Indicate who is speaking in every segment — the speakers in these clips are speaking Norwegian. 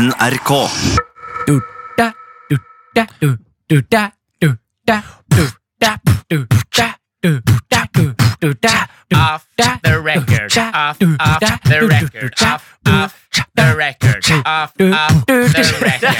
Speaker 1: NRK.
Speaker 2: Off the record, off, off the record, off, off the record, off, off the record.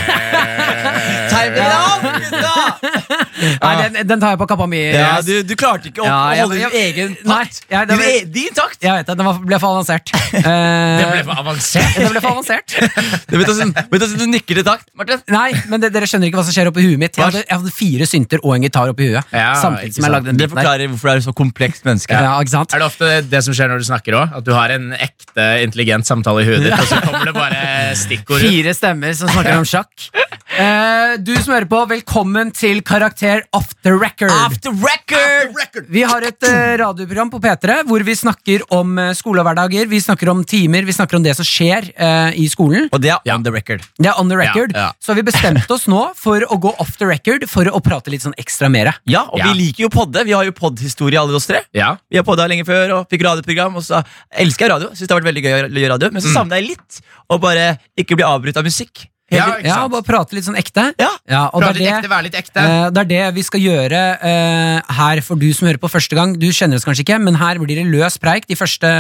Speaker 3: Ta i gutta!
Speaker 4: Nei, den, den tar jeg på kappa mi.
Speaker 3: Ja, du, du klarte ikke å
Speaker 4: Ja, jeg-
Speaker 3: holde din egen
Speaker 4: Nei,
Speaker 3: takt.
Speaker 4: ja, det
Speaker 3: Din, e- din takt!
Speaker 4: Jeg vet det, den var, ble for avansert.
Speaker 2: Det
Speaker 4: Eh,
Speaker 2: ble for avansert.
Speaker 4: det ble for avansert.
Speaker 3: Du vet du, vet hvordan du nikker til takt, Martin?
Speaker 4: Nei, men det, dere skjønner ikke hva som skjer oppi huet mitt. Jeg hadde, jeg hadde fire synter og en gitar oppi huet.
Speaker 2: Ja,
Speaker 4: samtidig som jeg lagde den
Speaker 3: Det
Speaker 4: forklarer der.
Speaker 3: hvorfor du er et så komplekst menneske.
Speaker 4: Ja, ikke sant?
Speaker 2: Er det ofte det som skjer når du snakker òg? At du har en ekte intelligent samtale i huet ditt, og så kommer det bare stikkord?
Speaker 4: Fire stemmer som snakker om sjakk. Eh, du som hører på, velkommen til Karakter Off the Record.
Speaker 3: After record!
Speaker 4: Vi har et uh, radioprogram på P3 hvor vi snakker om uh, skolehverdager. Vi snakker om timer, vi snakker om det som skjer eh, i skolen.
Speaker 3: Og det er on the record.
Speaker 4: Det er on the record.
Speaker 3: Ja, ja.
Speaker 4: Så vi bestemte oss nå for å gå off the record for å prate litt sånn ekstra mer.
Speaker 3: Ja, og
Speaker 2: Ja.
Speaker 3: vi liker jo podde. Vi har jo podhistorie, alle oss tre.
Speaker 2: Ja.
Speaker 3: Vi har podda lenge før og fikk radioprogram, og så elsker jeg radio. Synes det har vært veldig gøy å gjøre radio Men så savner jeg litt å bare ikke bli avbrutt av musikk.
Speaker 2: Ja,
Speaker 4: Ja. Bare prate litt sånn ekte.
Speaker 3: Ja.
Speaker 4: og
Speaker 2: Prate litt
Speaker 4: det,
Speaker 2: ekte, være litt ekte.
Speaker 4: Uh, det er det vi skal gjøre uh, her for du som hører på første gang. Du kjenner oss kanskje ikke, men her blir det løs preik de første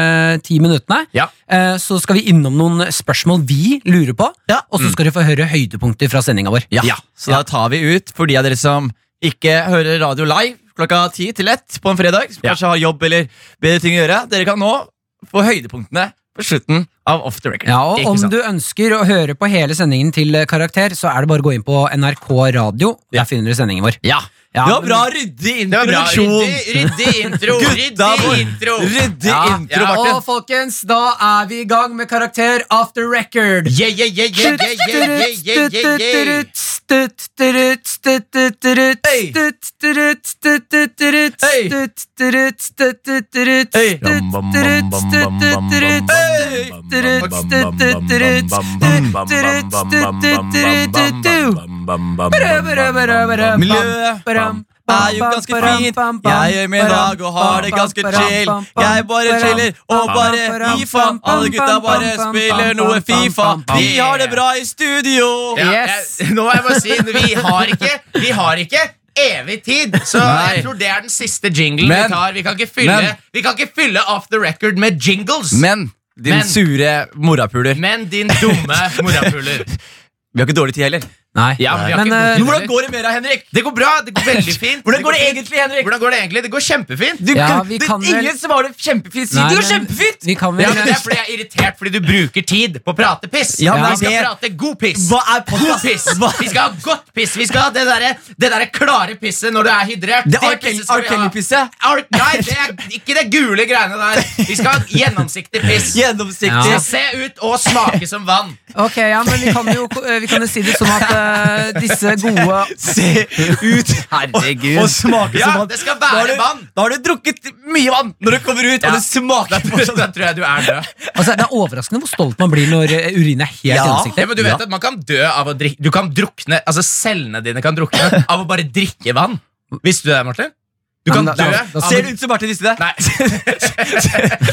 Speaker 4: ti minuttene.
Speaker 2: Ja.
Speaker 4: Uh, så skal vi innom noen spørsmål vi lurer på,
Speaker 3: Ja.
Speaker 4: og så skal dere få høre høydepunkter fra sendinga vår.
Speaker 3: Ja. Så da tar vi ut for de av dere som ikke hører radio live klokka ti til ett på en fredag, som
Speaker 2: Ja.
Speaker 3: kanskje har jobb eller bedre ting å gjøre. Dere kan nå få høydepunktene slutten av Off the Record.
Speaker 4: Ja, og Om
Speaker 2: sant.
Speaker 4: du ønsker å høre på hele sendingen til eh, Karakter, så er det bare å gå inn på NRK Radio. Der finner du sendingen vår.
Speaker 3: Ja.
Speaker 4: Ja,
Speaker 3: det var bra ryddig introduksjon.
Speaker 2: Ryddig, intro. Ryddig intro.
Speaker 3: Ryddig
Speaker 4: Ja,
Speaker 3: intro,
Speaker 2: ja,
Speaker 3: Martin.
Speaker 4: Og folkens, da er vi i gang med Karakter After Record.
Speaker 2: Yeah, yeah, yeah, yeah, yeah, yeah, yeah, yeah, yeah.
Speaker 3: Miljøet er jo ganske fint. Jeg gjør min dag og har det ganske chill. Jeg bare chiller og bare FIFA faen. Alle gutta bare spiller noe Fifa. Vi har det bra i studio.
Speaker 2: Ja,
Speaker 4: Yes.
Speaker 2: jeg, nå må jeg bare si Vi har ikke, vi har ikke evig tid, så
Speaker 3: Nei.
Speaker 2: jeg tror det er den siste jinglen
Speaker 3: Men-
Speaker 2: vi tar. Vi kan ikke fylle,
Speaker 3: men-
Speaker 2: vi kan ikke fylle off the record med jingles.
Speaker 3: Men din
Speaker 2: Men-
Speaker 3: sure morapuler.
Speaker 2: Men din dumme morapuler.
Speaker 3: Vi har ikke dårlig tid heller.
Speaker 4: Nei.
Speaker 2: Ja, vi
Speaker 4: Men,
Speaker 2: ikke
Speaker 4: eh,
Speaker 3: Hvordan går det med deg, Henrik?
Speaker 2: Det går bra. Det går veldig fint.
Speaker 3: Hvordan går det egentlig, Henrik?
Speaker 2: Hvordan går det egentlig? Det går kjempefint.
Speaker 3: Du,
Speaker 4: Ja, vi
Speaker 3: det,
Speaker 4: kan vel-
Speaker 3: ingen svarer kjempefint. Si
Speaker 4: Nei,
Speaker 3: det går kjempefint!
Speaker 4: Vi kan
Speaker 2: Ja, men Det er fordi jeg er irritert fordi du bruker tid på å prate piss.
Speaker 3: Ja,
Speaker 4: men
Speaker 2: Vi skal
Speaker 3: det-
Speaker 2: prate god piss.
Speaker 3: Hva er
Speaker 2: God piss.
Speaker 3: Hva-
Speaker 2: Vi skal ha godt piss. Vi skal ha det derre der klare pisset når du er hydrert.
Speaker 3: Det er
Speaker 2: pisset skal vi ha.
Speaker 3: Arkelly-pisset.
Speaker 2: Ar nei, det er ikke det gule greiene der. Vi skal ha gjennomsiktig piss.
Speaker 3: Gjennomsiktig.
Speaker 4: Ja.
Speaker 2: se ut og smake som vann.
Speaker 4: Ok, ja, men vi kan jo, vi kan jo si det sånn at disse gode
Speaker 3: Se ut
Speaker 4: Herregud.
Speaker 3: og, og smake
Speaker 2: Ja,
Speaker 3: som vann.
Speaker 2: det skal
Speaker 3: Da
Speaker 2: være
Speaker 3: du-
Speaker 2: vann.
Speaker 3: Da har du drukket mye vann når du kommer ut,
Speaker 2: Ja.
Speaker 3: og det smaker fortsatt
Speaker 2: da tror jeg du er død.
Speaker 4: Altså, Det er overraskende hvor stolt man blir når eh, urin er helt
Speaker 3: Ja.
Speaker 2: Ja, men du vet at Man kan dø av å drikke Du kan drukne, altså Cellene dine kan drukne av å bare drikke vann. Visste du det, Martin? Du kan
Speaker 4: da-
Speaker 2: dø
Speaker 4: da- da-
Speaker 3: Ser det ut som Martin visste det?
Speaker 2: Nei.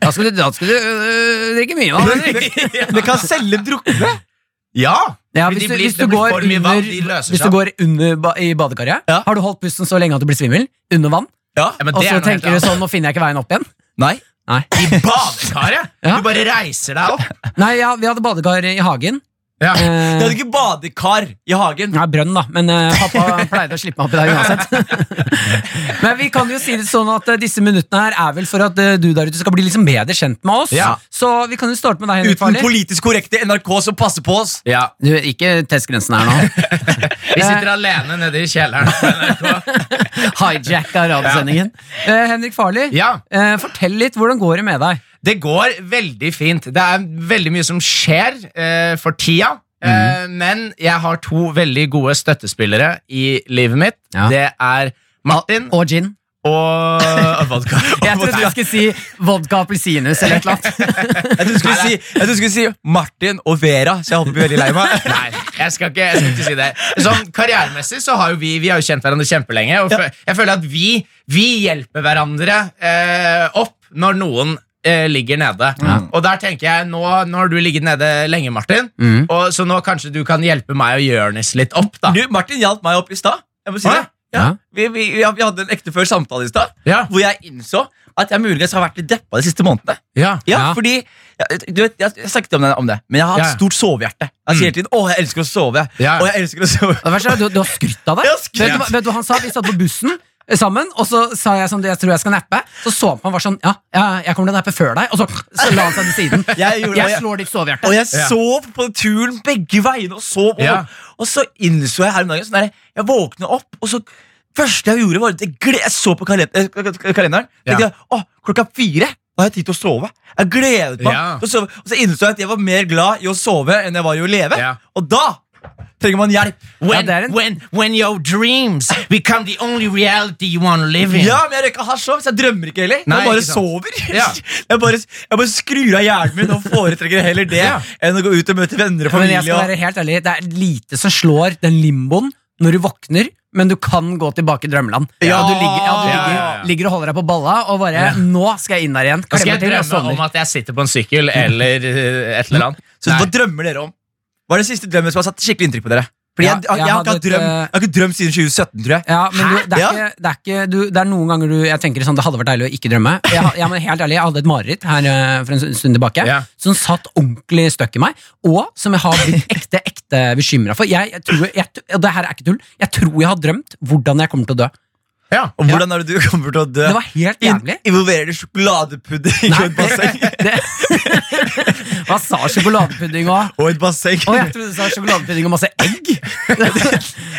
Speaker 4: Da skal du, da skal du øh, drikke mye vann.
Speaker 3: Det kan selge drukne.
Speaker 2: Ja!
Speaker 4: Ja, hvis, du,
Speaker 2: blir-
Speaker 4: hvis, du går under,
Speaker 2: vann,
Speaker 4: hvis du går under i badekaret,
Speaker 3: Ja.
Speaker 4: har du holdt pusten så lenge at du blir svimmel? Under vann?
Speaker 3: Ja.
Speaker 2: Ja,
Speaker 4: Og så
Speaker 2: er
Speaker 4: tenker du sånn, nå finner jeg ikke veien opp igjen?
Speaker 3: Nei.
Speaker 4: Nei,
Speaker 2: I badekaret?
Speaker 4: Ja.
Speaker 2: Du bare reiser deg opp.
Speaker 4: Nei ja, vi hadde badekar i hagen.
Speaker 2: Ja.
Speaker 3: Det
Speaker 4: Eh,
Speaker 3: hadde ikke badekar i hagen.
Speaker 4: Nei, brønn, da. Men uh, pappa pleide å slippe meg oppi der uansett. Men vi kan jo si det sånn at uh, disse minuttene her er vel for at du der ute skal bli liksom bedre kjent med oss.
Speaker 2: Ja.
Speaker 4: Så vi kan jo starte med deg, Henrik
Speaker 3: Uten politisk korrekte NRK som passer på oss.
Speaker 2: Ja.
Speaker 4: Du, ikke test grensen her nå.
Speaker 2: Vi sitter alene nede i kjelleren på NRK.
Speaker 4: Hijacka radiosendingen. Eh, Henrik eh, fortell litt. Hvordan går det med deg?
Speaker 2: Det går veldig fint. Det er veldig mye som skjer eh, for tida. Eh, men jeg har to veldig gode støttespillere i livet mitt.
Speaker 4: Ja.
Speaker 2: Det er Martin
Speaker 4: Og gin.
Speaker 2: og vodka.
Speaker 4: Jeg trodde du skulle si vodka appelsinus eller et eller annet.
Speaker 3: Jeg trodde du skulle si, skulle si Martin og Vera, så jeg håper du blir veldig lei meg.
Speaker 2: Nei, jeg skal, ikke, jeg skal ikke si det. Sånn Karrieremessig så har jo vi Vi har jo kjent hverandre kjempelenge. Og jeg føler at vi, vi hjelper hverandre eh, opp når noen eh, ligger nede. Og der tenker jeg, nå, nå har du ligget nede lenge, Martin,
Speaker 4: Mm.
Speaker 2: og, så nå kanskje du kan hjelpe meg og Jonis litt opp, da.
Speaker 3: Du, Martin hjalp meg opp i stad. Jeg må si
Speaker 2: Hæ?
Speaker 3: det. Ja. Vi, vi, vi, vi hadde en ektefølt samtale i stad
Speaker 2: Ja.
Speaker 3: hvor jeg innså at jeg muligens har vært litt deppa de siste månedene.
Speaker 2: Ja.
Speaker 3: Ja,
Speaker 4: Ja.
Speaker 3: fordi jeg, du vet, jeg, jeg snakket om det, om det, men jeg har hatt
Speaker 2: Ja.
Speaker 3: stort sovehjerte. Jeg sier hele tiden 'Å, jeg elsker å sove'.
Speaker 2: Ja.
Speaker 3: Og jeg elsker å sove
Speaker 4: Det verste er du, du har skrytt av
Speaker 3: skrytt.
Speaker 4: Vet, du, vet du han sa? Vi satt på bussen sammen, og så sa jeg sånn, jeg tror jeg skal nappe. Så så han på meg og var sånn Ja, ja jeg kommer til å nappe før deg. Og så, så la han seg til siden.
Speaker 3: Jeg gjorde
Speaker 4: Jeg slår ditt sovehjerte.
Speaker 3: Og jeg
Speaker 2: Ja.
Speaker 3: sov på turen begge veiene. Og sov og,
Speaker 2: Ja.
Speaker 3: og så innså jeg her om dagen sånn der, Jeg våkna opp, og så første jeg gjorde, var at jeg, jeg så på kalenderen. eh, kalenderen.
Speaker 2: Ja.
Speaker 3: tenkte å, klokka fire da har jeg tid til å sove. Jeg gledet meg
Speaker 2: Ja.
Speaker 3: til å sove. Og så innså jeg at jeg var mer glad i å sove enn jeg var i å leve.
Speaker 2: Ja.
Speaker 3: Og da trenger man hjelp.
Speaker 2: When,
Speaker 4: er en-
Speaker 2: when, when your dreams become the only reality you want to live in.
Speaker 3: Ja, men jeg røyker hasj òg, så jeg drømmer ikke heller.
Speaker 2: Nei,
Speaker 3: jeg bare sover.
Speaker 2: Ja.
Speaker 3: Jeg, bare, jeg bare skrur av hjernen min og foretrekker heller det
Speaker 2: Ja.
Speaker 3: enn å gå ut og møte venner og familie.
Speaker 4: Men jeg skal være helt ærlig, det er lite som slår den limboen når du våkner, men du kan gå tilbake i drømmeland.
Speaker 3: Ja.
Speaker 4: Og du ligger, ja, du ligger,
Speaker 2: ja, ja.
Speaker 4: ligger og holder deg på balla og bare
Speaker 2: Ja.
Speaker 4: Nå skal jeg inn der igjen.
Speaker 2: Skal jeg drømme om at jeg sitter på en sykkel eller eh, et eller annet.
Speaker 3: så
Speaker 2: Nei.
Speaker 3: hva drømmer dere om? Hva er det siste drømmen som har satt skikkelig inntrykk på dere? Fordi jeg, jeg,
Speaker 4: jeg
Speaker 3: har ikke drøm, jeg har ikke drømt siden 2017, tror jeg.
Speaker 4: Ja, men du, det, er ikke, det, er ikke, du, det er noen ganger du Jeg tenker sånn, det hadde vært deilig å ikke drømme. Jeg, jeg, men helt ærlig, jeg hadde et mareritt her eh, for en stund tilbake
Speaker 2: Ja.
Speaker 4: som satt ordentlig støkk i meg, og som jeg har blitt ekte ekte bekymra for. Jeg, jeg tror, og det her er ikke tull. Jeg tror jeg har drømt hvordan jeg kommer til å dø.
Speaker 2: Ja.
Speaker 3: Og hvordan er det du kommer til å dø?
Speaker 4: Det var helt jævlig.
Speaker 3: Involverer det sjokoladepudding og et basseng?
Speaker 4: Hva sa sjokoladepudding òg?
Speaker 3: Og et basseng.
Speaker 4: Å, jeg trodde du sa sjokoladepudding og masse egg.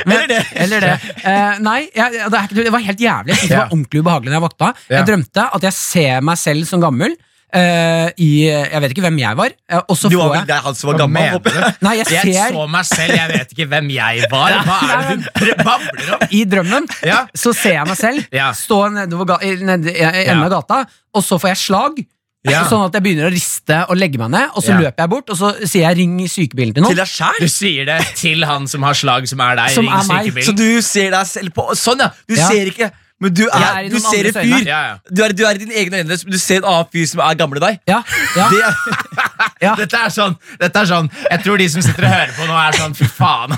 Speaker 4: Men,
Speaker 3: Eller det.
Speaker 4: Eller det. Eh, nei, jeg, det, er ikke, det var helt jævlig. Jeg synes Det var ordentlig ubehagelig når jeg våkna.
Speaker 2: Ja.
Speaker 4: Jeg drømte at jeg ser meg selv som gammel. Eh, i, jeg vet ikke hvem jeg var. eh, og så
Speaker 3: Du var
Speaker 4: får
Speaker 3: vel han som var gammel? håper jeg.
Speaker 4: Nei, jeg
Speaker 2: Jeg så meg selv, jeg vet ikke hvem jeg var. Hva er det du babler om?
Speaker 4: i drømmen
Speaker 2: Ja.
Speaker 4: Så ser jeg meg selv
Speaker 2: Ja.
Speaker 4: stå nede i- enden av gata, og så får jeg slag.
Speaker 2: Ja.
Speaker 4: Sånn at jeg begynner å riste og legge meg ned, og så
Speaker 2: Ja.
Speaker 4: løper jeg bort, og så sier jeg 'ring sykebilen' til noen.
Speaker 3: Til deg selv?
Speaker 2: Du sier det til han som har slag, som er deg.
Speaker 4: Som
Speaker 2: ring
Speaker 4: er meg.
Speaker 3: Så du ser deg selv på Sånn, ja! Du
Speaker 4: Ja.
Speaker 3: ser ikke Men du,
Speaker 4: er
Speaker 3: du ser en fyr.
Speaker 2: Ja, ja.
Speaker 3: Du er, du er i dine egne øyne, men du ser en annen fyr som er gamle deg.
Speaker 4: Ja, ja,
Speaker 3: Det er,
Speaker 4: ja.
Speaker 2: Dette er sånn, dette er sånn Jeg tror de som sitter og hører på nå, er sånn Fy faen.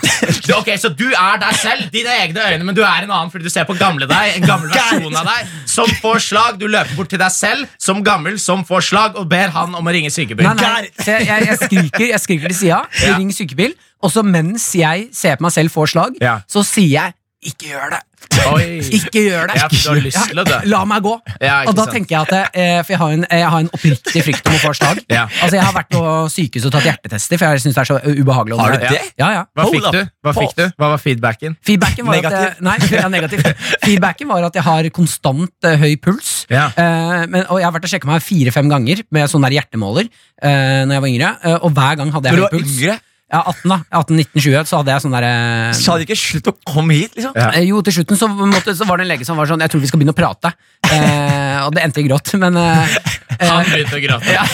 Speaker 2: Ok, Så du er deg selv, dine egne øyne, men du er en annen fordi du ser på gamle deg. En gammel versjon av deg Som får slag. Du løper bort til deg selv som gammel som får slag, og ber han om å ringe sykebil.
Speaker 4: nei, nei, jeg, jeg, skriker, jeg skriker til sida,
Speaker 2: Ja.
Speaker 4: ring sykebil, og så mens jeg ser på meg selv får slag, så sier jeg 'ikke gjør det'.
Speaker 2: Oi.
Speaker 4: Ikke gjør det.
Speaker 2: Ja, dø.
Speaker 4: La meg gå.
Speaker 2: Ja,
Speaker 4: og da
Speaker 2: sant.
Speaker 4: tenker jeg at eh, For jeg har en, jeg har en oppriktig frykt om å få slag.
Speaker 2: Ja.
Speaker 4: Altså Jeg har vært på sykehus og tatt hjertetester, for jeg syns det er så ubehagelig.
Speaker 3: Har du det?
Speaker 4: Ja, ja.
Speaker 2: Hva fikk du? Hva fikk du? Hva var feedbacken?
Speaker 4: Feedbacken var at jeg,
Speaker 3: Negativ.
Speaker 4: nei, ja, negativ. Feedbacken var at jeg har konstant uh, høy puls.
Speaker 2: Ja.
Speaker 4: Eh, men, og jeg har vært og sjekka meg fire-fem ganger med sånn der hjertemåler uh, Når jeg var yngre. eh, og hver gang hadde jeg høy puls.
Speaker 3: yngre,
Speaker 4: Ja, 18 da, 18, 19, 20, så hadde jeg sånn der
Speaker 3: sa de ikke 'slutt å komme hit'? liksom?
Speaker 2: Ja.
Speaker 4: eh, Jo, til slutten så, måtte, så var det en lege som var sånn Jeg tror vi skal begynne å prate. Eh, og det endte i gråt, men eh,
Speaker 2: Han begynte å gråte.
Speaker 4: ja.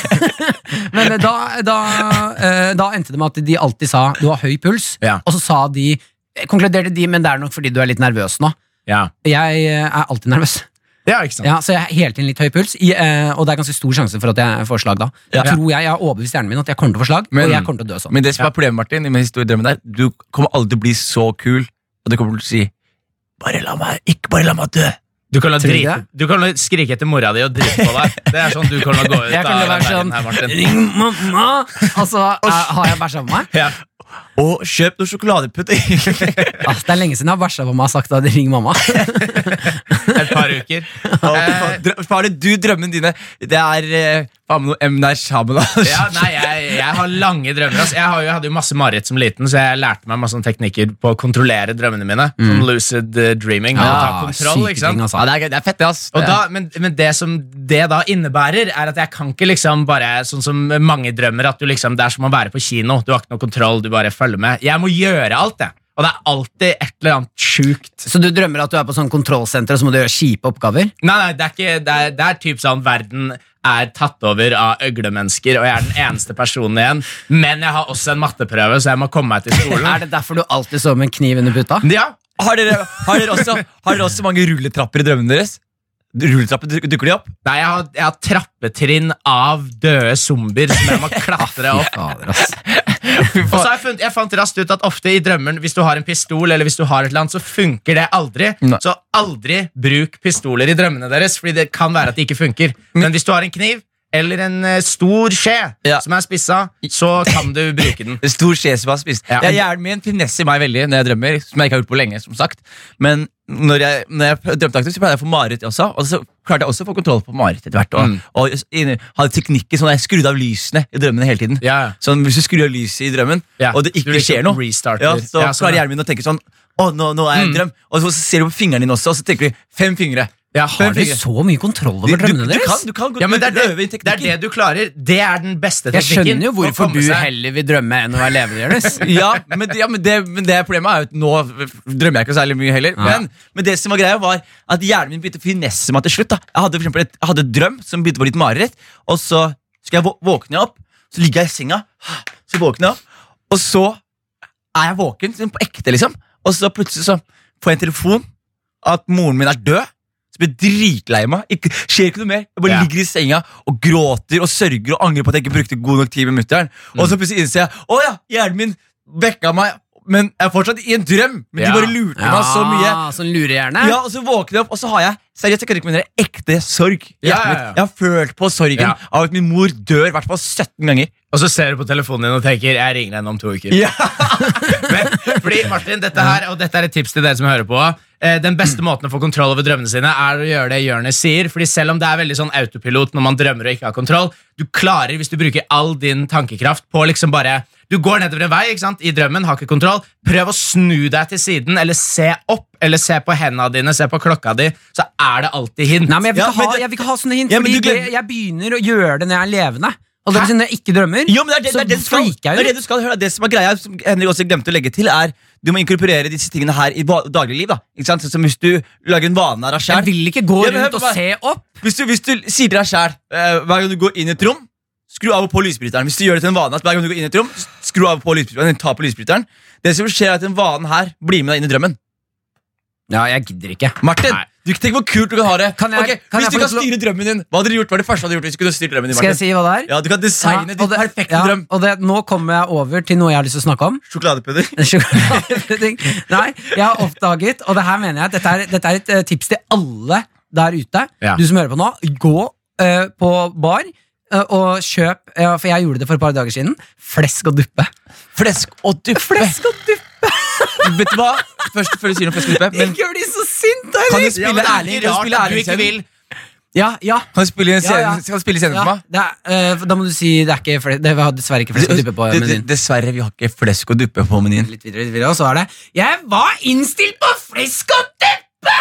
Speaker 4: Men da, da, eh, da endte det med at de alltid sa 'du har høy puls',
Speaker 2: Ja.
Speaker 4: og så sa de Konkluderte de, men det er nok fordi du er litt nervøs nå.
Speaker 2: Ja.
Speaker 4: Jeg eh, er alltid nervøs.
Speaker 2: Ja, ikke sant?
Speaker 4: Ja, så jeg har hele tiden litt høy puls, i, eh, og det er ganske stor sjanse for at jeg får slag da.
Speaker 3: Ja.
Speaker 4: Tror jeg, jeg har overbevist hjernen min at jeg kommer til å få slag,
Speaker 3: Men-
Speaker 4: og jeg kommer til å dø sånn.
Speaker 3: Men det som er problemet, Martin, i min historiedrømmen der, du kommer aldri til å bli så kul, og du kommer til å si 'bare la meg, ikke bare la meg dø'.
Speaker 2: Du kan, la
Speaker 4: Tror du
Speaker 2: drite,
Speaker 4: det?
Speaker 2: du kan la skrike etter mora di og drite på deg. Det er sånn du kan la gå ut
Speaker 4: Jeg kan
Speaker 2: av
Speaker 4: være sånn
Speaker 2: verden her, Martin.
Speaker 4: Ring mamma! Altså, er, har jeg bæsja på meg?
Speaker 2: Ja.
Speaker 3: Og kjøp noe sjokoladepudding.
Speaker 4: Ah, det er lenge siden jeg har bæsja på meg og sagt at ring mamma.
Speaker 2: Et par uker. Eh,
Speaker 3: er det du drømmene dine Det er eh, faen meg noe Emnar Night
Speaker 2: ja, nei, jeg, jeg har lange drømmer. Altså. Jeg, har jeg hadde jo masse mareritt som liten, så jeg lærte meg masse teknikker på å kontrollere drømmene mine. Som lucid eh, dreaming. Ja, ta kontroll, ikke sant?
Speaker 4: ting, altså.
Speaker 3: Ja, det, er, det er fett, det, ass.
Speaker 2: Da, men, men det som det da innebærer, er at jeg kan ikke liksom bare Sånn som mange drømmer, at du liksom, det er som å være på kino. Du har ikke noe kontroll, du bare følger med. Jeg må gjøre alt, jeg. Og det er alltid et eller annet sjukt.
Speaker 4: Så du drømmer at du er på sånn kontrollsenter, og så må du gjøre kjipe oppgaver?
Speaker 2: Nei, nei, det er ikke Det er, det er typ sånn verden er tatt over av øglemennesker, og jeg er den eneste personen igjen. Men jeg har også en matteprøve, så jeg må komme meg til skolen.
Speaker 4: Er det derfor du alltid står med en kniv under puta?
Speaker 2: Ja,
Speaker 3: Har dere, har, dere også, har dere også mange rulletrapper i drømmene deres? Rulletrappe, dukker de opp?
Speaker 2: Nei, jeg har, jeg har trappetrinn av døde zombier som jeg må klatre opp. Og så har jeg, funnet, jeg fant raskt ut at ofte i drømmen, hvis du har en pistol, eller hvis du har et eller annet, så funker det aldri.
Speaker 3: Nei.
Speaker 2: Så aldri bruk pistoler i drømmene deres, Fordi det kan være at det ikke funker. Men hvis du har en kniv eller en eh, stor skje
Speaker 3: Ja.
Speaker 2: som er spissa, så kan du bruke den.
Speaker 3: En stor skje som er spist.
Speaker 2: Ja.
Speaker 3: Jeg, Hjernen min finesser meg veldig når jeg drømmer, som jeg ikke har gjort på lenge. som sagt Men når jeg, når jeg drømte aktivt, så pleide jeg å få mareritt også. Og så klarte jeg også å få kontroll på mareritt etter hvert. Og,
Speaker 2: Mm.
Speaker 3: og inn- hadde teknikker sånn at jeg skrudde av lysene i drømmene hele tiden.
Speaker 2: Ja.
Speaker 3: Sånn, Hvis du skrur av lyset i drømmen, og det ikke skjer noe, ja, så
Speaker 2: sånn,
Speaker 3: klarer hjernen min å tenke sånn Å, nå, nå er jeg i en
Speaker 2: Mm.
Speaker 3: drøm. Og så ser du på fingrene dine også, og så tenker du fem fingre.
Speaker 2: Ja,
Speaker 4: Har du så mye kontroll over
Speaker 3: drømmene
Speaker 4: drømmene
Speaker 3: du, kan,
Speaker 4: deres?
Speaker 3: du kan
Speaker 2: ja, men det er det, det er det du klarer. Det er den beste teknikken.
Speaker 4: Jeg skjønner jo hvorfor du
Speaker 2: seg-
Speaker 4: heller vil drømme enn å være levende, Jonis.
Speaker 3: ja, men, ja men, det, men det problemet er jo at nå drømmer jeg ikke særlig mye heller.
Speaker 4: Ja.
Speaker 3: Men, men det som var greia var at hjernen min begynte å finesse meg til slutt. da Jeg hadde for eksempel et, jeg hadde en drøm som begynte å bli litt mareritt. Og så skal jeg våkne opp, så ligger jeg i senga, så våkner jeg opp, og så er jeg våken sånn på ekte, liksom. Og så plutselig så får jeg en telefon at moren min er død. Så blir jeg dritlei meg. Ikke, skjer ikke noe mer. Jeg bare
Speaker 2: Ja.
Speaker 3: ligger i senga og gråter og sørger og angrer på at jeg ikke brukte god nok tid med mutter'n. Og så plutselig innser jeg å ja, hjernen min vekka meg, men jeg er fortsatt i en drøm. Men
Speaker 2: Ja.
Speaker 3: de bare lurte meg så mye.
Speaker 4: Sånn lurehjerne.
Speaker 3: Ja, og så våkner jeg opp, og så har jeg seriøst, jeg kan ikke dere, ekte sorg.
Speaker 2: Ja, ja, ja.
Speaker 3: Jeg har følt på sorgen
Speaker 2: Ja.
Speaker 3: av at min mor dør i hvert fall 17 ganger.
Speaker 2: Og så ser du på telefonen din og tenker jeg ringer henne om to uker.
Speaker 3: Ja.
Speaker 2: Men, fordi Martin, dette her, og dette er et tips til dere som hører på Den beste måten å få kontroll over drømmene sine Er å gjøre det Jonis sier Fordi selv om det er veldig sånn autopilot når man drømmer og ikke har kontroll Du klarer, hvis du bruker all din tankekraft på liksom bare Du går nedover en vei ikke sant? i drømmen, har ikke kontroll Prøv å snu deg til siden Eller se opp, eller se på hendene dine Se på klokka di, så er det alltid hint
Speaker 4: Nei, men jeg vil,
Speaker 3: Ja,
Speaker 4: ikke,
Speaker 3: men
Speaker 4: ha, jeg vil ikke ha sånne hint,
Speaker 3: Ja,
Speaker 4: fordi det, jeg begynner å gjøre det når jeg er levende. Og det er liksom når jeg ikke drømmer,
Speaker 3: Jo, men det er det,
Speaker 4: så
Speaker 3: det, er det, du skal,
Speaker 4: freaker
Speaker 3: det
Speaker 4: jeg
Speaker 3: er det du skal høre. Det som er greia, som Henrik også glemte å legge til, er du må inkorporere disse tingene her i dagligliv. da Ikke sant? Sånn som Hvis du lager en vane av deg
Speaker 4: Jeg vil ikke gå
Speaker 3: Ja, men
Speaker 4: rundt og se opp.
Speaker 3: Hvis, du- hvis du sier til deg sjæl hver gang du går inn i et rom, skru av og på lysbryteren. Hvis du gjør det til en vane at hver gang du går inn i et rom, skru av og på lysbryteren. Ta på lysbryteren. Det som skjer, er at den vanen her blir med deg inn i drømmen.
Speaker 4: Ja, jeg gidder ikke.
Speaker 3: Martin,
Speaker 2: Nei.
Speaker 3: Du Tenk hvor kult du kan ha det.
Speaker 4: Kan jeg-
Speaker 3: okay,
Speaker 4: kan
Speaker 3: hvis du kan styre drømmen din, hva hadde du gjort? Hva er det første du hadde gjort hvis du kunne styre drømmen din?
Speaker 4: Skal jeg si hva det er?
Speaker 3: Ja, Du kan designe
Speaker 4: Ja,
Speaker 3: din perfekte
Speaker 4: ja,
Speaker 3: drøm.
Speaker 4: Og det, nå kommer jeg over til noe jeg har lyst til å snakke om.
Speaker 3: Sjokoladepudder.
Speaker 4: Sjokoladepudding. Nei, jeg har oppdaget, og det her mener jeg dette er, dette er et eh, tips til alle der ute.
Speaker 2: Ja.
Speaker 4: Du som hører på nå, gå uh, på bar eh, og kjøp, for jeg gjorde det for et par dager siden, flesk og duppe.
Speaker 3: Flesk og duppe.
Speaker 4: Flesk og duppe!
Speaker 3: Vet du hva? Først før du sier noe og duppe, men
Speaker 4: Ikke bli så sint, da!
Speaker 3: kan du
Speaker 4: Erik!
Speaker 3: spille ærlig? Kan du spille ærlig
Speaker 2: du ikke vil
Speaker 4: Ja, ja.
Speaker 3: Kan du spille en
Speaker 4: Ja, ja.
Speaker 3: kan du spille scenen
Speaker 4: ja
Speaker 3: for meg?
Speaker 4: det er, eh, da må du si det er ikke fle det har dessverre ikke flesk å duppe på
Speaker 3: Det- det-
Speaker 4: menyen.
Speaker 3: Dessverre, vi har ikke flesk å duppe på menyen.
Speaker 4: Litt videre, litt videre, og så er det Jeg var innstilt på flesk og duppe!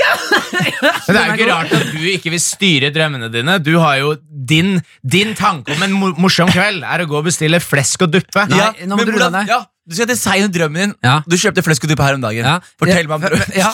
Speaker 4: Ja!
Speaker 2: Men det er jo ikke rart at du ikke vil styre drømmene dine. Du har jo Din, din tanke om en mo morsom kveld er å gå og bestille flesk og duppe.
Speaker 4: Nei,
Speaker 3: Ja,
Speaker 4: nå må
Speaker 3: men
Speaker 4: du roe
Speaker 3: hvordan-
Speaker 4: deg.
Speaker 3: Ja, du skal designe drømmen din.
Speaker 4: Ja.
Speaker 3: Du kjøpte fleskeduppe her om dagen.
Speaker 4: Ja.
Speaker 3: Fortell meg om
Speaker 4: ja,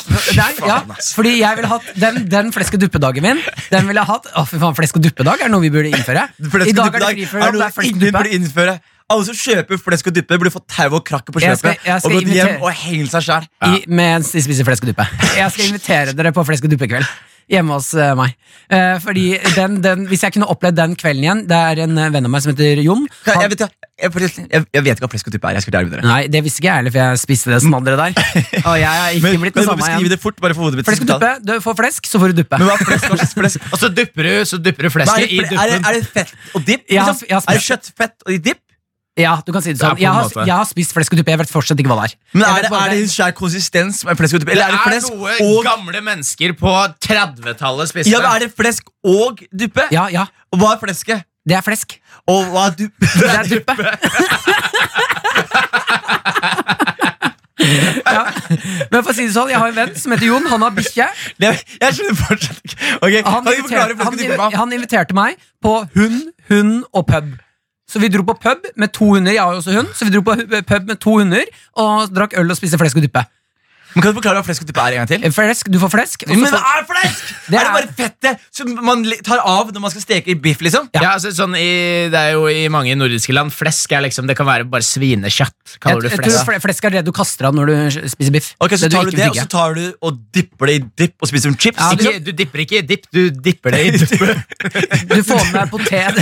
Speaker 4: ja, fordi jeg ville hatt Den, den fleskeduppedagen min Den ville jeg hatt Å fy faen, flesk og duppe-dag er noe vi burde innføre I dag er det
Speaker 3: duppedag
Speaker 4: fri for
Speaker 3: er noe ingen burde innføre. Alle som kjøper flesk og duppe, burde få tau og krakke på kjøpet. og gått hjem og hengt seg sjæl.
Speaker 4: Mens de spiser flesk og duppe Jeg skal invitere dere på flesk og duppe-kveld Hjemme hos eh, meg Eh, Fordi den, den, Hvis jeg kunne opplevd den kvelden igjen Det er en eh, venn av meg som heter Jon
Speaker 3: Jeg, vet, jeg, jeg, jeg, vet ikke hva flesk og duppe er. Jeg skal være dere.
Speaker 4: Nei, det visste ikke jeg heller For jeg spiste det smadderet der Og jeg er ikke
Speaker 3: Men,
Speaker 4: blitt
Speaker 3: men
Speaker 4: den samme igjen
Speaker 3: det fort, bare for hodet mitt.
Speaker 4: Flesk og duppe, du får flesk, så får du duppe
Speaker 3: Men hva er flesk? Hva slags flesk?
Speaker 2: Og så dupper du, så dupper du flesket i
Speaker 3: det, er, det, er det fett og dipp? Liksom? Er det kjøttfett og dipp?
Speaker 4: Ja, du kan si det sånn
Speaker 2: Det
Speaker 4: jeg har, jeg har spist flesk og duppe Jeg vet fortsatt ikke hva det er
Speaker 3: Men er det, er det en skjær konsistens med flesk og?
Speaker 2: Det
Speaker 3: Eller er det
Speaker 2: er
Speaker 3: flesk
Speaker 2: noe
Speaker 3: og
Speaker 2: gamle mennesker på 30-tallet spiste.
Speaker 3: Ja, men Er det flesk og duppe?
Speaker 4: Ja, ja,
Speaker 3: Og hva er flesket?
Speaker 4: det er flesk
Speaker 3: Og hva er duppe?
Speaker 4: Det er duppe ja. Men for å si det sånn, jeg har en venn som heter Jon Han har bikkje
Speaker 3: Jeg, skjønner fortsatt ikke. Ok,
Speaker 4: han, inviterte- han, han inviterte meg på hund, hund og pub Så vi dro på pub med to hunder Jeg har jo også hund Så vi dro på pub med to hunder Og drakk øl og spiste flesk og duppe
Speaker 3: Men Kan du forklare hva flesk og duppe er en gang til?
Speaker 4: Flesk, Du får flesk. og så
Speaker 3: Men
Speaker 4: det
Speaker 3: er flesk?!
Speaker 4: Det
Speaker 3: er det
Speaker 4: er-
Speaker 3: bare fettet som man tar av når man skal steke i biff? liksom?
Speaker 2: Ja, altså, sånn i, det er jo I mange nordiske land Flesk er liksom Det kan være bare svinekjøtt. Kaller
Speaker 4: jeg,
Speaker 2: du
Speaker 4: jeg tror
Speaker 2: flesk.
Speaker 4: er det du kaster av når du spiser biff.
Speaker 3: Ok, Så
Speaker 4: Det
Speaker 3: tar
Speaker 4: du
Speaker 3: du det, og så tar du og dipper det i dipp og spiser som chips?
Speaker 4: Ja, du-
Speaker 2: Ikke, du dipper ikke i dipp, du dipper det i duppe.
Speaker 4: Du får med potet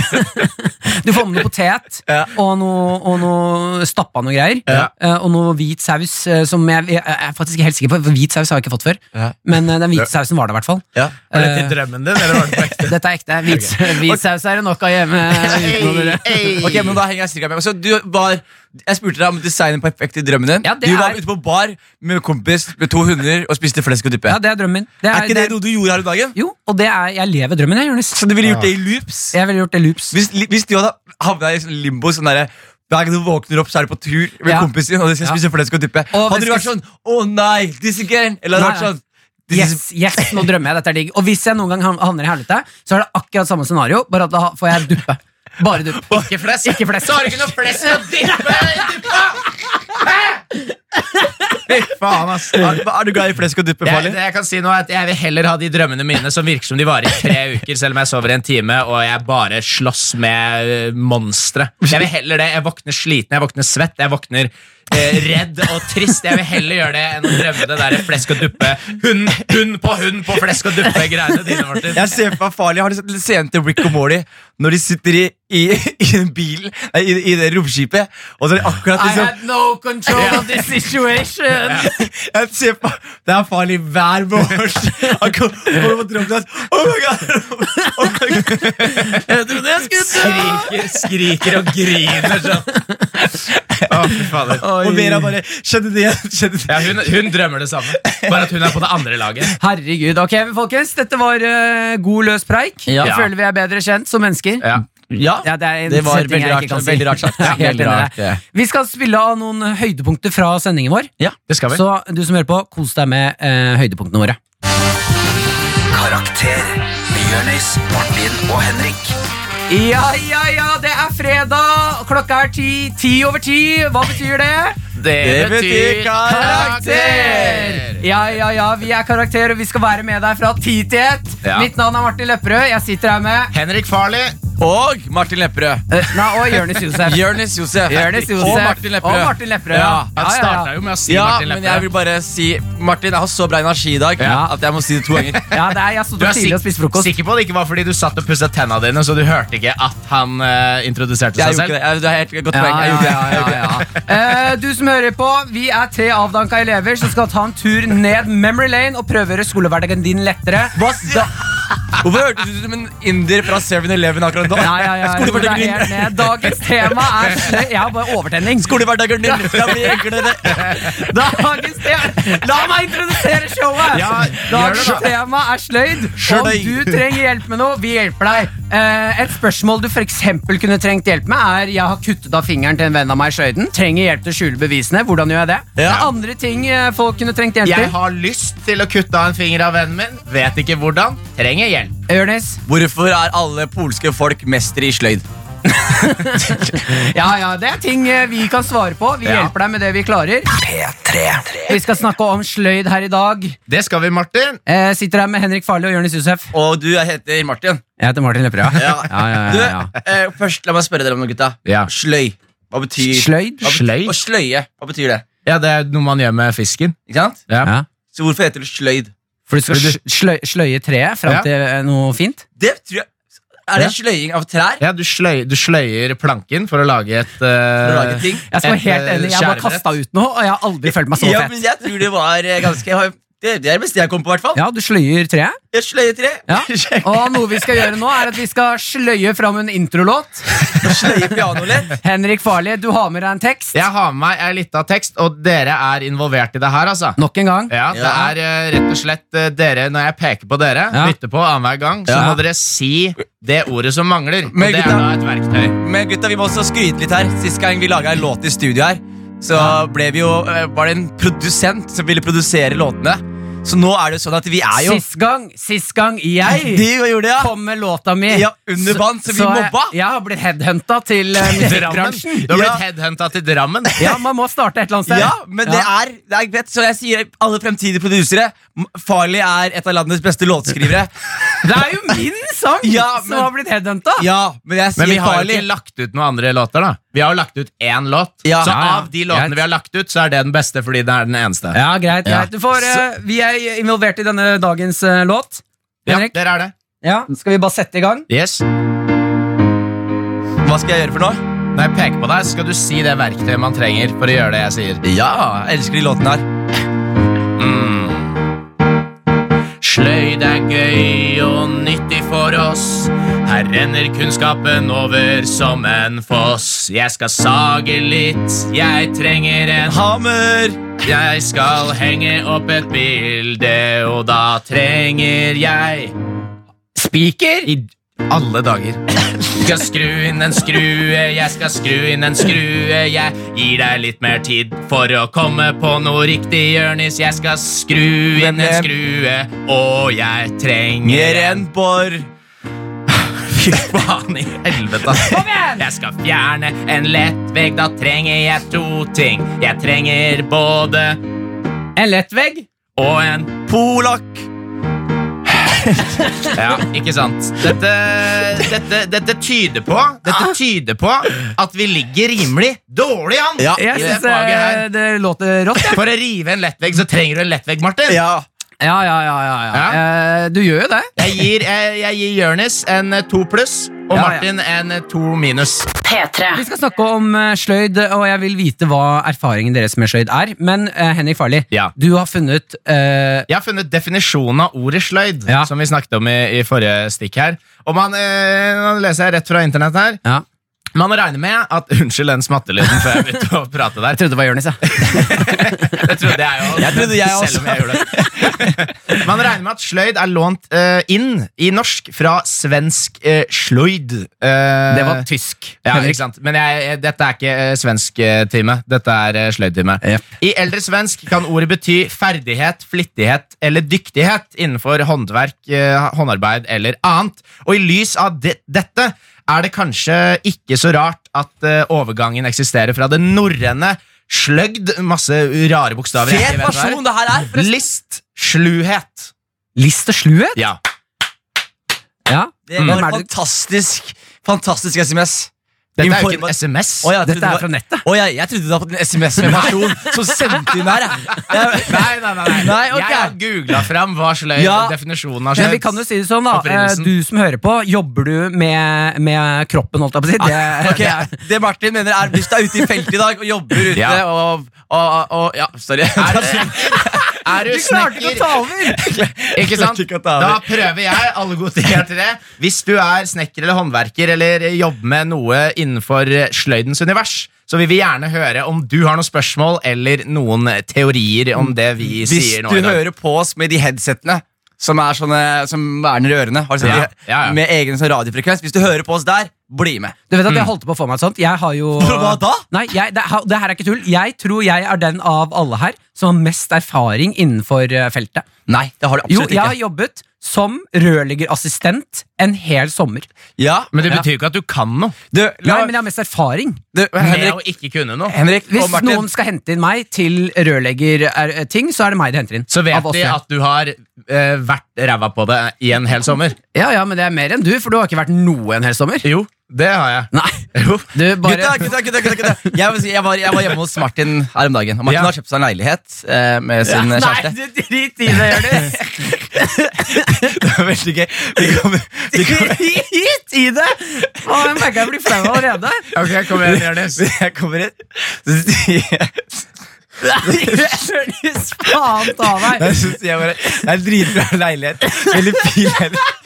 Speaker 4: Du får med noe potet
Speaker 3: Ja.
Speaker 4: og noe, og noe stappa noe greier.
Speaker 2: Ja.
Speaker 4: eh, Og noe hvit saus eh, som jeg, jeg er faktisk ikke helt sikker på. For hvit saus har jeg ikke fått før.
Speaker 3: Ja.
Speaker 4: Men eh, den hvite sausen var det i hvert fall.
Speaker 3: Ja.
Speaker 2: Var dette drømmen din, eller var det på ekte?
Speaker 4: Dette er ekte. Hvit, hvit saus er det nok av hjemme.
Speaker 3: Ok, men da henger jeg cirka med Så du var Jeg spurte deg om designen perfekt i drømmen din.
Speaker 4: Ja, det
Speaker 3: du var
Speaker 4: er-
Speaker 3: ute på bar med kompis med to hunder og spiste flesk og dyppe.
Speaker 4: Ja, det er drømmen. Det
Speaker 3: er ikke det noe du gjorde her om dagen?
Speaker 4: Jo, og det er, jeg lever drømmen, jeg.
Speaker 3: Så du ville gjort det i loops?
Speaker 4: Jeg ville gjort det i loops.
Speaker 3: Hvis, hvis du hadde havna i sånn limbo sånn derre hver gang du våkner opp, så er du på tur med
Speaker 4: Ja.
Speaker 3: kompisen og du skal spise flesk og duppe. Hadde du vært sånn 'Å nei, this again'? Eller hadde du vært sånn this
Speaker 4: Yes, yes, nå drømmer jeg. Dette er digg. Og hvis jeg noen gang havner i helvete, så er det akkurat samme scenario, bare at da får jeg duppe. Bare dupp.
Speaker 2: Ikke flesk.
Speaker 4: Ikke flesk.
Speaker 2: Så har du ikke noe flesk å dyppe i duppa! Fy faen, ass.
Speaker 3: Er, er du glad i flesk og duppe,
Speaker 2: Jeg,
Speaker 3: Farlig?
Speaker 2: det jeg kan si nå er at jeg vil heller ha de drømmene mine som virker som de varer i tre uker, selv om jeg sover i en time og jeg bare slåss med øh, monstre. Jeg vil heller det. Jeg våkner sliten, jeg våkner svett, jeg våkner eh, redd og trist. Jeg vil heller gjøre det enn å drømme det der flesk og duppe. Hund, hund på hund på flesk og duppe-greiene dine, Martin.
Speaker 3: Jeg ser for meg farlig Har du sett scenen til Rick og Morty når de sitter i, i, i en bil Nei, i, i det romskipet, og så er det akkurat
Speaker 4: I
Speaker 3: liksom
Speaker 4: had no control of this situation.
Speaker 3: Jeg ser på Det er farlig hver morgen. Han kom- kommer på drømmen. Oh my god! Oh my god.
Speaker 4: Jeg trodde jeg skulle dø.
Speaker 2: Skriker, skriker og griner sånn. Å, fy fader.
Speaker 3: Og Vera bare Skjedde det igjen? Det?
Speaker 2: Ja, hun, hun drømmer det samme, bare at hun er på det andre laget.
Speaker 4: Herregud. Ok, folkens, dette var uh, god løs preik.
Speaker 3: Ja.
Speaker 4: Jeg føler vi er bedre kjent som mennesker.
Speaker 2: Ja.
Speaker 3: Ja,
Speaker 4: Ja, det, er en
Speaker 3: det var veldig rart,
Speaker 4: si.
Speaker 3: veldig rart sagt.
Speaker 4: Er
Speaker 3: Veldig rart, ja.
Speaker 4: Vi skal spille av noen høydepunkter fra sendingen vår.
Speaker 2: Det skal vi.
Speaker 4: Så du som hører på, kos deg med eh, høydepunktene våre.
Speaker 1: Karakter Bjørnis, Martin og Henrik.
Speaker 4: Ja, ja, ja, det er fredag! Klokka er ti, ti over ti. Hva betyr det?
Speaker 2: Det,
Speaker 3: betyr
Speaker 4: Karakter! Ja, ja, ja, vi er Karakter, og vi skal være med deg fra ti til ett.
Speaker 2: Ja.
Speaker 4: Mitt navn er Martin Lepperød. Jeg sitter her med
Speaker 2: Henrik Farley.
Speaker 3: Og Martin Lepperød.
Speaker 4: Uh, Nei, og Jonis Josef.
Speaker 3: Jonis Josef.
Speaker 4: Josef.
Speaker 3: Og Martin Lepperød.
Speaker 4: Og Martin Lepperød.
Speaker 3: Ja.
Speaker 2: Han
Speaker 4: Ja, ja,
Speaker 2: starta
Speaker 4: ja.
Speaker 2: jo med å si
Speaker 3: Ja,
Speaker 2: Martin
Speaker 3: men jeg vil bare si Martin, jeg har så bra energi i dag
Speaker 2: Ja.
Speaker 3: at jeg må si det to ganger.
Speaker 4: ja, det er, jeg stod
Speaker 2: Du er
Speaker 4: tidlig og spiste frokost.
Speaker 2: sikker på at det ikke var fordi du satt og pusset tenna dine, så du hørte ikke at han uh, introduserte seg selv?
Speaker 3: Jeg- Du har helt godt poeng.
Speaker 4: Ja, ja, ja. Eh, du som hører på, vi er tre avdanka elever som skal ta en tur ned memory lane og prøve å gjøre skolehverdagen din lettere.
Speaker 3: Hva? Hvorfor hørtes du ut som en inder fra 7-Eleven akkurat da?
Speaker 4: Ja, ja, ja,
Speaker 3: Skolehverdagen din.
Speaker 4: Dagens tema er Jeg har bare overtenning.
Speaker 3: Skolehverdagen din skal bli enklere.
Speaker 4: Dagens tema La meg introdusere showet!
Speaker 2: Ja,
Speaker 4: Dagens
Speaker 2: det da.
Speaker 4: tema er sløyd. Om du trenger hjelp med noe, vi hjelper deg. Eh, et spørsmål du for eksempel kunne trengt hjelp med, er Jeg har kuttet av fingeren til en venn av meg i sløyden. Trenger hjelp til å skjule bevisene. Hvordan gjør jeg det?
Speaker 3: Ja.
Speaker 4: Det er andre ting eh, folk kunne trengt hjelp til.
Speaker 2: Jeg har lyst til å kutte av en finger av vennen min. Vet ikke hvordan. Trenger hjelp.
Speaker 4: Ørnis.
Speaker 3: Hvorfor er alle polske folk mestere i sløyd?
Speaker 4: Ja, ja, det er ting eh, vi kan svare på. Vi
Speaker 2: Ja.
Speaker 4: hjelper deg med det vi klarer.
Speaker 1: P3.
Speaker 4: Vi skal snakke om sløyd her i dag.
Speaker 2: Det skal vi, Martin.
Speaker 4: Eh, sitter her med Henrik Farli og Jonis Josef.
Speaker 3: Og du jeg heter Martin.
Speaker 4: Jeg heter Martin Lepperød.
Speaker 3: Ja.
Speaker 4: Ja, ja,
Speaker 3: Du,
Speaker 4: ja, ja.
Speaker 3: eh, først, La meg spørre dere om noe, gutta.
Speaker 2: Ja.
Speaker 3: Sløy. Hva betyr
Speaker 4: Sløyd?
Speaker 3: Hva betyr,
Speaker 2: Sløy?
Speaker 3: Og sløye. Hva betyr det?
Speaker 2: Ja, Det er noe man gjør med fisken.
Speaker 3: Ikke sant?
Speaker 2: Ja.
Speaker 4: Ja.
Speaker 3: Så hvorfor heter det sløyd?
Speaker 4: For du skal sl- sløy, sløye treet fram
Speaker 2: Ja.
Speaker 4: til eh, noe fint?
Speaker 3: Det tror jeg Er det sløying av trær?
Speaker 2: Ja, du, sløy, du sløyer planken for å lage et
Speaker 3: For å
Speaker 2: uh,
Speaker 3: lage ting?
Speaker 4: Jeg skal være helt
Speaker 2: eh,
Speaker 4: enig, jeg bare kasta ut noe, og jeg har aldri følt meg så
Speaker 3: Ja, men jeg tror det var ganske Det, det er det beste jeg kom på, i hvert fall.
Speaker 4: Ja, du sløyer treet.
Speaker 3: sløyer tre
Speaker 4: Ja. Og noe vi skal gjøre nå, er at vi skal sløye fram en introlåt.
Speaker 3: Sløye pianolett.
Speaker 4: Henrik Farli, du har med deg en tekst.
Speaker 2: Jeg har med meg en lita tekst, og dere er involvert i det her, altså.
Speaker 4: Nok en gang.
Speaker 2: Ja, Det
Speaker 3: Ja.
Speaker 2: er eh, rett og slett eh, dere, når jeg peker på dere,
Speaker 4: Ja.
Speaker 2: bytter på annenhver gang, så
Speaker 4: Ja.
Speaker 2: må dere si det ordet som mangler. Og
Speaker 3: Men
Speaker 2: det er
Speaker 3: gutta-
Speaker 2: da et verktøy.
Speaker 3: Men gutta, vi må også skryte litt her. Sist gang vi laga en låt i studio her, så ble vi jo, eh, var det en produsent som ville produsere låtene. Så nå er det sånn at vi er jo
Speaker 4: Sist gang, sist gang jeg
Speaker 3: De gjorde ja.
Speaker 4: kom med låta mi
Speaker 3: Ja, under vann, så vi mobba.
Speaker 4: Jeg, jeg har blitt headhunta til uh,
Speaker 2: Drammen.
Speaker 4: musikkbransjen.
Speaker 2: Du har blitt
Speaker 3: Ja.
Speaker 2: headhunta til Drammen.
Speaker 4: Ja, man må starte et eller annet sted.
Speaker 3: Ja, men det er, det er greit, så jeg sier alle fremtidige produsere Farley er et av landets beste låtskrivere.
Speaker 4: Det er jo min sang
Speaker 3: Ja,
Speaker 4: som har blitt headhunta!
Speaker 3: Ja, men jeg
Speaker 2: Men vi
Speaker 3: sier
Speaker 2: har jo
Speaker 3: Farley.
Speaker 2: ikke lagt ut noen andre låter. da Vi har jo lagt ut én låt.
Speaker 3: Ja.
Speaker 2: Så
Speaker 4: Ja, ja.
Speaker 2: av de låtene
Speaker 4: Greit.
Speaker 2: vi har lagt ut, så er det den beste fordi den er den eneste.
Speaker 4: Ja, greit,
Speaker 2: Ja.
Speaker 4: greit. Du får, eh, vi er involvert i denne dagens uh, låt.
Speaker 2: Ja,
Speaker 4: Henrik?
Speaker 2: dere er det.
Speaker 4: Ja, Skal vi bare sette i gang?
Speaker 2: Yes
Speaker 3: Hva skal jeg gjøre for noe?
Speaker 2: Når jeg peker på deg, så skal du si det verktøyet man trenger for å gjøre det jeg sier.
Speaker 3: Ja, jeg elsker de låtene her.
Speaker 2: Sløyd er gøy og nyttig for oss. Her renner kunnskapen over som en foss. Jeg skal sage litt, jeg trenger en
Speaker 3: Hammer!
Speaker 2: Jeg skal henge opp et bilde, og da trenger jeg
Speaker 4: Spiker?
Speaker 2: I alle dager. Jeg Skal skru inn en skrue, jeg skal skru inn en skrue. Jeg gir deg litt mer tid for å komme på noe riktig, Jørnis. Jeg skal skru inn en skrue, og jeg trenger en
Speaker 3: bor.
Speaker 2: Fy faen i helvete.
Speaker 4: Kom igjen!
Speaker 2: Jeg skal fjerne en lettvegg, da trenger jeg to ting. Jeg trenger både
Speaker 4: En lettvegg?
Speaker 2: og en
Speaker 3: Polakk.
Speaker 2: Ja, ikke sant Dette, dette, dette tyder på Dette tyder på at vi ligger rimelig dårlig an
Speaker 3: Ja.
Speaker 4: Jeg
Speaker 2: synes det her.
Speaker 4: det låter rått. Ja.
Speaker 2: For å rive en lettvegg så trenger du en lettvegg, Martin
Speaker 3: Ja.
Speaker 4: Ja, ja, ja. ja, ja.
Speaker 2: Ja.
Speaker 4: Eh, du gjør jo det.
Speaker 2: Jeg gir, jeg, jeg gir Jonis en to pluss Og
Speaker 4: Ja, ja.
Speaker 2: Martin en to minus
Speaker 5: P3.
Speaker 4: Vi skal snakke om eh, sløyd, og jeg vil vite hva erfaringen deres med sløyd er. Men eh, Henrik Farli,
Speaker 2: Ja.
Speaker 4: du har funnet eh,
Speaker 2: Jeg har funnet definisjonen av ordet sløyd
Speaker 4: Ja.
Speaker 2: Som vi snakket om i, i forrige stikk her Og man, eh, nå leser jeg rett fra internett her
Speaker 4: ja.
Speaker 2: Man regner med at Unnskyld den smattelyden før jeg begynte å prate der
Speaker 4: Jeg trodde det var Jonis, ja.
Speaker 2: Det trodde jeg òg.
Speaker 3: Jeg trodde jeg også.
Speaker 2: Selv om jeg gjorde det. Man regner med at sløyd er lånt uh, inn i norsk fra svensk uh, sløyd. Uh,
Speaker 4: Det var tysk.
Speaker 2: ja, ikke sant? Men jeg, dette er ikke uh, svensk-time. Dette er uh, sløydtime.
Speaker 4: Yep.
Speaker 2: I eldre svensk kan ordet bety ferdighet, flittighet eller dyktighet innenfor håndverk, håndarbeid eller annet. Og i lys av de dette er det kanskje ikke så rart at eh, overgangen eksisterer fra det norrøne sløgd, masse rare bokstaver.
Speaker 3: Fet
Speaker 2: er.
Speaker 3: versjon det her er. forresten.
Speaker 2: List, sluhet.
Speaker 4: List og sluhet?
Speaker 2: Ja.
Speaker 4: Ja.
Speaker 3: Det var
Speaker 4: mm.
Speaker 3: fantastisk. Fantastisk SMS.
Speaker 2: Dette er jo ikke en SMS.
Speaker 3: Oh, ja,
Speaker 4: Dette er fra nettet.
Speaker 3: Oh, ja, jeg trodde du hadde fått en SMS med person som sendte inn her. jeg.
Speaker 2: Nei, nei, nei, nei.
Speaker 3: Okay.
Speaker 2: Jeg har googla fram hva sløyd
Speaker 3: Ja.
Speaker 2: definisjonen skjedd
Speaker 4: Men vi kan jo si det sånn, da. Eh, Du som hører på, jobber du med, med kroppen, holdt jeg på å si? Det,
Speaker 3: okay.
Speaker 4: det
Speaker 3: Martin mener er hvis du er ute i feltet i dag og jobber ute
Speaker 2: Ja.
Speaker 3: og, og, og Ja, sorry.
Speaker 2: Er er du
Speaker 4: du klarte ikke å ta over!
Speaker 2: Ikke sant? Da prøver jeg alle gode ting her til det. Hvis du er snekker eller håndverker eller jobber med noe innenfor sløydens univers, så vi vil gjerne høre om du har noen spørsmål eller noen teorier om det vi
Speaker 3: Hvis
Speaker 2: sier nå Hvis du
Speaker 3: hører på oss med de headsettene som er sånne Som verner i ørene, sett
Speaker 2: Ja,
Speaker 3: de?
Speaker 2: ja, ja.
Speaker 3: med egen sånn radiofrekvens Hvis du hører på oss der, bli med.
Speaker 4: Du vet at jeg holdt på å få meg et sånt? Jeg har jo
Speaker 3: Hva da?
Speaker 4: Nei, jeg, det, det her er ikke tull. Jeg tror jeg er den av alle her som har mest erfaring innenfor eh, feltet.
Speaker 3: Nei, det har du absolutt
Speaker 4: Jo,
Speaker 3: absolutt
Speaker 4: jeg har jobbet som rørleggerassistent en hel sommer.
Speaker 3: Ja,
Speaker 2: Men det betyr jo ikke at du kan noe.
Speaker 3: du,
Speaker 4: Nei, men jeg har mest erfaring.
Speaker 3: du,
Speaker 2: Med
Speaker 3: Henrik,
Speaker 2: å ikke kunne noe.
Speaker 3: Henrik
Speaker 4: Hvis
Speaker 3: Martin
Speaker 4: noen skal hente inn meg til rørleggerting, så er det meg de henter inn.
Speaker 2: Så vet de at du har eh, vært ræva på det i en hel sommer.
Speaker 4: Ja, ja, men det er mer enn du, for du har ikke vært noe en hel sommer.
Speaker 2: Jo, det har jeg.
Speaker 4: Nei,
Speaker 2: Jo.
Speaker 4: du bare
Speaker 3: Gutta, gutta, gutta, gutta. Jeg, jeg, var, jeg var hjemme hos Martin her om dagen. Og Martin
Speaker 2: Ja.
Speaker 3: har kjøpt seg en leilighet eh, med sin
Speaker 4: Nei,
Speaker 3: kjæreste.
Speaker 4: du drit i det, Jonis!
Speaker 3: Det var veldig gøy. Vi kommer, vi kommer,
Speaker 4: Drit i det! Å, jeg merker jeg blir flau allerede.
Speaker 2: Ok, kom igjen, Jonis.
Speaker 3: jeg kommer inn, så sier
Speaker 4: faen ta meg.
Speaker 3: Jeg sier jeg bare Det er en dritbra leilighet. Veldig fin leilighet.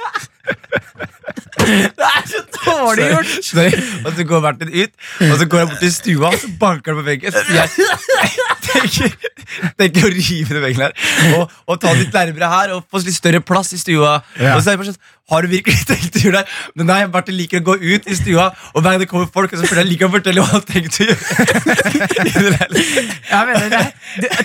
Speaker 4: Det er så dårlig gjort.
Speaker 3: Sorry. Og så går Martin ut, og så går han bort til stua og så banker han på veggen. Så jeg tenker, tenker å rive den veggen her og, og ta den litt nærmere her og få litt større plass i stua.
Speaker 2: Ja.
Speaker 3: Og så er jeg bare sånn, Har du virkelig tenkt å gjøre det? Men nei, Bertil liker å gå ut i stua, og hver gang det kommer folk, så føler jeg liker å fortelle hva han tenkte tenkt å gjøre.
Speaker 4: Jeg mener det,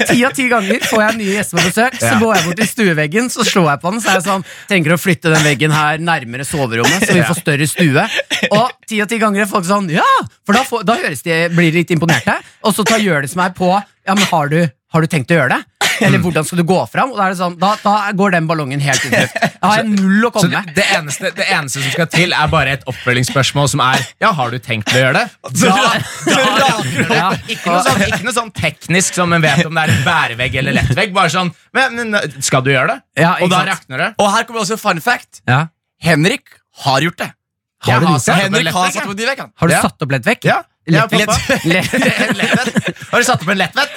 Speaker 4: Ti av ti ganger får jeg nye gjester på besøk, så går jeg bort til stueveggen, så slår jeg på den, så er jeg sånn Tenker å flytte den veggen her nærmere soverommet, så vi får større stue. Og ti av ti ganger er folk sånn Ja! For da, får, da høres de, blir de litt imponerte, og så tar som er på Ja, men har du, har du tenkt å gjøre det? Eller hvordan skal du gå fram? Og da, er det sånn, da, da går den ballongen helt ut. Da har jeg null å komme med.
Speaker 2: det, eneste, det eneste som skal til, er bare et oppfølgingsspørsmål som er Ja, har du tenkt å gjøre det? Da.
Speaker 4: Ja.
Speaker 2: ikke, noe sånn, ikke noe sånn teknisk som en vet om det er en bærevegg eller lettvegg. Bare sånn men, men, Skal du gjøre det?
Speaker 4: Ja,
Speaker 2: Og da rakner det.
Speaker 3: Og her kommer også fun fact.
Speaker 4: Ja.
Speaker 3: Henrik har gjort det.
Speaker 4: Har du
Speaker 2: har
Speaker 4: det?
Speaker 2: satt opp en
Speaker 3: Henrik har satt opp veggene.
Speaker 4: Har du satt opp lettvekk?
Speaker 2: Ja. Ja,
Speaker 4: Lett- lett-
Speaker 2: Lettvett. Har du satt opp en lettvett?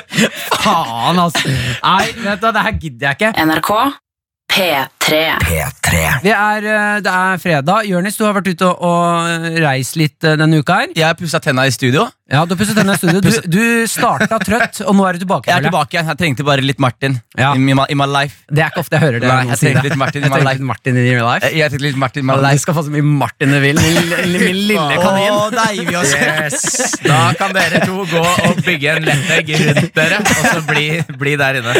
Speaker 4: Faen, altså. Nei, vet du, det her gidder jeg ikke.
Speaker 5: NRK P3.
Speaker 1: P3.
Speaker 4: Det er, eh, det er fredag. Jørnis, du har vært ute og, og reist litt eh, denne uka her.
Speaker 3: Jeg pussa tenna i studio.
Speaker 4: Ja, Du har pusset tenna i studio. Du, du starta trøtt, og nå er du tilbake.
Speaker 3: Jeg er tilbake. Jeg trengte bare litt Martin
Speaker 4: Ja.
Speaker 3: in, my, in my life.
Speaker 4: Det er ikke ofte jeg hører det.
Speaker 3: Nei, jeg trengte litt Martin in
Speaker 4: Jeg
Speaker 3: my
Speaker 4: trengte
Speaker 3: life.
Speaker 4: litt Martin in your life.
Speaker 3: Jeg, trengte litt Martin in my
Speaker 4: life Du skal få så mye Martin du vil, min, min lille kanin.
Speaker 3: Oh, deilig også
Speaker 2: Yes. Da kan dere to gå og bygge en lettvegg rundt dere, og så bli, bli der inne.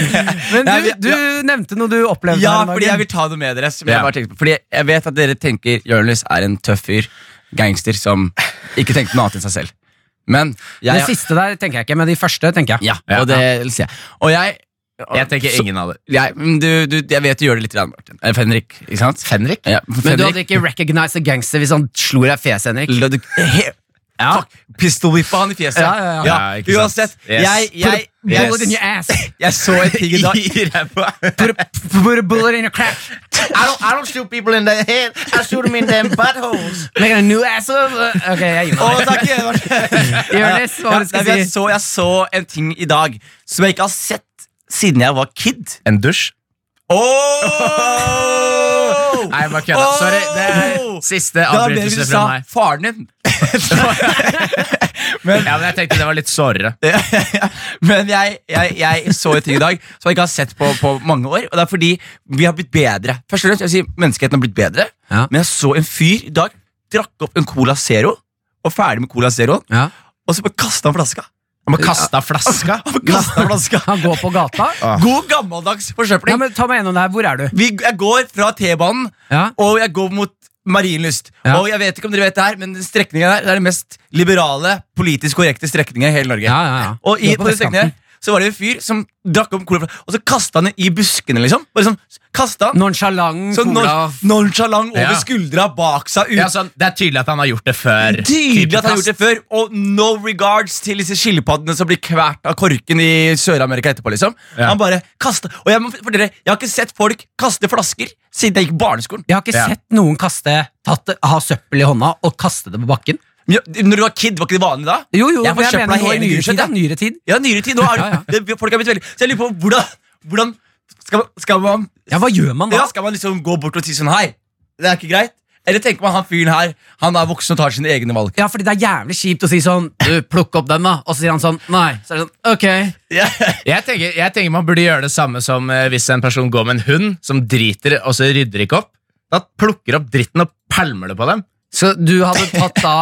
Speaker 4: Men du, du nevnte noe du opplevde
Speaker 3: Ja, fordi jeg vil ta det med dere. Som
Speaker 2: Ja.
Speaker 3: jeg bare på. Fordi jeg vet at dere tenker Jonis er en tøff fyr. Gangster som ikke tenkte noe annet enn seg selv. Men jeg,
Speaker 4: Det siste der tenker jeg ikke, men de første tenker jeg.
Speaker 3: ja, og det vil si jeg. Og jeg
Speaker 2: Jeg tenker ingen av det.
Speaker 3: jeg, du, du, jeg vet du gjør det litt, rann Martin. Eh, Fenrik, ikke sant?
Speaker 2: Fenrik?
Speaker 3: Ja,
Speaker 4: Men du hadde ikke recognized a gangster hvis han slo deg i fjeset, Henrik? Ja.
Speaker 3: Fuck, Pistolwhippa han i fjeset.
Speaker 4: Ja, ja, ja.
Speaker 2: Ja.
Speaker 3: Uansett,
Speaker 2: Yes.
Speaker 3: jeg, jeg, jeg,
Speaker 4: Bullet in your ass.
Speaker 3: jeg så en ting i dag.
Speaker 4: Put a, put a bullet in your crack.
Speaker 2: I don't, I don't shoot people in the head. I shoot them in them buttholes.
Speaker 4: Making a new ass of Ok, jeg gir meg.
Speaker 3: Oh, takk.
Speaker 4: Jonis, hva var det du
Speaker 3: Ja, nei, jeg, så, jeg så en ting i dag som jeg ikke har sett siden jeg var kid.
Speaker 2: En dusj?
Speaker 3: Oh!
Speaker 2: Nei, jeg bare kødda. Sorry. Det er siste avbrytelse fra meg.
Speaker 3: faren din.
Speaker 2: Ja, men jeg tenkte det var litt sårere.
Speaker 3: Men jeg, jeg, jeg så en ting i dag som jeg ikke har sett på, på mange år. Og det er fordi vi har blitt bedre. Først og fremst, jeg vil si Menneskeheten har blitt bedre.
Speaker 4: Ja.
Speaker 3: Men jeg så en fyr i dag drakk opp en Cola Zero, og ferdig med Cola Zero,
Speaker 4: Ja.
Speaker 3: og så bare kasta han flaska.
Speaker 2: Han må kaste flaska.
Speaker 3: Han kastet flaska.
Speaker 4: Han går på gata.
Speaker 3: God gammeldags forsøpling.
Speaker 4: Ja, men Ta meg gjennom det her. Hvor er du?
Speaker 3: Vi, jeg går fra T-banen,
Speaker 4: Ja.
Speaker 3: og jeg går mot Marienlyst.
Speaker 4: Ja.
Speaker 3: Og jeg vet ikke om dere vet det her, men strekningen der det er den mest liberale, politisk korrekte strekningen i hele Norge.
Speaker 4: Ja, ja, ja.
Speaker 3: Og i,
Speaker 4: på
Speaker 3: på den strekningen så var det en fyr som drakk opp cola, og så kasta han den i buskene, liksom. Bare sånn, kastet han
Speaker 4: Nonchalant
Speaker 3: så
Speaker 4: cola.
Speaker 3: non- nonchalant over
Speaker 2: Ja.
Speaker 3: skuldra, bak seg, ut.
Speaker 2: Ja, sånn, det er tydelig at han har gjort det før.
Speaker 3: Tydelig at han har gjort det før, og no regards til disse skilpaddene som blir kvært av korken i Sør-Amerika etterpå. liksom
Speaker 2: Ja.
Speaker 3: Han bare kastet Og jeg må fortelle, jeg har ikke sett folk kaste flasker siden jeg gikk barneskolen.
Speaker 4: Jeg har ikke sett noen kaste tatt, ha søppel i hånda og kaste det på bakken.
Speaker 3: Ja, når du var kid, var ikke det vanlig da?
Speaker 4: Jo, jo,
Speaker 3: Jeg
Speaker 4: men jeg mener nå i nyere tid. Ja, nyere tid.
Speaker 3: Ja, nyere tid. Nå er
Speaker 4: Ja,
Speaker 3: ja. det, folk er blitt veldig Så jeg lurer på hvordan, hvordan skal, skal man
Speaker 4: Ja, Hva gjør man da?
Speaker 3: ja, Skal man liksom gå bort og si sånn Hei, det er ikke greit? Eller tenker man han fyren her Han er voksen og tar sine egne valg?
Speaker 4: Ja, fordi det er jævlig kjipt å si sånn Du, plukk opp den, da. Og så sier han sånn Nei. Så er det sånn Ok.
Speaker 2: Jeg tenker, jeg tenker man burde gjøre det samme som eh, hvis en person går med en hund som driter og så rydder ikke opp. Da plukker opp dritten og pælmer det på dem.
Speaker 4: Så du hadde tatt da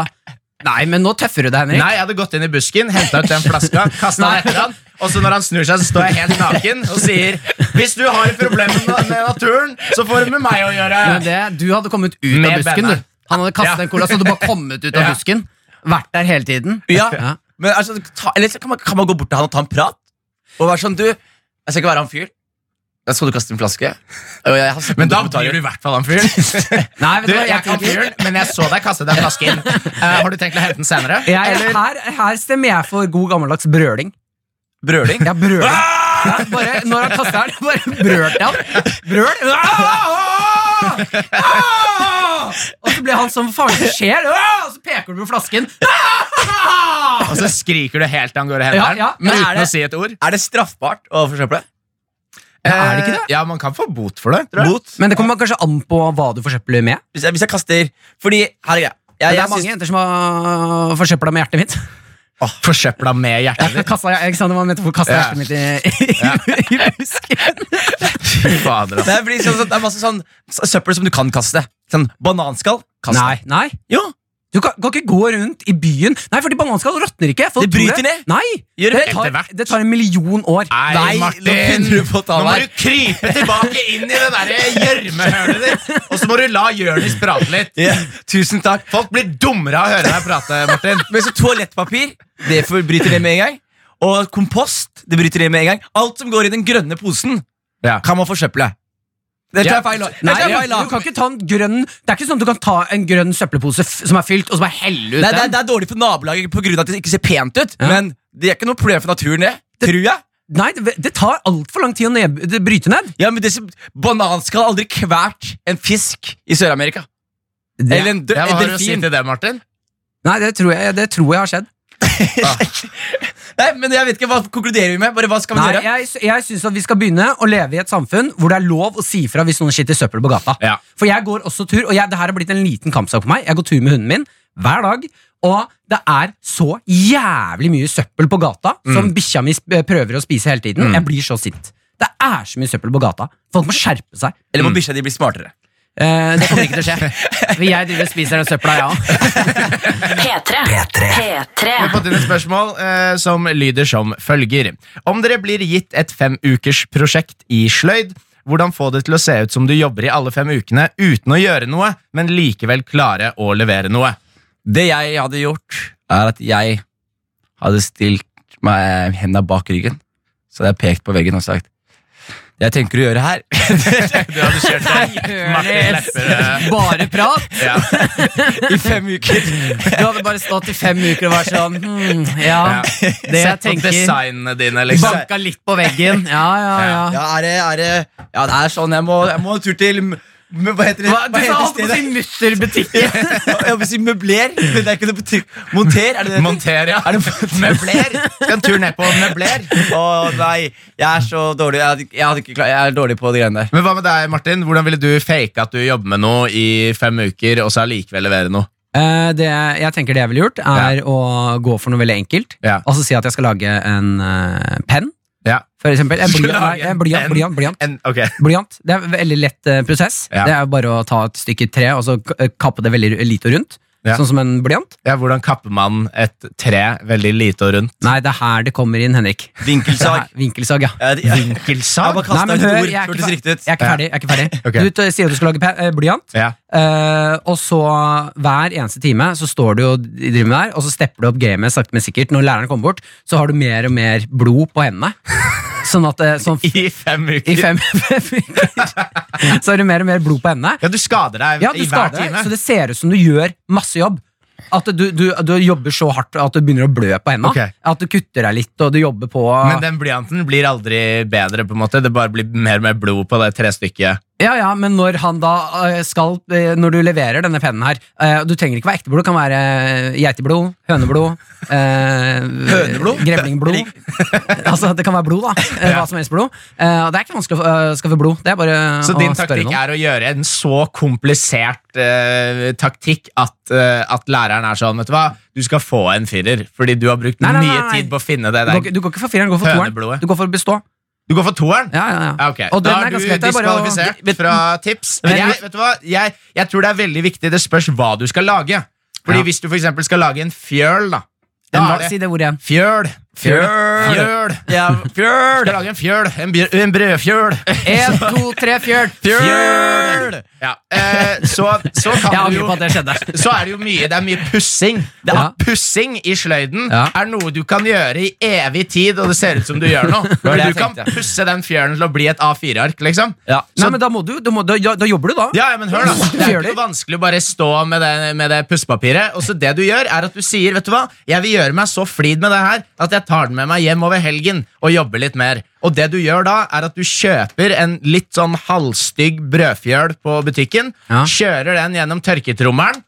Speaker 4: Nei, men nå tøffer du deg, Henrik.
Speaker 2: Nei, jeg hadde gått inn i busken, henta ut den flaska, kasta den etter han, og så når han snur seg, så står jeg helt naken og sier Hvis du har et problem med naturen, så får det med meg å gjøre.
Speaker 4: Men det, du hadde kommet ut
Speaker 2: Med
Speaker 4: av busken,
Speaker 2: benne.
Speaker 4: du. Han hadde kastet
Speaker 2: Ja.
Speaker 4: en cola, så du bare kommet ut av busken. Vært der hele tiden.
Speaker 3: Ja,
Speaker 4: Ja.
Speaker 3: Men altså, ta, Eller så kan man, kan man gå bort til han og ta en prat? Og være sånn Du, jeg skal ikke være han fyren. Jeg så du kaste en flaske.
Speaker 2: Men da
Speaker 3: betaler
Speaker 2: blir du i hvert fall han fyren.
Speaker 4: Nei, vet
Speaker 2: Du,
Speaker 4: du hva
Speaker 2: jeg
Speaker 4: kan
Speaker 2: fyren, men jeg så deg kaste den flasken. Uh, har du tenkt å hente den senere?
Speaker 4: Jeg, her, her stemmer jeg for god gammeldags brøling.
Speaker 3: Brøling?
Speaker 4: Ja, brøling. Ja, bare, når han kaster den, bare brølte han. Brøl. Ah! Ah! Og så blir han sånn Hva faen skjer? Ah! Og så peker du på flasken. Ah!
Speaker 2: Og så skriker du helt til han går og henter
Speaker 4: Ja,
Speaker 2: den,
Speaker 4: ja.
Speaker 2: men
Speaker 3: Men
Speaker 2: uten
Speaker 3: det-
Speaker 2: å si et ord.
Speaker 3: Er det straffbart å forsøple?
Speaker 4: Ja, er det ikke det?
Speaker 2: Eh, Ja, man kan få bot for det. tror jeg.
Speaker 3: Bot?
Speaker 4: Men det kommer kanskje an på hva du forsøpler med.
Speaker 3: Hvis jeg, hvis jeg kaster Fordi, her er greia. Jeg,
Speaker 4: det
Speaker 3: jeg
Speaker 4: er mange jenter som har forsøpla med hjertet mitt.
Speaker 2: Forsøpla med hjertet
Speaker 4: Jeg
Speaker 2: ditt.
Speaker 4: kasta, jeg, ikke sant, det var metafor. Kasta
Speaker 2: Ja.
Speaker 4: hjertet mitt i, i, i busken.
Speaker 2: Fy fader, ass.
Speaker 3: Det, blir sånn, det er masse sånn søppel som du kan kaste. Sånn bananskall. Kast
Speaker 4: Nei, nei.
Speaker 3: Jo,
Speaker 4: Du kan, kan ikke gå rundt i byen Nei, fordi bananskall råtner ikke. Folk
Speaker 3: Det bryter ned.
Speaker 4: Nei, det
Speaker 3: det
Speaker 4: tar, det tar en million år.
Speaker 2: Nei,
Speaker 3: Nei,
Speaker 2: Martin!
Speaker 3: nå
Speaker 2: Nå må du krype tilbake inn i det derre gjørmehølet ditt, og så må du la Jonis prate litt.
Speaker 3: Yeah. tusen takk.
Speaker 2: Folk blir dummere av å høre deg prate, Martin.
Speaker 3: Men så toalettpapir, det bryter det med en gang. Og kompost, det bryter det med en gang. Alt som går i den grønne posen,
Speaker 2: Ja.
Speaker 3: kan man forsøple. Det tar
Speaker 2: Ja.
Speaker 3: jeg feil.
Speaker 4: Nei,
Speaker 3: tar jeg feil
Speaker 4: du kan ikke ta en grønn Det er ikke sånn at du kan ta en grønn søppelpose som er fylt, og så bare helle ut
Speaker 3: Nei, det, er, det er dårlig for nabolaget på grunn av at det ikke ser pent ut.
Speaker 4: Ja.
Speaker 3: Men det er ikke noe problem for naturen, det. Tror jeg.
Speaker 4: Nei, det, det tar altfor lang tid å ned, det bryte ned.
Speaker 3: Ja, men Bananskall har aldri kvært en fisk i Sør-Amerika. Eller en, dø-
Speaker 2: Ja, hva har du å si til det, Martin?
Speaker 4: nei, det tror, jeg, det tror jeg har skjedd.
Speaker 3: Nei, men jeg vet ikke, Hva konkluderer vi med? Bare Hva skal vi
Speaker 4: Nei,
Speaker 3: gjøre?
Speaker 4: jeg, jeg syns at vi skal begynne å leve i et samfunn hvor det er lov å si fra hvis noen skitter søppel på gata.
Speaker 2: Ja.
Speaker 4: For jeg går også tur, og jeg, det her har blitt en liten kampsak for meg. Jeg går tur med hunden min hver dag. Og det er så jævlig mye søppel på gata som bikkja mi prøver å spise hele tiden. Jeg blir så sint. Det er så mye søppel på gata. Folk må skjerpe seg.
Speaker 3: Eller må bikkja di bli smartere?
Speaker 4: Eh, det kommer ikke til å skje. For jeg driver og spiser den søpla, ja.
Speaker 5: P3.
Speaker 1: P3.
Speaker 5: P3.
Speaker 2: Vi har fått inn et spørsmål uh, som lyder som følger. Om dere blir gitt et fem ukers prosjekt i sløyd, hvordan få det til å se ut som du jobber i alle fem ukene uten å gjøre noe, men likevel klare å levere noe?
Speaker 3: Det jeg hadde gjort, er at jeg hadde stilt meg hendene bak ryggen. Så hadde jeg pekt på veggen og sagt jeg tenker å gjøre her
Speaker 2: Du hadde kjørt Martin
Speaker 4: Bare prat.
Speaker 2: Ja.
Speaker 3: i fem uker
Speaker 4: Du hadde bare stått i fem uker og vært sånn hmm, Ja, det jeg
Speaker 2: Sett på
Speaker 4: tenker
Speaker 2: designene dine, liksom.
Speaker 4: Banka litt på veggen. Ja, ja, ja.
Speaker 3: Ja, er det, er det Ja, det er sånn. Jeg må, jeg må en tur til Hva heter det?
Speaker 4: Hva, du sa alt på å si mutterbutikken.
Speaker 3: Jeg vil si møbler, men det er ikke noe butikk. Monter, er det det?
Speaker 2: Monter, ja.
Speaker 3: Er det
Speaker 2: Møbler. Skal en tur ned på møbler.
Speaker 3: Å nei, jeg er så dårlig. Jeg, hadde, jeg, hadde ikke klar, jeg er dårlig på de greiene der.
Speaker 2: Men hva med deg, Martin? Hvordan ville du fake at du jobber med noe i fem uker, og så allikevel levere noe?
Speaker 4: Eh, det jeg tenker det jeg ville gjort, er å gå for noe veldig enkelt.
Speaker 2: Ja.
Speaker 4: Altså si at jeg skal lage en uh, penn,
Speaker 2: Ja.
Speaker 4: For eksempel. En blyant, nei,
Speaker 2: en
Speaker 4: en blyant, blyant, blyant.
Speaker 2: En, okay.
Speaker 4: Blyant. Det er en veldig lett eh, prosess.
Speaker 2: Ja.
Speaker 4: Det er bare å ta et stykke tre og så kappe det veldig lite og rundt.
Speaker 2: Ja.
Speaker 4: Sånn som en blyant.
Speaker 2: Ja, hvordan kapper man et tre veldig lite og rundt?
Speaker 4: Nei, det er her det kommer inn, Henrik.
Speaker 3: Vinkelsag.
Speaker 4: Vinkelsag, ja.
Speaker 3: Jeg
Speaker 2: Vinkelsag?
Speaker 3: bare
Speaker 4: Nei, men hør, jeg er
Speaker 3: Hørtes
Speaker 4: ikke,
Speaker 3: riktig
Speaker 4: fer-
Speaker 3: ut.
Speaker 4: jeg er ikke ferdig. Jeg er ikke ferdig.
Speaker 2: okay.
Speaker 4: Du sier at du skal lage eh, blyant,
Speaker 2: Ja.
Speaker 4: eh, og så hver eneste time så står du og driver med der, og så stepper du opp gamet sakte, men sikkert. Når læreren kommer bort, så har du mer og mer blod på hendene. Sånn at eh, sånn,
Speaker 2: I fem uker?
Speaker 4: i fem, fem uker så har du mer og mer blod på hendene.
Speaker 2: Ja, du skader deg
Speaker 4: Ja, du
Speaker 2: i hver
Speaker 4: deg,
Speaker 2: time.
Speaker 4: så det ser ut som du gjør masse jobb. At du, du, du jobber så hardt at du begynner å blø på hendene.
Speaker 2: Okay.
Speaker 4: At du kutter deg litt, og du jobber på
Speaker 2: Men den blyanten blir aldri bedre, på en måte. Det bare blir mer og mer blod på det trestykket.
Speaker 4: Ja, ja, men når han da eh, skal eh, Når du leverer denne pennen her eh, Du trenger ikke være ekteblod, det kan være geiteblod, høneblod eh,
Speaker 3: Høneblod?
Speaker 4: Grevlingblod. altså, det kan være blod, da. Hva som helst blod. Eh, det er ikke vanskelig å skaffe blod. Det er bare
Speaker 2: Så din taktikk
Speaker 4: noen.
Speaker 2: er å gjøre en så komplisert eh, taktikk at, at læreren er sånn, vet du hva, du skal få en firer, fordi du har brukt
Speaker 4: Nei, nei, nei,
Speaker 2: mye tid på å finne det
Speaker 4: Du går,
Speaker 2: der.
Speaker 4: du går ikke for fireren, du går for toeren. Du går for å bestå.
Speaker 2: Du går for toeren?
Speaker 4: Ja, ja, ja. Okay.
Speaker 2: Da
Speaker 4: er
Speaker 2: er du
Speaker 4: greit, er bare å-
Speaker 2: diskvalifisert fra tips. Jeg, vet du hva? Jeg, jeg tror det er veldig viktig. Det spørs hva du skal lage. Fordi. Hvis du for skal lage en fjøl, da, da
Speaker 4: En
Speaker 2: det
Speaker 4: Si det ordet igjen.
Speaker 2: Fjøl.
Speaker 3: Fjøl.
Speaker 2: Fjøl.
Speaker 3: Ja,
Speaker 2: Skal lage en fjøl. En, en brødfjøl.
Speaker 4: En, to, tre, fjøl!
Speaker 2: Fjøl! Ja, eh, så, så kan du jo
Speaker 4: det skjedde.
Speaker 2: så er det jo mye Det er mye pussing. Det
Speaker 4: Ja.
Speaker 2: Pussing i sløyden
Speaker 4: Ja.
Speaker 2: er noe du kan gjøre i evig tid, og det ser ut som du gjør noe.
Speaker 3: det
Speaker 2: du kan pusse den fjølen til å bli et A4-ark, liksom.
Speaker 3: Ja.
Speaker 4: Nei, men da, må du, du må, da, da jobber du, da.
Speaker 2: Ja, men hør da Det er ikke vanskelig å bare stå med det, med det pussepapiret. Og så det du gjør, er at du sier Vet du hva, jeg vil gjøre meg så flid med det her at jeg tar den med meg hjem over helgen og jobber litt mer. Og det du gjør da, er at du kjøper en litt sånn halvstygg brødfjøl på butikken,
Speaker 4: Ja.
Speaker 2: kjører den gjennom tørketrommelen,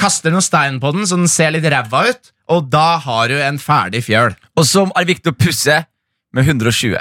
Speaker 2: kaster noen stein på den så den ser litt ræva ut, og da har du en ferdig fjøl.
Speaker 3: Og så er det viktig å pusse med 120.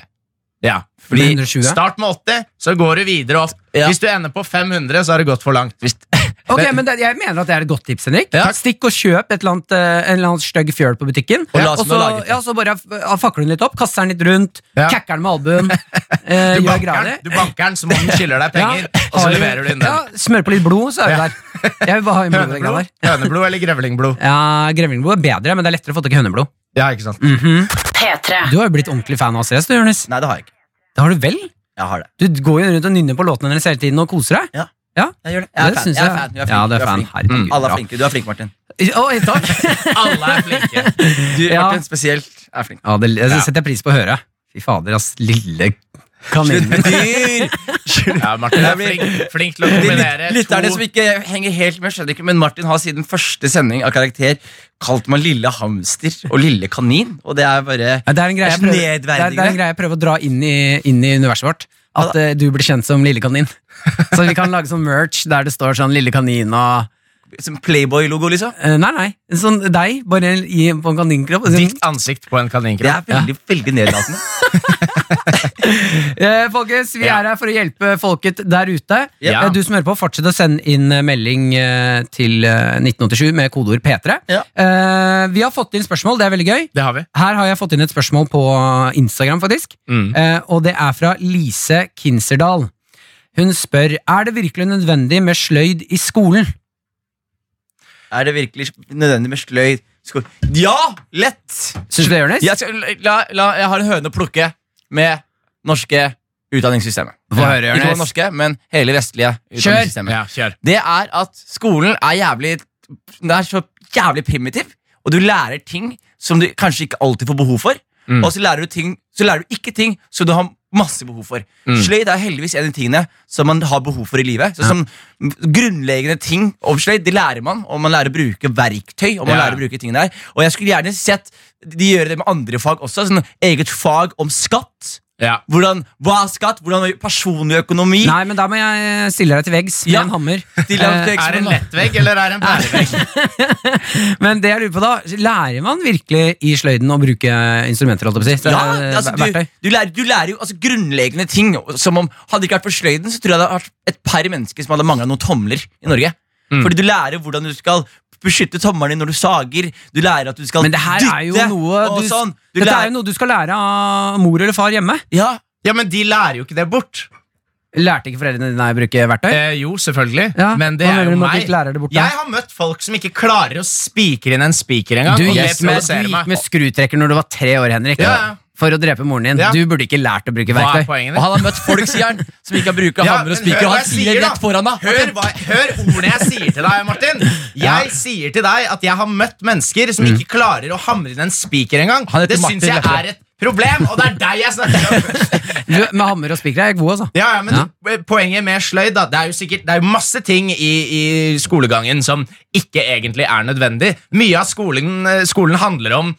Speaker 2: Ja. Fordi
Speaker 4: 120?
Speaker 2: Start med 80, så går du videre opp.
Speaker 3: Ja.
Speaker 2: Hvis du ender på 500, så har det gått for langt.
Speaker 3: Hvis,
Speaker 4: Ok, men det, Jeg mener at det er et godt tips, Henrik.
Speaker 3: Ja.
Speaker 4: Stikk og kjøp et eller annet, eh, en eller annen stygg fjøl på butikken.
Speaker 3: Og la
Speaker 4: og så, ja, så bare fakler den litt opp, kaster den litt rundt,
Speaker 2: Ja.
Speaker 4: kakker den med albuen. eh,
Speaker 2: Du banker du banker den så om skylder deg penger, og så leverer du inn den.
Speaker 4: Ja, smør på litt blod, så er vi der. Jeg vil bare ha inn blod
Speaker 2: Høneblod, eller grevlingblod?
Speaker 4: Ja, Grevlingblod er bedre, men det er lettere å få tak i høneblod.
Speaker 2: Ja, ikke sant?
Speaker 5: P3.
Speaker 4: Du har jo blitt ordentlig fan av CS, du, Jonis.
Speaker 3: Nei, det har jeg ikke.
Speaker 4: Det har du vel?
Speaker 3: Jeg har det.
Speaker 4: Du går jo rundt og nynner på låtene deres hele tiden og koser deg.
Speaker 3: Ja.
Speaker 4: Ja,
Speaker 3: Jeg gjør det. Jeg er
Speaker 4: det
Speaker 3: fan. Jeg er fan. Du er flink.
Speaker 4: Ja, det er
Speaker 3: Du er
Speaker 4: fan.
Speaker 3: flink.
Speaker 4: Herregud,
Speaker 3: Alle er flinke. Du er flink, Martin.
Speaker 4: Oi, takk.
Speaker 2: Alle er flinke.
Speaker 3: Du,
Speaker 4: Ja.
Speaker 3: Martin spesielt er flink.
Speaker 4: Ja, det, det setter jeg pris på å høre. Fy fader, ass. Lille
Speaker 3: Slutt
Speaker 4: kanin.
Speaker 2: Ja, Martin er flink, flink til å kombinere
Speaker 3: litt er
Speaker 2: to
Speaker 3: som ikke henger helt med, skjønner ikke, men Martin har siden første sending av Karakter kalt meg lille hamster og lille kanin. Og det er bare
Speaker 4: Ja, det, er en greie jeg
Speaker 3: Det er
Speaker 4: prøver, det, er, det er en greie jeg prøver å dra inn i, inn i universet vårt. At uh, du blir kjent som Lille kanin. Så vi kan lage sånn merch der det står sånn Lille kanin og
Speaker 3: Som Playboy-logo, liksom.
Speaker 4: Uh, Nei, nei. Sånn deg, bare i, på en kaninkropp.
Speaker 2: Ditt ansikt på en kaninkropp?
Speaker 3: Det er veldig, veldig nedlatende.
Speaker 4: Eh, folkens, vi er her for å hjelpe folket der ute.
Speaker 2: Ja.
Speaker 4: Eh, Du som hører på, fortsett å sende inn eh, melding til eh, 1987 med kodeord P3.
Speaker 3: Ja.
Speaker 4: Vi har fått inn spørsmål, det er veldig gøy.
Speaker 2: Det har vi.
Speaker 4: Her har jeg fått inn et spørsmål på Instagram, faktisk.
Speaker 2: Mm.
Speaker 4: Og det er fra Lise Kinserdal. Hun spør er det virkelig nødvendig med sløyd i skolen.
Speaker 3: Er det virkelig nødvendig med sløyd? skolen? Ja! Lett!
Speaker 4: Syns du det, Jonis?
Speaker 3: Jeg, skal, la, la, jeg har en høne å plukke med norske utdanningssystemet.
Speaker 4: Høre,
Speaker 3: Ikke bare norske, men hele vestlige
Speaker 4: Kjør!
Speaker 2: Ja, kjør.
Speaker 3: Det er at skolen er jævlig Det er så jævlig primitiv, og du lærer ting som du kanskje ikke alltid får behov for.
Speaker 2: Mm.
Speaker 3: Og så lærer, du ting, så lærer du ikke ting som du har masse behov for.
Speaker 2: Mm.
Speaker 3: Sløyd er heldigvis en av de tingene som man har behov for i livet. Så som Grunnleggende ting om sløyd det lærer man, og man lærer å bruke verktøy. Og man
Speaker 2: Ja.
Speaker 3: lærer å bruke tingene der Og jeg skulle gjerne sett de gjøre det med andre fag også. Sånn eget fag om skatt.
Speaker 2: Ja.
Speaker 3: Hvordan, hva er skatt? Hvordan er personlig økonomi?
Speaker 4: Nei, men da må jeg stille deg til veggs med
Speaker 3: Ja.
Speaker 4: en hammer.
Speaker 3: Stille deg til
Speaker 4: Eh,
Speaker 2: Er det en
Speaker 3: eksamen, da.
Speaker 2: lettvegg, eller er det en pærevegg?
Speaker 4: Men det jeg lurer på da, lærer man virkelig i sløyden å bruke instrumenter? holdt jeg på å si? Så,
Speaker 3: Ja,
Speaker 4: eh,
Speaker 3: altså, du,
Speaker 4: verktøy?
Speaker 3: du, lærer, du lærer jo altså, grunnleggende ting. Som om Hadde det ikke vært for sløyden, så tror jeg det hadde vært et par mennesker som hadde mangla noen tomler i Norge.
Speaker 4: Mm.
Speaker 3: Fordi du lærer hvordan du skal beskytte tommelen din når du sager. Du lærer at du skal
Speaker 4: Men det her er jo
Speaker 3: dytte,
Speaker 4: noe du,
Speaker 3: sånn. Du
Speaker 4: Dette er jo noe du skal lære av mor eller far hjemme.
Speaker 3: ja,
Speaker 2: Ja, men de lærer jo ikke det bort.
Speaker 4: Lærte ikke foreldrene dine å bruke verktøy?
Speaker 2: Eh, jo, selvfølgelig.
Speaker 4: Ja,
Speaker 2: Men det
Speaker 4: hva
Speaker 2: er jo meg. Jeg har møtt folk som ikke klarer å spikre inn en spiker engang.
Speaker 4: Du gikk, med, du gikk med skrutrekker når du var tre år, Henrik.
Speaker 2: Ja, ja.
Speaker 4: For å drepe moren din.
Speaker 2: Ja.
Speaker 4: Du burde ikke lært å bruke
Speaker 2: Hva er
Speaker 4: verktøy.
Speaker 2: poenget
Speaker 3: Og han har møtt folk, sier han, som ikke har
Speaker 2: brukt
Speaker 3: hammer og spiker.
Speaker 2: hør
Speaker 3: Og han sier
Speaker 2: sier,
Speaker 3: rett foran deg.
Speaker 2: Hør, hva, hør ordene jeg sier til deg, Martin. Jeg sier til deg at jeg har møtt mennesker som ikke klarer å hamre inn en spiker engang.
Speaker 3: Han
Speaker 2: Det syns jeg er et problem, og det er deg jeg snakker om.
Speaker 4: Du, med hammer og spiker er jeg god, altså.
Speaker 2: Ja, ja, men ja. Poenget med sløyd da, Det er jo sikkert Det er jo masse ting i, i skolegangen som ikke egentlig er nødvendig. Mye av skolen, eh, skolen handler om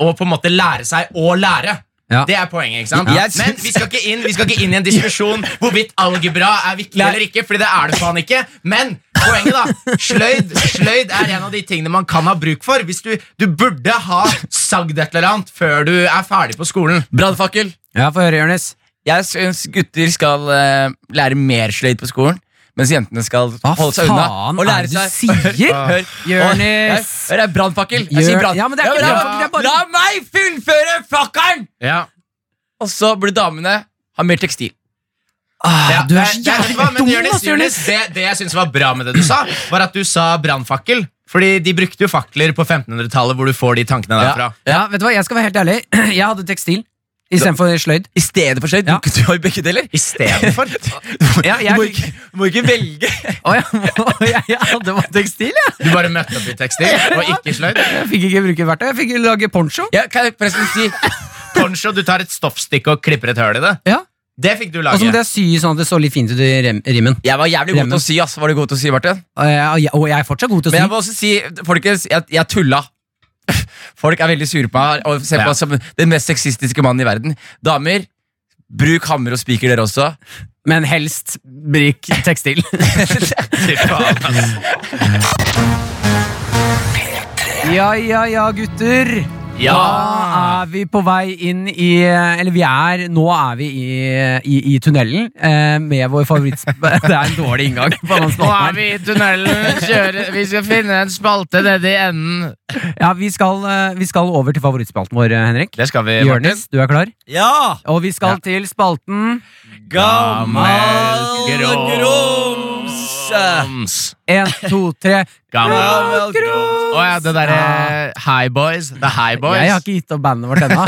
Speaker 2: å på en måte lære seg å lære.
Speaker 4: Ja.
Speaker 2: Det er poenget. ikke sant?
Speaker 3: Ja.
Speaker 2: Men vi skal, ikke inn, vi skal ikke inn i en diskusjon hvorvidt algebra er viktig eller ikke. Fordi det er det faen ikke Men poenget da sløyd, sløyd er en av de tingene man kan ha bruk for. Hvis du, du burde ha sagd et eller annet før du er ferdig på skolen.
Speaker 3: Brannfakkel.
Speaker 4: Ja, Få høre, Jonis.
Speaker 3: Jeg syns gutter skal uh, lære mer sløyd på skolen, mens jentene skal
Speaker 4: Hva
Speaker 3: holde seg unna.
Speaker 4: Hva faen
Speaker 3: og
Speaker 4: er det du
Speaker 3: seg
Speaker 4: sier?
Speaker 3: Hør, hør.
Speaker 4: Jonis.
Speaker 3: Hør, det er brannfakkel. Jeg
Speaker 4: Gjør-
Speaker 3: sier brann.
Speaker 4: Ja, men det er ikke
Speaker 3: la,
Speaker 4: brannfakkel, det er bare-
Speaker 3: la meg fullføre fakkelen!
Speaker 2: Ja.
Speaker 3: Og så burde damene ha mer tekstil.
Speaker 4: Ah, du er så jævlig dum, ass, Jonis.
Speaker 2: Det, det jeg syns var bra med det du sa, var at du sa brannfakkel. Fordi de brukte jo fakler på 1500-tallet, hvor du får de tankene derfra.
Speaker 4: Ja, vet du hva, Jeg skal være helt ærlig. Jeg hadde tekstil istedenfor sløyd.
Speaker 3: I stedet for sløyd.
Speaker 4: Ja.
Speaker 3: Du, du har jo begge deler.
Speaker 2: I stedet for.
Speaker 4: Ja,
Speaker 3: Du må ikke, du må ikke velge.
Speaker 4: Å, ja, jeg, jeg hadde bare tekstil, jeg.
Speaker 2: Du bare møtte opp i tekstil og ikke sløyd.
Speaker 4: Jeg fikk ikke bruke verktøy. Jeg fikk lage poncho.
Speaker 3: Ja, kan jeg forresten si
Speaker 2: Poncho, du tar et stoffstykke og klipper et høl i det.
Speaker 4: Ja,
Speaker 2: Det fikk du lage.
Speaker 4: Og så måtte jeg sy sånn at det så litt fint ut i rimmen.
Speaker 3: Jeg var jævlig god til å si, ass. Var du god til å si, Martin?
Speaker 4: Og jeg, og jeg er fortsatt god til å
Speaker 3: Men jeg må også si, folkens, jeg, jeg tulla. Folk er veldig sure på meg og ser på meg som den mest sexistiske mannen i verden. Damer, bruk hammer og spiker, dere også.
Speaker 4: Men helst bruk tekstil.
Speaker 2: Fy faen, ass.
Speaker 4: ja, ja, ja, gutter. Da er vi på vei inn i Eller vi er Nå er vi i, i, i tunnelen eh, med vår favoritt... Det er en dårlig inngang på
Speaker 2: Nå er vi i tunnelen. Kjører, Vi skal finne en spalte nede i enden.
Speaker 4: Ja, vi skal, eh, vi skal over til favorittspalten vår, eh, Henrik.
Speaker 2: Det skal vi,
Speaker 4: Jørnes, du er klar?
Speaker 3: Ja!
Speaker 4: Og vi skal til spalten
Speaker 3: Gammel
Speaker 2: grå.
Speaker 3: grums!
Speaker 2: Grums.
Speaker 4: én, to, tre.
Speaker 2: Gammel grums. Å ja, det derre High Boys. The High Boys.
Speaker 4: Jeg har ikke gitt opp bandet vårt ennå.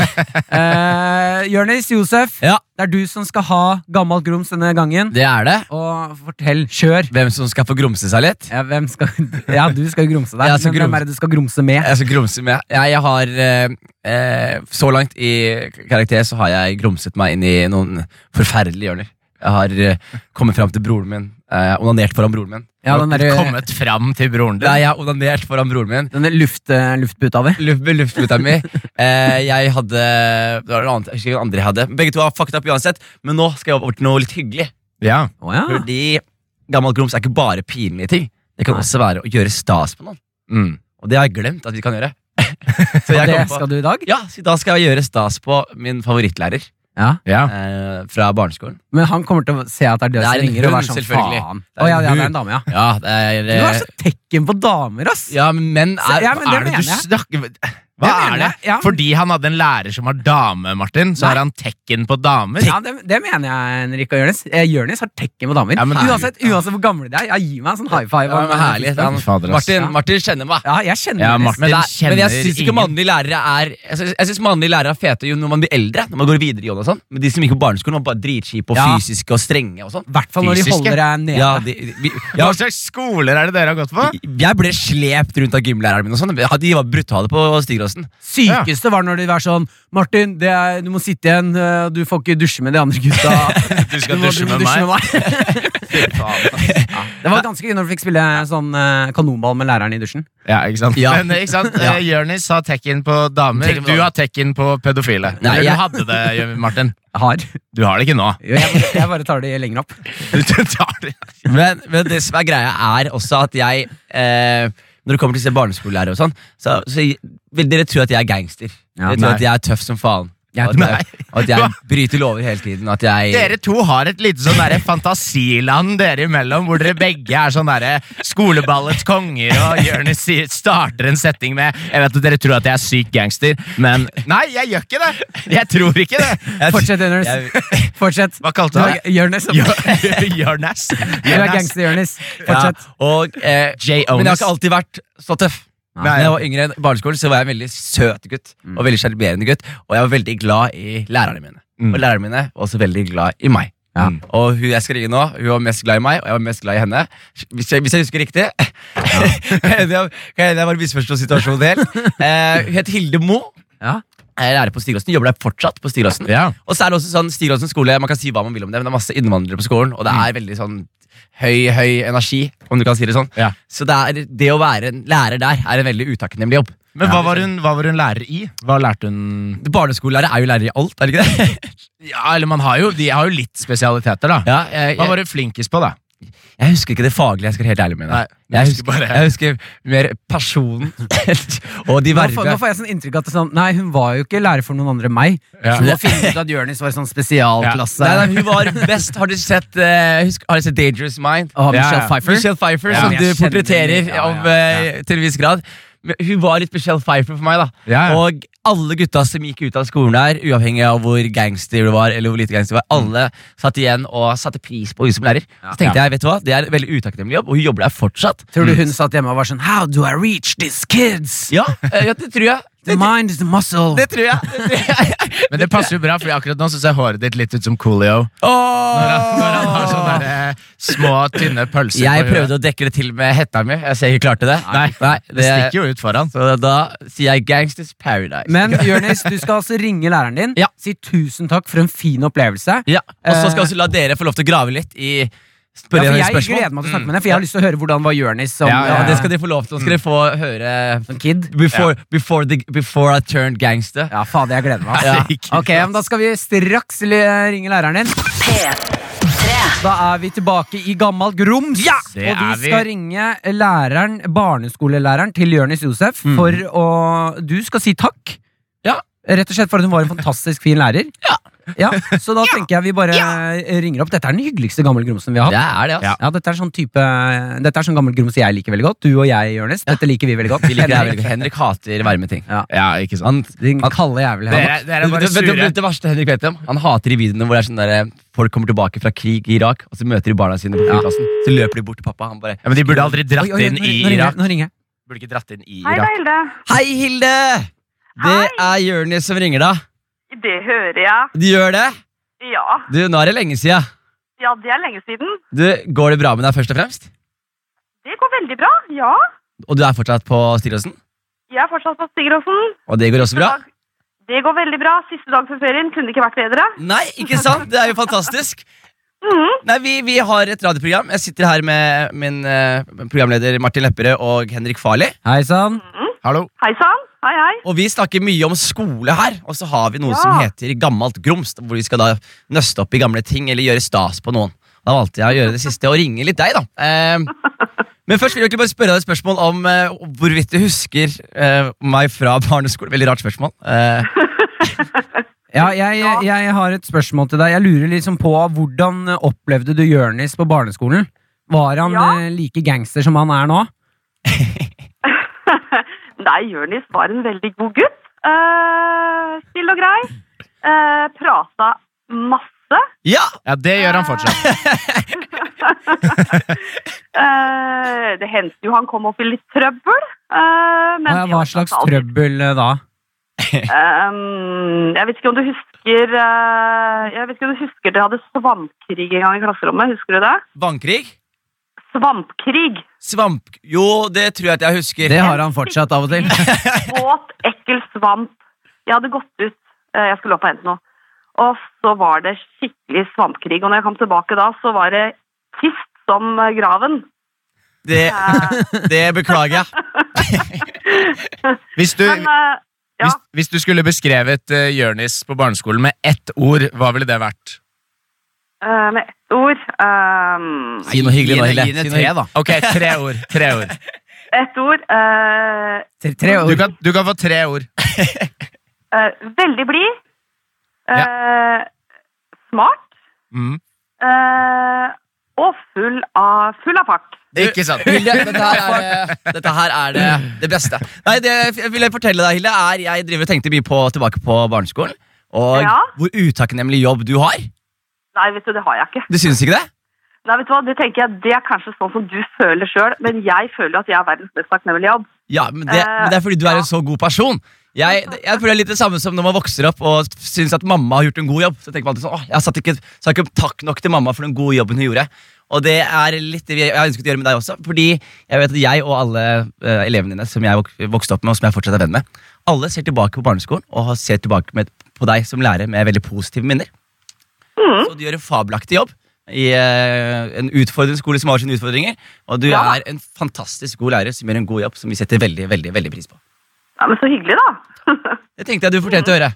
Speaker 4: uh, Jonis, Josef,
Speaker 3: Ja.
Speaker 4: det er du som skal ha gammelt grums denne gangen.
Speaker 3: Det er det.
Speaker 4: Og fortell, kjør.
Speaker 3: Hvem som skal få grumse seg litt?
Speaker 4: Ja, skal, ja, du skal jo grumse deg.
Speaker 3: Men skal
Speaker 4: hvem er det du skal grumse med?
Speaker 3: Jeg skal grumse med. Ja, jeg har uh, uh, Så langt i karakter så har jeg grumset meg inn i noen forferdelige hjørner. Jeg har eh, kommet fram til broren min. Eh, onanert foran broren min.
Speaker 4: Ja, den derre
Speaker 2: Kommet fram til broren din.
Speaker 3: Nei, jeg har onanert foran broren min.
Speaker 4: denne luft, luftbuta luftputa di.
Speaker 3: Luft luftputa mi. Eh, jeg hadde Det var noe annet, jeg husker ikke andre jeg hadde. Begge to har fucked up uansett, men nå skal jeg over til noe litt hyggelig.
Speaker 2: Ja.
Speaker 4: Oh, ja.
Speaker 3: Fordi gammel grums er ikke bare pinlige ting. Det kan
Speaker 4: Nei.
Speaker 3: også være å gjøre stas på noen.
Speaker 2: Mm.
Speaker 3: Og det har jeg glemt at vi kan gjøre. Så
Speaker 4: Og det
Speaker 3: på,
Speaker 4: skal du i dag?
Speaker 3: ja, så da skal jeg gjøre stas på min favorittlærer
Speaker 4: Ja.
Speaker 2: ja.
Speaker 3: eh, fra barneskolen.
Speaker 4: Men han kommer til å se at det er det
Speaker 3: Det er
Speaker 4: som
Speaker 3: en
Speaker 4: ringer, og være sånn
Speaker 3: selvfølgelig.
Speaker 4: faen.
Speaker 3: Det er
Speaker 4: oh, ja,
Speaker 3: en
Speaker 4: ja, det er en dame, ja.
Speaker 3: Ja, det er
Speaker 4: Du er så tekken på damer, ass!
Speaker 3: Ja, men er,
Speaker 4: Ja, men det
Speaker 2: er det
Speaker 4: mener
Speaker 2: du
Speaker 4: jeg.
Speaker 2: snakker Hva
Speaker 4: Det
Speaker 2: er det?
Speaker 4: jeg, ja.
Speaker 2: Fordi han hadde en lærer som var dame, Martin, så
Speaker 4: Nei.
Speaker 2: har han tekken på damer?
Speaker 4: Ja, det, det mener jeg, Henrik og Jonis. Eh, Jonis har tekken på damer.
Speaker 2: Ja, men-
Speaker 4: uansett, uansett hvor gamle de er. Jeg gir meg en sånn high five.
Speaker 3: ja, men herlig. Han,
Speaker 2: Fader.
Speaker 3: Martin,
Speaker 4: Ja.
Speaker 3: Martin kjenner meg.
Speaker 4: Ja, jeg kjenner
Speaker 2: Ja, Martin.
Speaker 3: Men, det er,
Speaker 2: kjenner
Speaker 3: men jeg syns ikke mannlige lærere er Jeg synes, jeg synes mannlige lærere er fete jo når man blir eldre. Når man går videre i ånd og sånn Men de som gikk på barneskolen, var bare dritkjipe og
Speaker 4: Ja.
Speaker 3: fysiske og strenge. og sånn
Speaker 4: I hvert fall når de holder deg nede.
Speaker 3: Ja, de, vi, ja,
Speaker 2: Hva slags skoler er det dere har gått på?
Speaker 3: jeg ble slept rundt av gymlæreren min. og sånn De var brutale på Stigråsen.
Speaker 4: Sykeste var når de var sånn Martin, det er, du må sitte igjen. eh, Du får ikke dusje med de andre gutta.
Speaker 2: Du skal
Speaker 4: må-
Speaker 2: dusje
Speaker 4: du
Speaker 2: med meg.
Speaker 4: meg. ja, det var ganske gøy når du fikk spille sånn eh, kanonball med læreren i dusjen.
Speaker 2: Ja, ikke sant?
Speaker 3: Ja.
Speaker 2: Men ikke sant?
Speaker 3: Ja.
Speaker 2: Eh, Jonis har tekken på damer,
Speaker 3: Tekken på
Speaker 2: du har tekken på pedofile.
Speaker 3: Nei,
Speaker 2: Eller
Speaker 3: jeg-
Speaker 2: du hadde det, Martin.
Speaker 4: Har.
Speaker 2: Du har det ikke nå.
Speaker 4: Jo, Jeg, jeg bare tar det lenger opp.
Speaker 2: Du tar det.
Speaker 3: Men, men det som er greia, er også at jeg eh, Når det kommer til barneskolelærere og sånn, så, så vil dere tro at jeg er gangster.
Speaker 4: Ja,
Speaker 3: dere tror at jeg er tøff som faen. At jeg, og at jeg bryter lover hele tiden. At jeg
Speaker 2: Dere to har et lite sånn derre fantasiland dere imellom, hvor dere begge er sånn derre skoleballets konger, og Jonis starter en setting med Jeg vet at dere tror at jeg er syk gangster, men Nei, jeg gjør ikke det! Jeg tror ikke det!
Speaker 4: Fortsett, Jonis.
Speaker 3: jeg,
Speaker 4: Fortsett.
Speaker 2: Hva kalte du?
Speaker 4: Jonis.
Speaker 2: Jonas.
Speaker 4: Du er gangster, Jonis. Fortsett.
Speaker 3: Ja, og, eh,
Speaker 2: Jay
Speaker 3: men jeg har ikke alltid vært så tøff. Da jeg var yngre i barneskolen, så var jeg en veldig søt gutt. Og veldig sjarmerende gutt Og jeg var veldig glad i lærerne mine.
Speaker 2: Mm.
Speaker 3: Og lærerne mine var også veldig glad i meg.
Speaker 4: Ja.
Speaker 2: Mm.
Speaker 3: Og hun jeg skal ringe nå, hun var mest glad i meg, og jeg var mest glad i henne. Hvis jeg, hvis jeg husker riktig. kan jeg, jeg bare misforstå situasjonen helt. Eh, hun heter Hilde Mo.
Speaker 4: Ja.
Speaker 3: Jeg er lærer på Stiglåsen, jobber der fortsatt på Stiglåsen.
Speaker 2: Ja.
Speaker 3: Og så er det også sånn Stiglåsen skole, man kan si hva man vil om det, men det er masse innvandrere på skolen, og det er veldig sånn høy, høy energi, om du kan si det sånn.
Speaker 2: Ja.
Speaker 3: Så det, er, det å være en lærer der er en veldig utakknemlig jobb.
Speaker 2: Men hva var, hun, hva var hun lærer i? Hva lærte hun
Speaker 3: Barneskolelærer er jo lærer i alt, er det ikke det?
Speaker 2: Ja, eller man har jo, De har jo litt spesialiteter, da.
Speaker 3: Ja, jeg,
Speaker 2: Hva var du flinkest på, da?
Speaker 3: Jeg husker ikke det faglige, jeg skal være helt ærlig med deg.
Speaker 2: Nei,
Speaker 3: Jeg
Speaker 2: husker
Speaker 3: jeg husker mer personen og de
Speaker 4: Nå får, nå får jeg sånn inntrykk at det er sånn, Nei, hun var jo ikke lærer for noen andre enn meg.
Speaker 2: Ja.
Speaker 4: Så du har ut at Jonis var sånn spesialklasse.
Speaker 3: Nei, nei, hun var best. Har du sett, uh, husk, har du sett Dangerous Mind?
Speaker 4: Og Michelle
Speaker 2: Ja, ja.
Speaker 4: Pfeiffer.
Speaker 3: Michelle Pfeiffer,
Speaker 2: Ja.
Speaker 3: som du portretterer
Speaker 4: ja, ja,
Speaker 3: av, uh, til en viss grad. Hun var litt Michelle Pfeiffer for meg. da
Speaker 2: Ja, ja.
Speaker 3: Og alle gutta som gikk ut av skolen der, uavhengig av hvor gangster du var, eller hvor lite gangster du var, alle satt igjen og satte pris på hun som lærer. Så tenkte jeg, vet du hva, Det er en veldig utakknemlig jobb, og hun jobber der fortsatt.
Speaker 4: Tror du hun satt hjemme og var sånn How do I reach these kids?
Speaker 3: Ja, eh, ja det tror jeg.
Speaker 4: The mind is the muscle.
Speaker 3: Det tror jeg. Det tror jeg.
Speaker 2: Men det passer jo bra, for akkurat nå så ser håret ditt litt ut som Coolio. Når han, når han har sånne der, eh, små, tynne pølser
Speaker 3: Jeg
Speaker 2: på
Speaker 3: prøvde å dekke det til med hetta mi. Jeg ser ikke ikke klarte det.
Speaker 2: Nei,
Speaker 3: det,
Speaker 2: Det stikker jo ut foran.
Speaker 3: Så da sier jeg Gangsters Paradise.
Speaker 4: Men Jonis, du skal altså ringe læreren din.
Speaker 3: Ja.
Speaker 4: Si tusen takk for en fin opplevelse.
Speaker 3: ja, Og så skal
Speaker 4: Eh,
Speaker 3: jeg også la dere få lov til å grave litt i
Speaker 4: Ja, for jeg
Speaker 3: spørsmål.
Speaker 4: gleder meg til å snakke med deg, for jeg har lyst til å høre hvordan var Jonis som
Speaker 2: Ja,
Speaker 3: Ja,
Speaker 4: ja,
Speaker 3: det skal de få lov til. Nå skal de få høre
Speaker 4: som kid.
Speaker 3: Before, before, the, before I turned gangster.
Speaker 4: Ja, fader, jeg gleder meg.
Speaker 3: Ja.
Speaker 4: Ok, men Da skal vi straks ringe læreren din.
Speaker 5: P3.
Speaker 4: Da er vi tilbake i gammel grums.
Speaker 2: det
Speaker 4: og vi
Speaker 2: vi.
Speaker 4: skal ringe læreren, barneskolelæreren til Jonis Josef
Speaker 2: Mm.
Speaker 4: for å Du skal si takk Rett og slett for at hun var en fantastisk fin lærer. Ja. Så da tenker jeg vi bare ringer opp. Dette er den hyggeligste gammelgrumsen vi har
Speaker 3: Det er det, altså.
Speaker 4: Ja, dette er sånn type Dette er sånn gammel grums jeg liker veldig godt. Du og jeg, Jonis. Dette liker vi veldig godt.
Speaker 3: Vi liker
Speaker 4: Henrik,
Speaker 3: veldig godt. Henrik hater varme ting.
Speaker 4: Ja.
Speaker 2: Ja, ikke sant?
Speaker 3: Han, han,
Speaker 4: kalde jævlig.
Speaker 2: Dere, dere er bare sure.
Speaker 3: det verste Henrik vet om? Han hater de videoene hvor det er sånn der, folk kommer tilbake fra krig i Irak, og så møter de barna sine på flyplassen. Så løper de bort til pappa. Han bare
Speaker 2: Ja, men de burde aldri dratt
Speaker 4: Oi, oi,
Speaker 2: inn
Speaker 4: nå,
Speaker 2: i
Speaker 4: nå ringer,
Speaker 2: Irak.
Speaker 4: nå ringer jeg.
Speaker 2: Burde ikke dratt inn i Irak.
Speaker 6: Hilde.
Speaker 3: Hei, Hilde! Det er Jonis som ringer, da.
Speaker 6: Det hører jeg.
Speaker 3: Du gjør det?
Speaker 6: Ja.
Speaker 3: Du, Nå er det lenge siden.
Speaker 6: ja, det er lenge siden.
Speaker 3: Du, Går det bra med deg, først og fremst?
Speaker 6: Det går veldig bra, ja.
Speaker 3: Og du er fortsatt på Stiråsen?
Speaker 6: Jeg er fortsatt på Stigeråsen.
Speaker 3: Og det går også bra?
Speaker 6: Det går veldig bra. Siste dag før ferien kunne ikke vært bedre.
Speaker 3: Nei, ikke sant? Det er jo fantastisk.
Speaker 6: Mhm.
Speaker 3: Nei, vi, vi har et radioprogram. Jeg sitter her med min eh, programleder Martin Lepperød og Henrik Farley.
Speaker 4: Hei sann.
Speaker 2: Hallo?
Speaker 6: Hei sann. Hei, hei.
Speaker 3: Og vi snakker mye om skole her. Og så har vi noe
Speaker 6: Ja.
Speaker 3: som heter Gammelt grums, hvor vi skal da nøste opp i gamle ting eller gjøre stas på noen. Da valgte jeg å gjøre det siste og ringe litt deg, da. Eh, men først vil jeg bare spørre deg et spørsmål om eh, hvorvidt du husker eh, meg fra barneskole. Veldig rart spørsmål. Eh,
Speaker 4: Ja, jeg, jeg har et spørsmål til deg. Jeg lurer liksom på Hvordan opplevde du Jørnis på barneskolen? Var han
Speaker 6: Ja.
Speaker 4: eh, like gangster som han er nå?
Speaker 6: Nei, Jonis var en veldig god gutt. Uh, Stille og grei. Uh, prata masse.
Speaker 3: ja!
Speaker 2: Ja, det gjør han fortsatt.
Speaker 6: uh, det hendte jo han kom opp i litt trøbbel. eh, men
Speaker 4: Hva, hva slags
Speaker 6: alt-
Speaker 4: trøbbel eh, da?
Speaker 6: Um, jeg vet ikke om du husker eh, Jeg vet ikke om du husker dere hadde svampkrig en gang i klasserommet. Husker du det?
Speaker 3: Vannkrig?
Speaker 6: Svampkrig.
Speaker 3: Svamp... Jo, det tror jeg at jeg husker.
Speaker 4: Det har han fortsatt av og til.
Speaker 6: Våt, ekkel svamp. Jeg hadde gått ut. eh, Jeg skulle opp og hente noe. Og så var det skikkelig svampkrig. Og når jeg kom tilbake da, så var det tyst som graven.
Speaker 3: Det, det beklager jeg.
Speaker 2: Hvis du,
Speaker 6: men uh, ja.
Speaker 2: hvis, hvis du skulle beskrevet uh, Jørnis på barneskolen med ett ord, hva ville det vært?
Speaker 6: Eh, med ett ord um,
Speaker 3: Si noe hyggelig nå,
Speaker 4: Gi henne
Speaker 3: Si noe
Speaker 4: tre, da.
Speaker 2: Ok, tre ord. Tre ord.
Speaker 6: Ett ord Uh,
Speaker 4: Tre, tre
Speaker 2: Du kan, du kan få tre ord.
Speaker 6: uh, Veldig blid. eh, Smart.
Speaker 2: Mm.
Speaker 6: eh, og full av, full av fart.
Speaker 2: Ikke sant?
Speaker 3: Hilde, dette her er, det- dette her er det, det beste. Nei, det jeg vil jeg fortelle deg, Hilde, er jeg driver og tenkte mye på, tilbake på barneskolen. Og
Speaker 6: Ja.
Speaker 3: hvor utakknemlig jobb du har.
Speaker 6: Nei, vet du, det har jeg ikke.
Speaker 3: Du syns ikke det?
Speaker 6: Nei, vet du hva, Det tenker jeg, det er kanskje sånn som du føler sjøl, men jeg føler at jeg er verdens mest takknemlige jobb.
Speaker 3: Ja, men det,
Speaker 6: Eh,
Speaker 3: men det er fordi du er en så god person. Jeg, jeg føler det er litt det samme som når man vokser opp og syns at mamma har gjort en god jobb. Så tenker man alltid sånn, åh, jeg sa ikke, sa ikke takk nok til mamma for den gode jobben hun gjorde. Og det er litt det jeg har ønsket å gjøre med deg også. Fordi jeg vet at jeg og alle uh, elevene dine som jeg vok vokste opp med, og som jeg fortsatt er venn med, alle ser tilbake på barneskolen og har- ser tilbake med, på deg som lærer med veldig positive minner. Så du gjør en fabelaktig jobb i eh, en utfordrende skole som har sine utfordringer. Og du
Speaker 6: Ja.
Speaker 3: er en fantastisk god lærer som gjør en god jobb som vi setter veldig, veldig, veldig pris på.
Speaker 6: Ja, Men så hyggelig, da.
Speaker 3: Det tenkte jeg du fortjente å høre.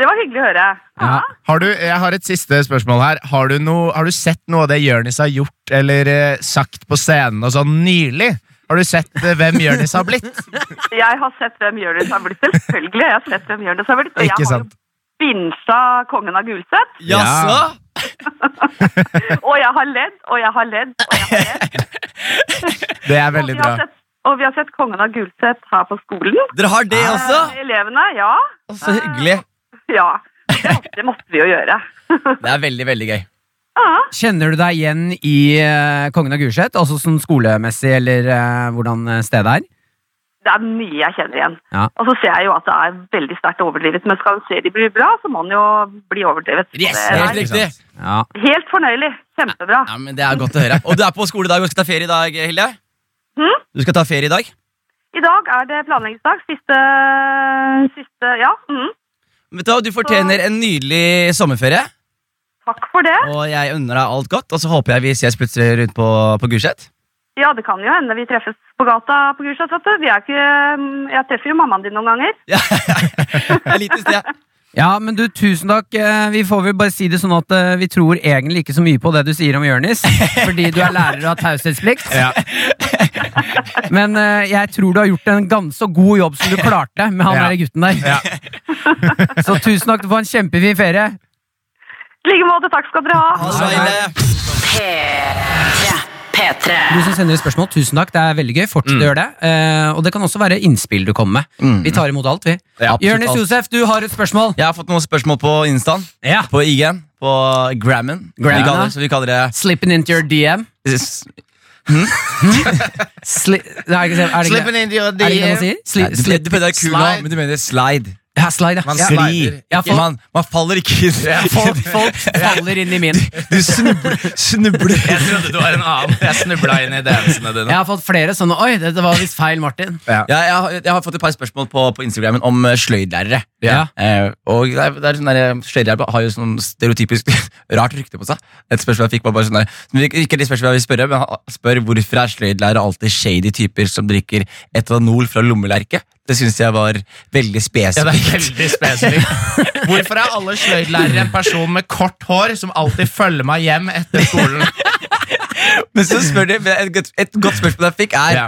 Speaker 6: Det var hyggelig å høre.
Speaker 4: Ja.
Speaker 2: Har du, jeg har et siste spørsmål her. Har du, no, har du sett noe av det Jørnis har gjort eller eh, sagt på scenen og sånn nylig? Har du sett eh, hvem Jørnis har blitt?
Speaker 6: Jeg har sett hvem Jonis har blitt. Selvfølgelig. Jeg har sett hvem Jørnis har blitt. Og jeg har jo
Speaker 2: sant?
Speaker 6: binsja Kongen av Gulset.
Speaker 3: Jaså?
Speaker 6: Og jeg har ledd, og jeg har ledd, og jeg har ledd.
Speaker 2: Det er veldig
Speaker 6: vi
Speaker 2: bra.
Speaker 6: sett, og vi har sett Kongen av Gulset her på skolen.
Speaker 3: Dere har det også?
Speaker 6: Eh, Elevene, ja.
Speaker 3: Så hyggelig.
Speaker 6: Ja. Det måtte, det måtte vi jo gjøre.
Speaker 3: Det er veldig, veldig gøy.
Speaker 4: Kjenner du deg igjen i eh, Kongen av Gulset? Altså sånn skolemessig, eller eh, hvordan eh, stedet er?
Speaker 6: Det er mye jeg kjenner igjen.
Speaker 4: Ja.
Speaker 6: Og så ser jeg jo at det er veldig sterkt overdrevet. Men skal serien bli bra, så må den jo bli overdrevet.
Speaker 3: Yes, helt riktig.
Speaker 4: Ja.
Speaker 6: helt fornøyelig. Kjempebra.
Speaker 3: Ja, men Det er godt å høre. Og du er på skole i dag og skal ta ferie i dag, Hilde?
Speaker 6: Hmm?
Speaker 3: Du skal ta ferie i dag?
Speaker 6: I dag er det planleggingsdag. Siste, siste Ja. Mm.
Speaker 3: Vet Du hva, du fortjener en nydelig sommerferie,
Speaker 6: Takk for det.
Speaker 3: og jeg unner deg alt godt. Og så håper jeg vi ses plutselig rundt på, på Gulset.
Speaker 6: Ja, det kan jo hende vi treffes på gata på Gulset. vet du. Er ikke, jeg treffer jo mammaen din noen ganger.
Speaker 3: Ja. Er litt i sted.
Speaker 4: ja, men du, tusen takk. Eh, Vi får vel bare si det sånn at eh, vi tror egentlig ikke så mye på det du sier om Jørnis, fordi du er lærer av taushetsplikt.
Speaker 2: Ja.
Speaker 4: Men eh, jeg tror du har gjort en ganske god jobb som du klarte med han
Speaker 2: Ja.
Speaker 4: der gutten der.
Speaker 2: Ja.
Speaker 4: Så tusen takk, du får en kjempefin ferie.
Speaker 6: I like måte, takk skal dere ha.
Speaker 3: Ha det.
Speaker 5: P3. P3.
Speaker 4: Du som sender spørsmål, tusen takk. Det er veldig gøy. Fortsett
Speaker 2: Mm.
Speaker 4: å gjøre det. Eh, og det kan også være innspill du kommer med. Vi tar imot alt, vi.
Speaker 2: Ja,
Speaker 4: Jonis. Josef, du har et spørsmål.
Speaker 3: Jeg har fått noen spørsmål på Instaen,
Speaker 4: Ja.
Speaker 3: på IG-en, på Grammen.
Speaker 4: Grammen,
Speaker 3: vi kaller, det, så vi kaller det
Speaker 4: Slipping into your DM. Sli Nei, er det ikke, er det ikke,
Speaker 2: Slipping into your
Speaker 4: er det ikke det man sier? Sli
Speaker 3: Nei, du,
Speaker 4: slip-
Speaker 3: du, det er kul nå,
Speaker 2: slide.
Speaker 3: men du mener slide.
Speaker 4: Ja, slide, ja.
Speaker 2: Man
Speaker 4: ja.
Speaker 2: slider.
Speaker 4: Ja, folk-
Speaker 3: Man, man faller ikke inn.
Speaker 4: Folk, folk faller inn i min.
Speaker 3: Du snubler. snubler.
Speaker 2: Jeg trodde du var en annen. Jeg snubla inn i dansene dine.
Speaker 4: Jeg har fått flere sånne Oi, dette var visst feil, Martin.
Speaker 2: Ja.
Speaker 3: Ja, jeg, har, jeg har fått et par spørsmål på, på Instagram om eh, sløydlærere.
Speaker 4: Ja.
Speaker 3: Eh, og det er, det er sånn der, Sløydlærere har jo sånn stereotypisk rart rykte på seg. Et spørsmål jeg fikk var bare sånn der Ikke de spørsmålet jeg vil spørre, men spør hvorfor er sløydlærere alltid shady typer som drikker etanol fra lommelerke. Det syns jeg var veldig
Speaker 2: Ja, det er veldig spesifikt. Hvorfor er alle sløydlærere en person med kort hår som alltid følger meg hjem etter skolen?
Speaker 3: men så spør de, et, godt- et godt spørsmål jeg fikk, er
Speaker 2: Ja.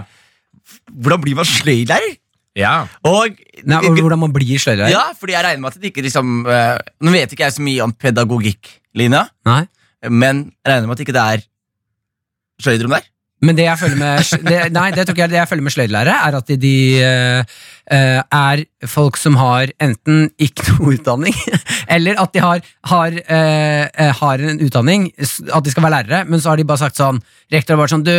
Speaker 3: hvordan blir man sløydlærer?
Speaker 2: ja.
Speaker 3: Og
Speaker 4: Nei, og hvordan man blir sløydlærer?
Speaker 3: Ja, fordi jeg regner med at det ikke liksom eh, Nå vet ikke jeg så mye om pedagogikk, Lina,
Speaker 4: Nei.
Speaker 3: men jeg regner med at ikke det er sløydrom der.
Speaker 4: Men det jeg føler med det, Nei, det jeg det jeg føler med sløydlærere, er at de, de eh, er folk som har enten ikke noe utdanning, eller at de har, har, eh, har en utdanning, at de skal være lærere, men så har de bare sagt sånn Rektor har vært sånn Du,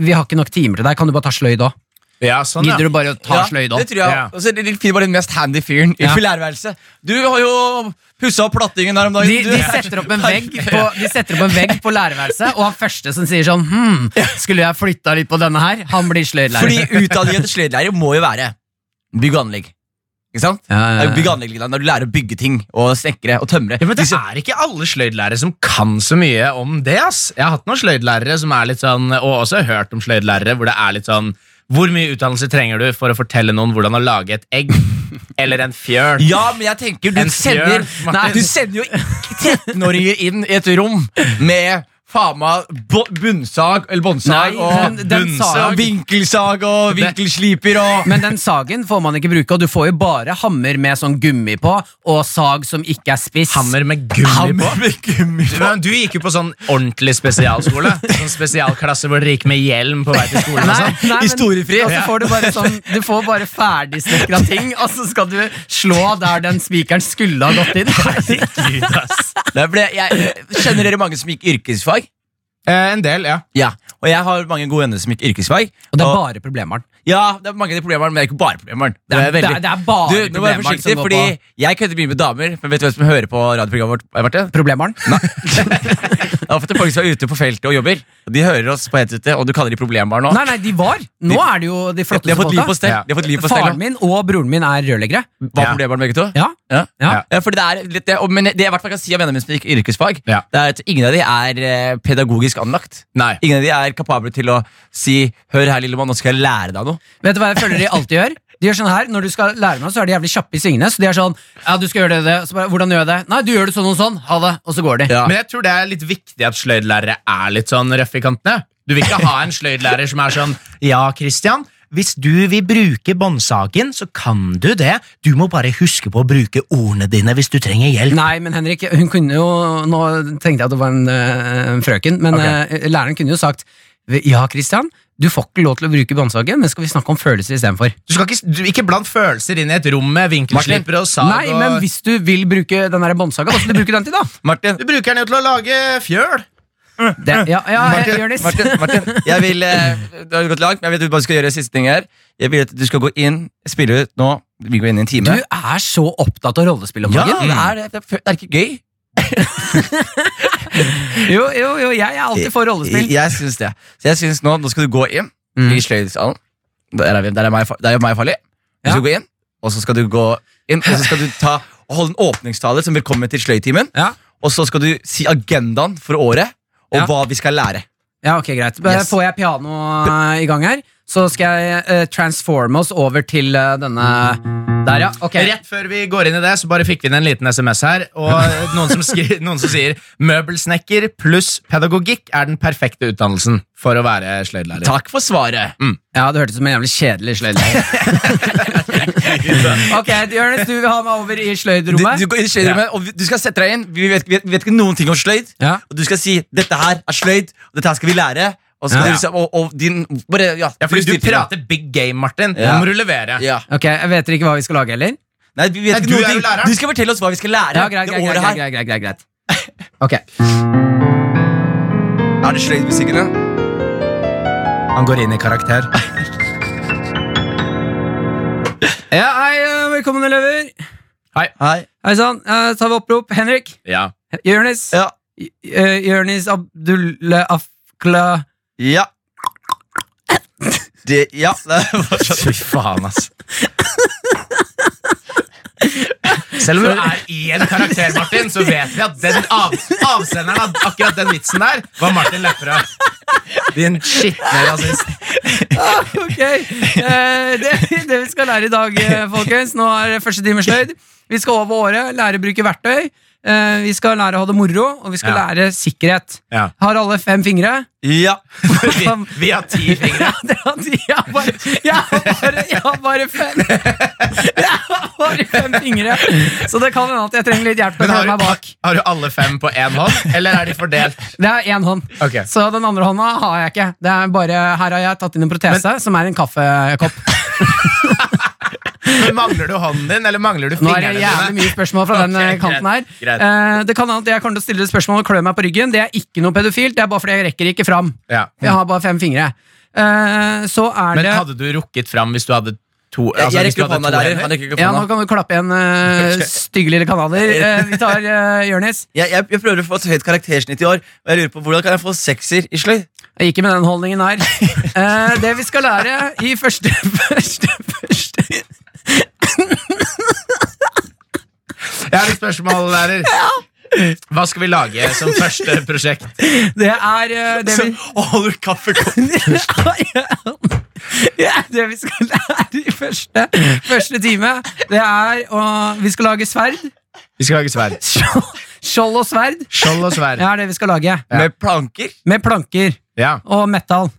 Speaker 4: vi har ikke nok timer til deg, kan du bare ta sløyd òg?
Speaker 2: Ja, sånn, ja.
Speaker 4: Gidder du bare å ta sløyd
Speaker 3: det tror jeg.
Speaker 2: Ja.
Speaker 3: Og så er det bare den mest handy fyren i
Speaker 4: Ja.
Speaker 3: lærerværelset. Du har jo pussa opp plattingen her om dagen.
Speaker 4: De, de, setter opp en vegg på, de setter opp en vegg på lærerværelset, og han første som sier sånn Hm, skulle jeg flytta litt på denne her? Han blir sløydlærer.
Speaker 3: Fordi utdanningen til sløydlærer må jo være bygg og anlegg. Ikke sant?
Speaker 4: Ja, ja, ja.
Speaker 3: Bygg og anlegg, Når du lærer å bygge ting og snekre og tømre.
Speaker 2: Ja, men Det er ikke alle sløydlærere som kan så mye om det. ass Jeg har hatt noen sløydlærere som er litt sånn Og også hørt om sløydlærere hvor det er litt sånn Hvor mye utdannelse trenger du for å fortelle noen hvordan å lage et egg? Eller en fjøl?
Speaker 3: Ja, men jeg tenker du sender,
Speaker 2: fjør,
Speaker 3: nei, du sender jo ikke 13-åringer inn i et rom med faen meg bunnsag eller båndsag og bunnsag og vinkelsag og vinkelsliper og
Speaker 4: Men den sagen får man ikke bruke, og du får jo bare hammer med sånn gummi på, og sag som ikke er spiss.
Speaker 2: Hammer med gummi på?
Speaker 3: Hammer med gummi på.
Speaker 2: Du, du gikk jo på sånn ordentlig spesialskole. Sånn spesialklasse hvor dere gikk med hjelm på vei til skolen. og
Speaker 4: Nei,
Speaker 2: sånn.
Speaker 4: men-
Speaker 3: Historiefri.
Speaker 4: Og så får du bare sånn Du får bare ferdigsnekra ting, og så skal du slå der den spikeren skulle ha gått inn.
Speaker 2: Herregud, ass.
Speaker 3: Det ble, jeg, kjenner dere mange som gikk yrkesfag?
Speaker 2: Eh, en del, ja.
Speaker 3: Ja, og jeg har mange gode venner som gikk yrkesfag.
Speaker 4: Og det er bare problembarn.
Speaker 3: Ja, det er mange av de problemene, men det er ikke bare problemeren
Speaker 4: Det er, det er, det er bare
Speaker 3: du, jeg
Speaker 4: problembarn
Speaker 3: forsiktig,
Speaker 4: som
Speaker 3: fordi
Speaker 4: på
Speaker 3: jeg kødder mye med damer, men vet du hvem som hører på radioprogrammet vårt? Problemeren
Speaker 4: Problembarn?
Speaker 3: Det er ofte folk som er ute på feltet og jobber, og de hører oss på headsetet, og du kaller de problembarn nå.
Speaker 4: Nei, nei, de var. Nå er det jo de
Speaker 3: De
Speaker 4: flotteste
Speaker 3: har fått liv på stell. De har fått liv på stell
Speaker 4: Faren min og broren min er rørleggere.
Speaker 3: Var problembarn begge to?
Speaker 4: Ja.
Speaker 3: Ja.
Speaker 4: Ja.
Speaker 3: Ja, fordi det er litt det, men det jeg i hvert fall kan si av vennene mine som gikk yrkesfag, det er at ingen av de er eh, pedagogisk anlagt.
Speaker 2: Nei.
Speaker 3: Ingen av de er kapable til å si 'hør her, lille mann, nå skal jeg lære deg noe'.
Speaker 4: Vet du hva jeg føler de alltid gjør? De gjør sånn her, Når du skal lære noe, så er de jævlig kjappe i svingene. Så de er sånn Ja, du skal gjøre det, det. Så bare, Hvordan gjør jeg det? Nei, du gjør det sånn og sånn. Ha det. Og så går de.
Speaker 3: Ja.
Speaker 2: Men jeg tror det er litt viktig at sløydlærere er litt sånn røff i kantene. Du vil ikke ha en sløydlærer som er sånn Ja, Christian, hvis du vil bruke båndsagen, så kan du det. Du må bare huske på å bruke ordene dine hvis du trenger hjelp.
Speaker 4: Nei, men Henrik, hun kunne jo Nå tenkte jeg at det var en, eh, en frøken, men
Speaker 2: Ok.
Speaker 4: eh, læreren kunne jo sagt Ja, Christian, du får ikke lov til å bruke båndsagen, men skal vi snakke om følelser istedenfor?
Speaker 2: Du skal ikke, du, ikke bland følelser inn i et rom med vinkelsliper og sag.
Speaker 4: Nei, men hvis du vil bruke den der båndsaga, hva skal du bruke den til, da?
Speaker 3: Martin,
Speaker 2: Du bruker den jo til å lage fjøl.
Speaker 4: Det, ja, ja,
Speaker 3: Martin,
Speaker 4: Jonis.
Speaker 3: Martin, Martin, jeg vil eh, Det har gått langt, men jeg vet du bare skal gjøre siste ting her. Jeg vil at du skal gå inn, spille ut nå. Vi går inn i en time.
Speaker 4: Du er så opptatt av rollespill om
Speaker 3: ja,
Speaker 4: dagen.
Speaker 3: det er, det, det er- det er ikke gøy.
Speaker 4: Jo, jo, jo, jeg er alltid for rollespill.
Speaker 3: Jeg syns det. Så jeg synes nå, nå skal du gå inn
Speaker 4: Mm.
Speaker 3: i sløydsalen. Der er, vi, der er meg, der er meg farlig. Du
Speaker 4: Ja.
Speaker 3: skal gå inn, og så skal du gå inn, og så skal du ta holde en åpningstale som velkommen til sløytimen.
Speaker 4: Ja.
Speaker 3: Og så skal du si agendaen for året, og
Speaker 4: Ja.
Speaker 3: hva vi skal lære.
Speaker 4: Ja, ok, greit.
Speaker 3: Yes.
Speaker 4: Får jeg piano eh, i gang her, så skal jeg eh, transforme oss over til eh, denne Der, ja. Ok.
Speaker 2: Rett før vi går inn i det, så bare fikk vi inn en liten SMS her. Og noen som, skri, noen som sier møbelsnekker pluss pedagogikk er den perfekte utdannelsen for å være sløydlærer.
Speaker 3: Takk for svaret.
Speaker 4: Ja, Det hørtes ut som en jævlig kjedelig sløydlærer. ok, Jonis, du vil ha meg over i
Speaker 3: Du,
Speaker 4: sløydrommet?
Speaker 3: du går inn i sløydrommet, og vi- du skal sette deg inn. Vi vet, vi vet, vi vet ikke noen ting om sløyd.
Speaker 4: Ja.
Speaker 3: Og du skal si 'dette her er sløyd', og 'dette her skal vi lære'. Og, så skal
Speaker 4: Ja.
Speaker 3: du liksom, og, og din bare, ja,
Speaker 2: Ja, fordi du
Speaker 3: du
Speaker 2: prater big game, Martin.
Speaker 3: Ja.
Speaker 2: Nå må du levere.
Speaker 3: Ja.
Speaker 4: Ok, Jeg vet ikke hva vi skal lage heller.
Speaker 3: Nei, vi vet
Speaker 2: Nei,
Speaker 3: ikke
Speaker 2: du læreren.
Speaker 3: Du skal fortelle oss hva vi skal lære
Speaker 4: Ja, greit,
Speaker 3: det
Speaker 4: greit,
Speaker 3: året
Speaker 4: greit,
Speaker 3: her.
Speaker 4: greit, greit, greit, greit. Ok.
Speaker 3: Er det sløydmusikken, da?
Speaker 2: Han går inn i karakter.
Speaker 4: Ja, hei, eh, velkommen, elever.
Speaker 3: Hei.
Speaker 4: Hei sann. Uh, tar vi opprop. Henrik.
Speaker 2: Ja.
Speaker 4: Jonis.
Speaker 3: Ja.
Speaker 4: Uh, Jonis Abdulle Afkla
Speaker 3: Ja. Det, ja. Det var
Speaker 2: Fy faen, altså. Selv om du er i en karakter, Martin, så vet vi at den av, avsenderen av akkurat den vitsen der var Martin Lepperød. Din skitne rasist.
Speaker 4: Ok, eh, det, det vi skal lære i dag, eh, folkens Nå er første time sløyd. Vi skal over året, lære å bruke verktøy. Eh, vi skal lære å ha det moro, og vi skal
Speaker 2: Ja.
Speaker 4: lære sikkerhet.
Speaker 2: Ja.
Speaker 4: Har alle fem fingre?
Speaker 3: Ja.
Speaker 2: Vi, vi har ti fingre.
Speaker 4: Jeg har bare, jeg har bare, jeg har bare fem Jeg har bare fem fingre. Så det kan hende at jeg trenger litt hjelp
Speaker 2: Men har, du-
Speaker 4: bak.
Speaker 2: har du alle fem på én hånd, eller er de fordelt?
Speaker 4: Det er én hånd.
Speaker 2: Okay.
Speaker 4: Så den andre hånda har jeg ikke. Det er bare, her har jeg tatt inn en protese, som er en kaffekopp.
Speaker 2: Men Mangler du hånden din, eller mangler du
Speaker 4: Nå er
Speaker 2: fingrene
Speaker 4: det jævlig mye spørsmål fra den
Speaker 2: Ok,
Speaker 4: eh, kanten her.
Speaker 2: greit, greit.
Speaker 4: Eh, det kan hende at jeg kommer til å stille spørsmål og klø meg på ryggen. Det er ikke noe pedofilt, det er bare fordi jeg rekker ikke fram.
Speaker 2: Ja.
Speaker 4: Jeg har bare fem fingre. Eh, så er
Speaker 2: Men
Speaker 4: det
Speaker 2: hadde du rukket fram hvis du hadde to altså,
Speaker 3: jeg
Speaker 2: hvis du
Speaker 3: rekker opp
Speaker 2: hadde
Speaker 3: hånda
Speaker 2: to
Speaker 3: der.
Speaker 2: hender?
Speaker 3: Han rekker ikke opp
Speaker 4: Ja, nå
Speaker 3: hånda.
Speaker 4: kan du klappe igjen, uh, stygge lille kanaler. Eh, vi tar uh, Jonis.
Speaker 3: Jeg, jeg, jeg prøver å få et høyt karaktersnitt i år, og jeg lurer på hvordan kan jeg få sekser i sløyd?
Speaker 4: Ikke med den holdningen her. Eh, det vi skal lære i første Første, første
Speaker 2: Jeg har et spørsmål, lærer. Hva skal vi lage som første prosjekt?
Speaker 4: Det er eh, det vi
Speaker 3: holder du kaffekopp?
Speaker 4: ja, Det vi skal lære i første, første time, det er å Vi skal lage sverd.
Speaker 2: Vi skal lage sverd.
Speaker 4: Skjold og sverd.
Speaker 2: Skjold og sverd.
Speaker 4: Det er det vi skal lage.
Speaker 3: Med planker?
Speaker 4: Med planker
Speaker 2: Ja.
Speaker 4: og metall.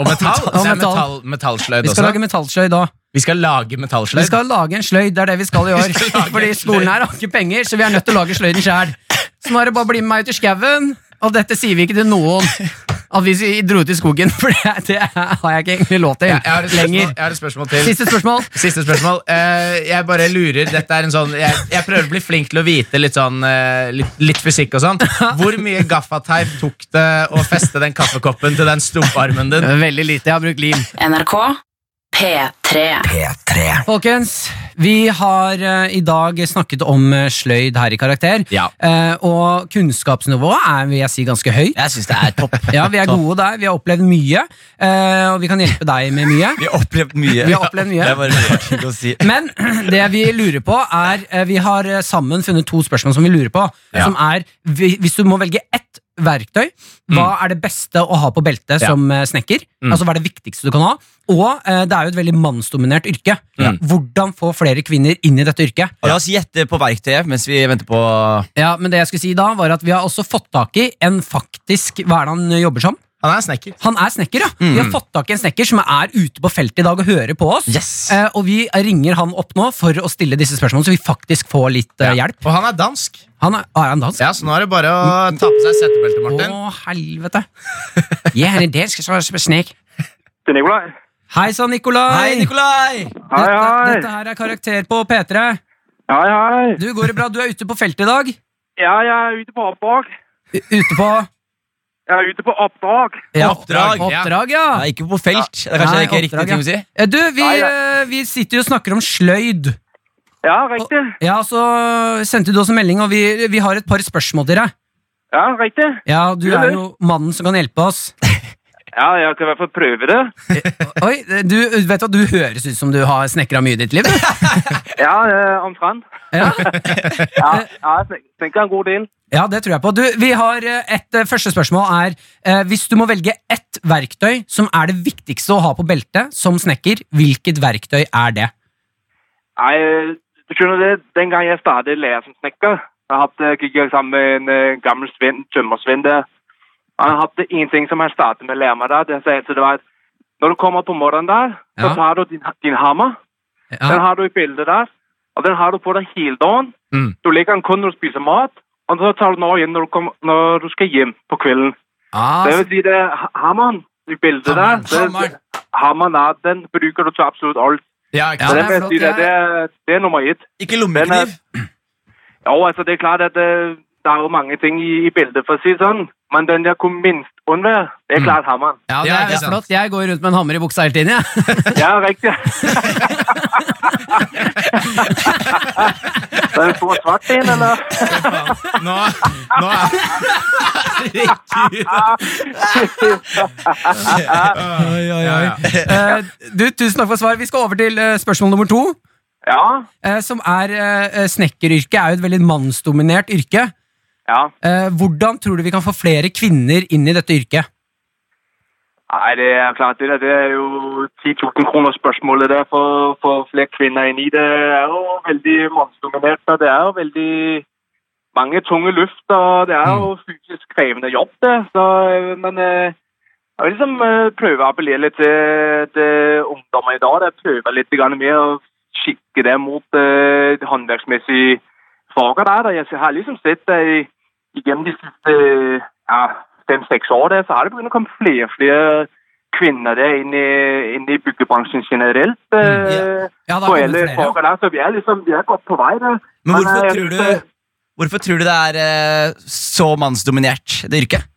Speaker 2: Og metall.
Speaker 4: Og metall.
Speaker 2: metall, metallsløyd
Speaker 4: Vi skal
Speaker 2: også.
Speaker 4: lage metallsløyd òg.
Speaker 2: Vi skal lage metallsløyd?
Speaker 4: Vi skal lage en sløyd. Det er det vi skal i år.
Speaker 2: Skal
Speaker 4: Fordi skolen her har ikke penger, så vi er nødt til å lage sløyden sjæl. Så nå er det bare å bli med meg ut i skauen. Og dette sier vi ikke til noen. At vi dro ut i skogen, for det, det har jeg ikke egentlig lov til
Speaker 2: Jeg, jeg, har et spørsmål,
Speaker 4: lenger.
Speaker 2: jeg har et spørsmål til.
Speaker 4: Siste spørsmål.
Speaker 2: Siste spørsmål. Uh, jeg bare lurer Dette er en sånn jeg, jeg prøver å bli flink til å vite litt sånn uh, litt, litt fysikk og sånn. Hvor mye gaffateip tok det å feste den kaffekoppen til den stumparmen din?
Speaker 4: Veldig lite. Jeg har brukt lim.
Speaker 5: NRK P3.
Speaker 1: P3.
Speaker 4: Folkens, vi har eh, i dag snakket om eh, sløyd her i Karakter.
Speaker 2: Ja.
Speaker 4: Eh, og kunnskapsnivået er vil jeg si, ganske høyt.
Speaker 3: Jeg syns det er topp.
Speaker 4: Ja, Vi er gode der. Vi har opplevd mye. eh, og vi kan hjelpe deg med mye.
Speaker 3: Vi har opplevd mye.
Speaker 4: Vi har opplevd mye.
Speaker 3: Det er bare rart å si.
Speaker 4: Men det vi lurer på er eh, Vi har eh, sammen funnet to spørsmål som vi lurer på.
Speaker 2: Ja.
Speaker 4: Som er vi- Hvis du må velge ett verktøy, hva er det beste å ha på beltet
Speaker 2: Mm. Ja.
Speaker 4: som eh, snekker?
Speaker 2: Mm.
Speaker 4: Altså Hva er det viktigste du kan ha? Og eh, det er jo et veldig mannsdominert yrke.
Speaker 2: Ja.
Speaker 4: Hvordan få flere kvinner inn i dette yrket?
Speaker 3: Og La oss gjette på verktøyet mens vi venter på
Speaker 4: Ja, men det jeg skulle si da var at Vi har også fått tak i en faktisk Hva er det han jobber som?
Speaker 2: Han er snekker.
Speaker 4: Han er snekker, ja. Vi har fått tak i en snekker som er ute på feltet i dag og hører på oss.
Speaker 3: Yes.
Speaker 4: Eh, og vi ringer han opp nå for å stille disse spørsmålene, så vi faktisk får litt eh, hjelp.
Speaker 2: Og han er dansk.
Speaker 4: Han er, er han dansk?
Speaker 2: Ja, Så nå er det bare å ta på seg setebeltet, Martin.
Speaker 4: Å, helvete. Jeg han er dansk, så er det snek.
Speaker 7: til Nikolai.
Speaker 4: Hei sann, Nikolai.
Speaker 3: Hei, Nikolai!
Speaker 7: Hei, hei.
Speaker 4: dette her er Karakter på P3.
Speaker 7: Hei, hei.
Speaker 4: Du, går det bra? Du er ute på feltet i dag?
Speaker 7: Ja, jeg er ute på oppdrag.
Speaker 4: Ute på
Speaker 7: Jeg er ute på oppdrag.
Speaker 4: ja,
Speaker 3: Oppdrag, ja.
Speaker 4: Oppdrag, ja.
Speaker 3: Nei, ikke på felt. Det er kanskje
Speaker 4: Nei,
Speaker 3: ikke riktig
Speaker 4: oppdrag,
Speaker 3: ting å si.
Speaker 4: Du, vi,
Speaker 7: Nei,
Speaker 4: eh, vi sitter jo og snakker om sløyd.
Speaker 7: Ja, riktig.
Speaker 4: Ja, så sendte du oss en melding, og vi, vi har et par spørsmål til deg.
Speaker 7: Ja, riktig.
Speaker 4: Ja, du er jo mannen som kan hjelpe oss.
Speaker 7: Ja, jeg kan i hvert fall prøve det.
Speaker 4: Oi, du, vet du, hva, du høres ut som du har snekra mye i ditt liv.
Speaker 7: Ja, eh, omtrent.
Speaker 4: Ja.
Speaker 7: Ja, ja, jeg en god del.
Speaker 4: ja, det tror jeg på. Du, vi har eh, et eh, første spørsmål er eh, Hvis du må velge ett verktøy som er det viktigste å ha på beltet som snekker, hvilket verktøy er det?
Speaker 7: Nei, du skjønner det, den gang jeg startet lære som snekker, jeg hadde, gikk jeg sammen med en gammel svinn, tømmersvinn, der. Han hadde en ting som han startet med å lære meg der. Det sier det var at når du kommer på morgenen der, så
Speaker 4: Ja.
Speaker 7: tar du din, din hammer. Den har du i bildet der, og den har du på deg hele dagen.
Speaker 2: Mm.
Speaker 7: Du legger den kun når du spiser mat, og så tar du den også igjen når du, kom, når du skal hjem på kvelden.
Speaker 4: Ah,
Speaker 7: Det vil si det er ha- hammeren i bildet
Speaker 2: Hammeren,
Speaker 7: der. det-
Speaker 2: hammeren.
Speaker 7: Hammeren der, den bruker du til absolutt alt.
Speaker 2: Ja, ikke
Speaker 4: Ja,
Speaker 7: det,
Speaker 4: det er flott,
Speaker 7: si det, det, er, det er nummer ett.
Speaker 3: Ikke lommekniv.
Speaker 7: Jo, altså det er klart at der er jo mange ting i, i bildet, for å si det sånn. Men den jeg kunne minst under, det er klart hammeren.
Speaker 4: ja, det er
Speaker 2: det er
Speaker 4: flott. Jeg går rundt med en hammer i buksa hele tiden. jeg.
Speaker 7: Ja, riktig. det er en stor svart inn, eller?
Speaker 2: Nå, nå er
Speaker 3: Oi, oi,
Speaker 2: Ja, ja.
Speaker 4: Eh, du, Tusen takk for svar. Vi skal over til eh, spørsmål nummer to.
Speaker 7: Ja,
Speaker 4: eh, som er Snekkeryrket er jo et veldig mannsdominert yrke.
Speaker 7: Ja.
Speaker 4: Eh, hvordan tror du vi kan få flere kvinner inn i dette yrket?
Speaker 7: Nei, det er klart, det det er jo 10 000 kroner spørsmålet der for, for flere kvinner inn i. Det er jo veldig mannsdominert, det er jo veldig mange tunge luft, og det er jo fysisk krevende jobb det. Så, men øh, jeg vil liksom øh, prøve å appellere litt til, til ungdommer i dag. Jeg prøver litt mer å skikke det mot øh, det faget der. Og jeg har liksom sett at i, igennem de siste ja, fem-seks år, der, så har det begynt å komme flere og flere kvinner der inn i, inn i byggebransjen generelt. Mm,
Speaker 4: Ja, da
Speaker 7: på alle
Speaker 4: flere,
Speaker 7: der, så vi er liksom vi er godt på vei der.
Speaker 3: Men hvorfor
Speaker 7: Men,
Speaker 3: tror du Hvorfor tror du det er så mannsdominert, det yrket?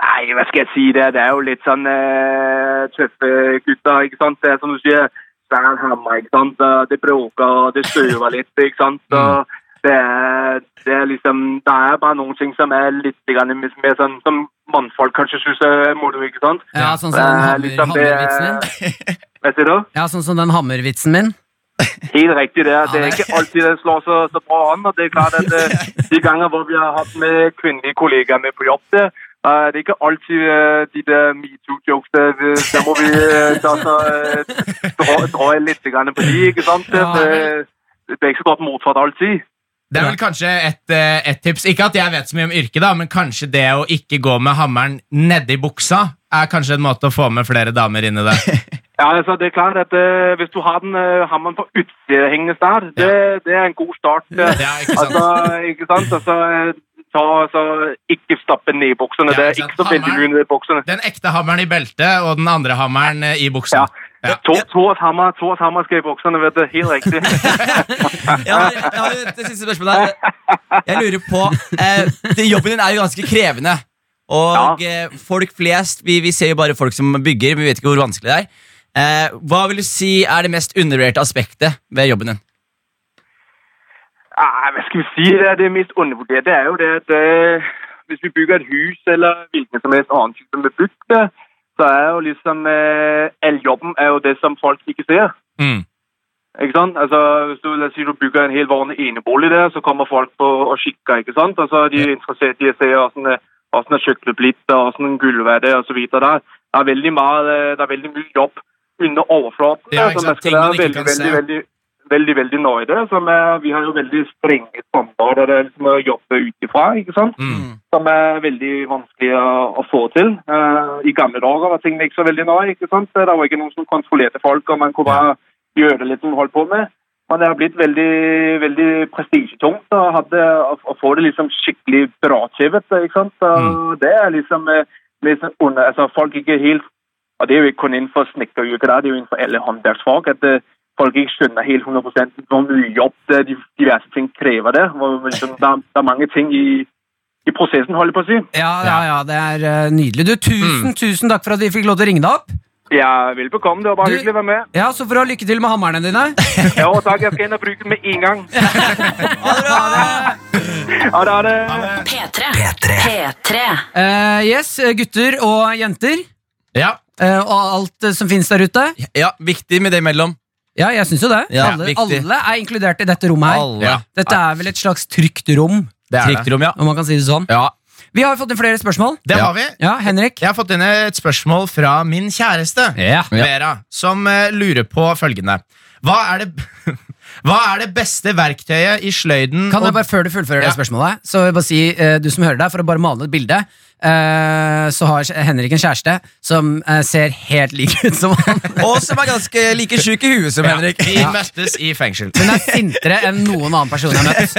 Speaker 7: Nei, hva skal jeg si det? Det er jo litt sånn uh, tøffe gutter, ikke sant? Det er som du sier, svær hammer, ikke sant? Det bråker, det støver litt, ikke sant? Og det er, det er liksom, det er bare noen ting som er litt mer mer sånn, som mannfolk kanskje synes er moro, ikke sant?
Speaker 4: Ja, sånn som den
Speaker 7: er
Speaker 4: hammer,
Speaker 7: liksom
Speaker 4: hammervitsen.
Speaker 7: Vet du det?
Speaker 4: Ja, sånn som den hammervitsen min.
Speaker 7: Helt riktig det. Det
Speaker 4: det
Speaker 7: er ikke alltid det slår så, så bra an. og det er klart at eh, De ganger hvor vi har hatt med kvinnelige kollegaer med på jobb, det, eh, det er ikke alltid eh, de der metoo-jokes. Der, der må vi da, så, dra, dra litt på de, ikke sant? Det, det, er ikke så godt motsatt alltid.
Speaker 2: Det er vel kanskje et, eh, et tips. Ikke at jeg vet så mye om yrket, da, men kanskje det å ikke gå med hammeren nedi buksa er kanskje en måte å få med flere damer inn i det.
Speaker 7: Ja, altså det er klart at uh, Hvis du har den uh, hammeren på utsida der, det, det er en god start.
Speaker 2: Ja, ikke sant?
Speaker 7: Altså, ikke sant? Altså, ta, altså, ikke stappe den i buksene.
Speaker 2: Ja,
Speaker 7: det er
Speaker 2: ikke
Speaker 7: så veldig mye i buksene.
Speaker 2: Den ekte hammeren i beltet og den andre hammeren i buksen.
Speaker 7: Ja.
Speaker 2: Ja.
Speaker 7: To- Tors hammer, skal i buksene, vet du. Helt riktig.
Speaker 3: Jeg har, jeg har et siste spørsmål der. Jeg lurer på eh, det- Jobben din er jo ganske krevende. Og eh, folk flest vi, vi ser jo bare folk som bygger, men vi vet ikke hvor vanskelig det er. Eh, hva vil du si er det mest undervurderte aspektet ved jobben din?
Speaker 7: Ah, hva skal vi si? Det, er det mest undervurderte det er jo det, at øh, hvis vi bygger et hus eller hvilken som helst annen type med bygde, så er jo liksom al jobben er jo det, som folk ikke ser.
Speaker 2: Mm.
Speaker 7: Ikke sant? Altså, hvis du, sige, du bygger en helt vanlig enebolig der, så kommer folk på og kikker, ikke sant? Altså, De er interessert i å se hvordan, øh, hvordan er kjøkkenet blitt, hvordan gulvet er det, og så videre. Der, der er veldig mye jobb under overflaten,
Speaker 2: Ja, ikke sant? Ting man ikke
Speaker 7: veldig,
Speaker 2: kan
Speaker 7: veldig,
Speaker 2: se.
Speaker 7: veldig, veldig, veldig nøye. Som er, vi har jo veldig strenge standarder der liksom å jobbe utifra, ikke sant?
Speaker 2: Mm.
Speaker 7: Som er veldig vanskelig å, å få til. Uh, I gamle dager var tingene ikke så veldig nøye, ikke sant? Det var ikke noen som kontrollerte folk, og man kunne bare gjøre det litt som man holdt på med. Men det har blitt veldig, veldig prestisjetungt å, å, få det liksom skikkelig bra til, vet du, ikke sant? Og det er liksom, liksom under, altså folk ikke helt, og det er jo ikke kun innenfor snekkeryrket det er jo innenfor alle håndverksfag, at eh, folk ikke skjønner helt 100% hvor mye jobb det, de diverse ting krever det. Hvor, liksom, der, der er mange ting i, i prosessen, holder jeg på å si.
Speaker 4: Ja, ja, ja, det er eh, nydelig. Du, tusen, tusen takk for at vi fikk lov til å ringe deg opp.
Speaker 7: Ja, velbekomme. Det var bare
Speaker 4: Du-
Speaker 7: hyggelig å være med.
Speaker 4: Ja, Så får du ha lykke til med hammerne dine.
Speaker 7: Ja, takk. Jeg skal inn og bruke den med en gang.
Speaker 3: Ha det bra!
Speaker 7: Ha det. Ha det.
Speaker 5: P3.
Speaker 1: P3.
Speaker 5: P3.
Speaker 4: Uh, yes, gutter og jenter.
Speaker 2: Ja.
Speaker 4: Uh, og alt eh, som finnes der ute.
Speaker 3: Ja, Viktig med det imellom.
Speaker 4: Ja, jeg syns jo det.
Speaker 3: Ja,
Speaker 4: alle, alle er inkludert i dette rommet her.
Speaker 3: Alle.
Speaker 2: Ja.
Speaker 4: Dette er vel et slags trygt rom,
Speaker 2: Det er det.
Speaker 3: Trygt rom, ja.
Speaker 4: om man kan si det sånn.
Speaker 3: ja.
Speaker 4: Vi har fått inn flere spørsmål.
Speaker 2: Det
Speaker 3: Ja.
Speaker 2: har vi.
Speaker 4: Ja, Henrik?
Speaker 2: Jeg har fått inn et spørsmål fra min kjæreste,
Speaker 4: Ja.
Speaker 2: Vera, som eh, lurer på følgende. Hva er det, hva er det beste verktøyet i sløyden
Speaker 4: Kan jeg bare, Før du fullfører
Speaker 2: Ja.
Speaker 4: det spørsmålet, så vil jeg bare si, eh, du som hører deg, for å bare male et bilde, så har Henrik en kjæreste som eh, ser helt lik ut som han.
Speaker 3: Og som er ganske like sjuk i huet som
Speaker 2: Ja,
Speaker 3: Henrik.
Speaker 2: Vi møttes i fengsel.
Speaker 4: Hun er sintere enn noen annen person jeg har møtt.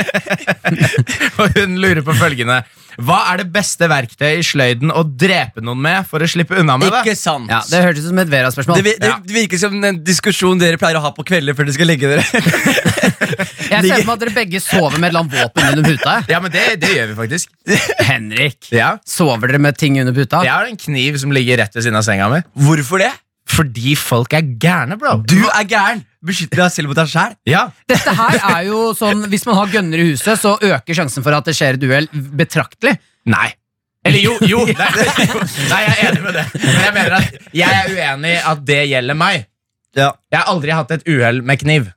Speaker 2: Og hun lurer på følgende. Hva er det beste verktøyet i sløyden å drepe noen med for å slippe unna med det?
Speaker 3: Ikke sant?
Speaker 4: Ja, det hørtes ut som et Vera-spørsmål.
Speaker 3: Det, det, det virker som en diskusjon dere pleier å ha på kvelder før dere skal legge dere.
Speaker 4: Jeg ser for meg at dere begge sover med et eller annet våpen under puta.
Speaker 2: Ja, men det, det gjør vi faktisk.
Speaker 4: Henrik,
Speaker 2: Ja.
Speaker 4: sover dere med ting under puta?
Speaker 2: Jeg har en kniv som ligger rett ved siden av senga mi.
Speaker 3: Hvorfor det?
Speaker 2: Fordi folk er gærne, bro.
Speaker 3: Du er gæren! Beskytter deg selv mot deg sjæl.
Speaker 2: Ja.
Speaker 4: Dette her er jo sånn Hvis man har gønner i huset, så øker sjansen for at det skjer et uhell betraktelig.
Speaker 2: Nei. Eller jo, jo, Nei, jo. Nei, jeg er enig med det. Men jeg mener at jeg er uenig i at det gjelder meg.
Speaker 3: Ja.
Speaker 2: Jeg har aldri hatt et uhell med kniv.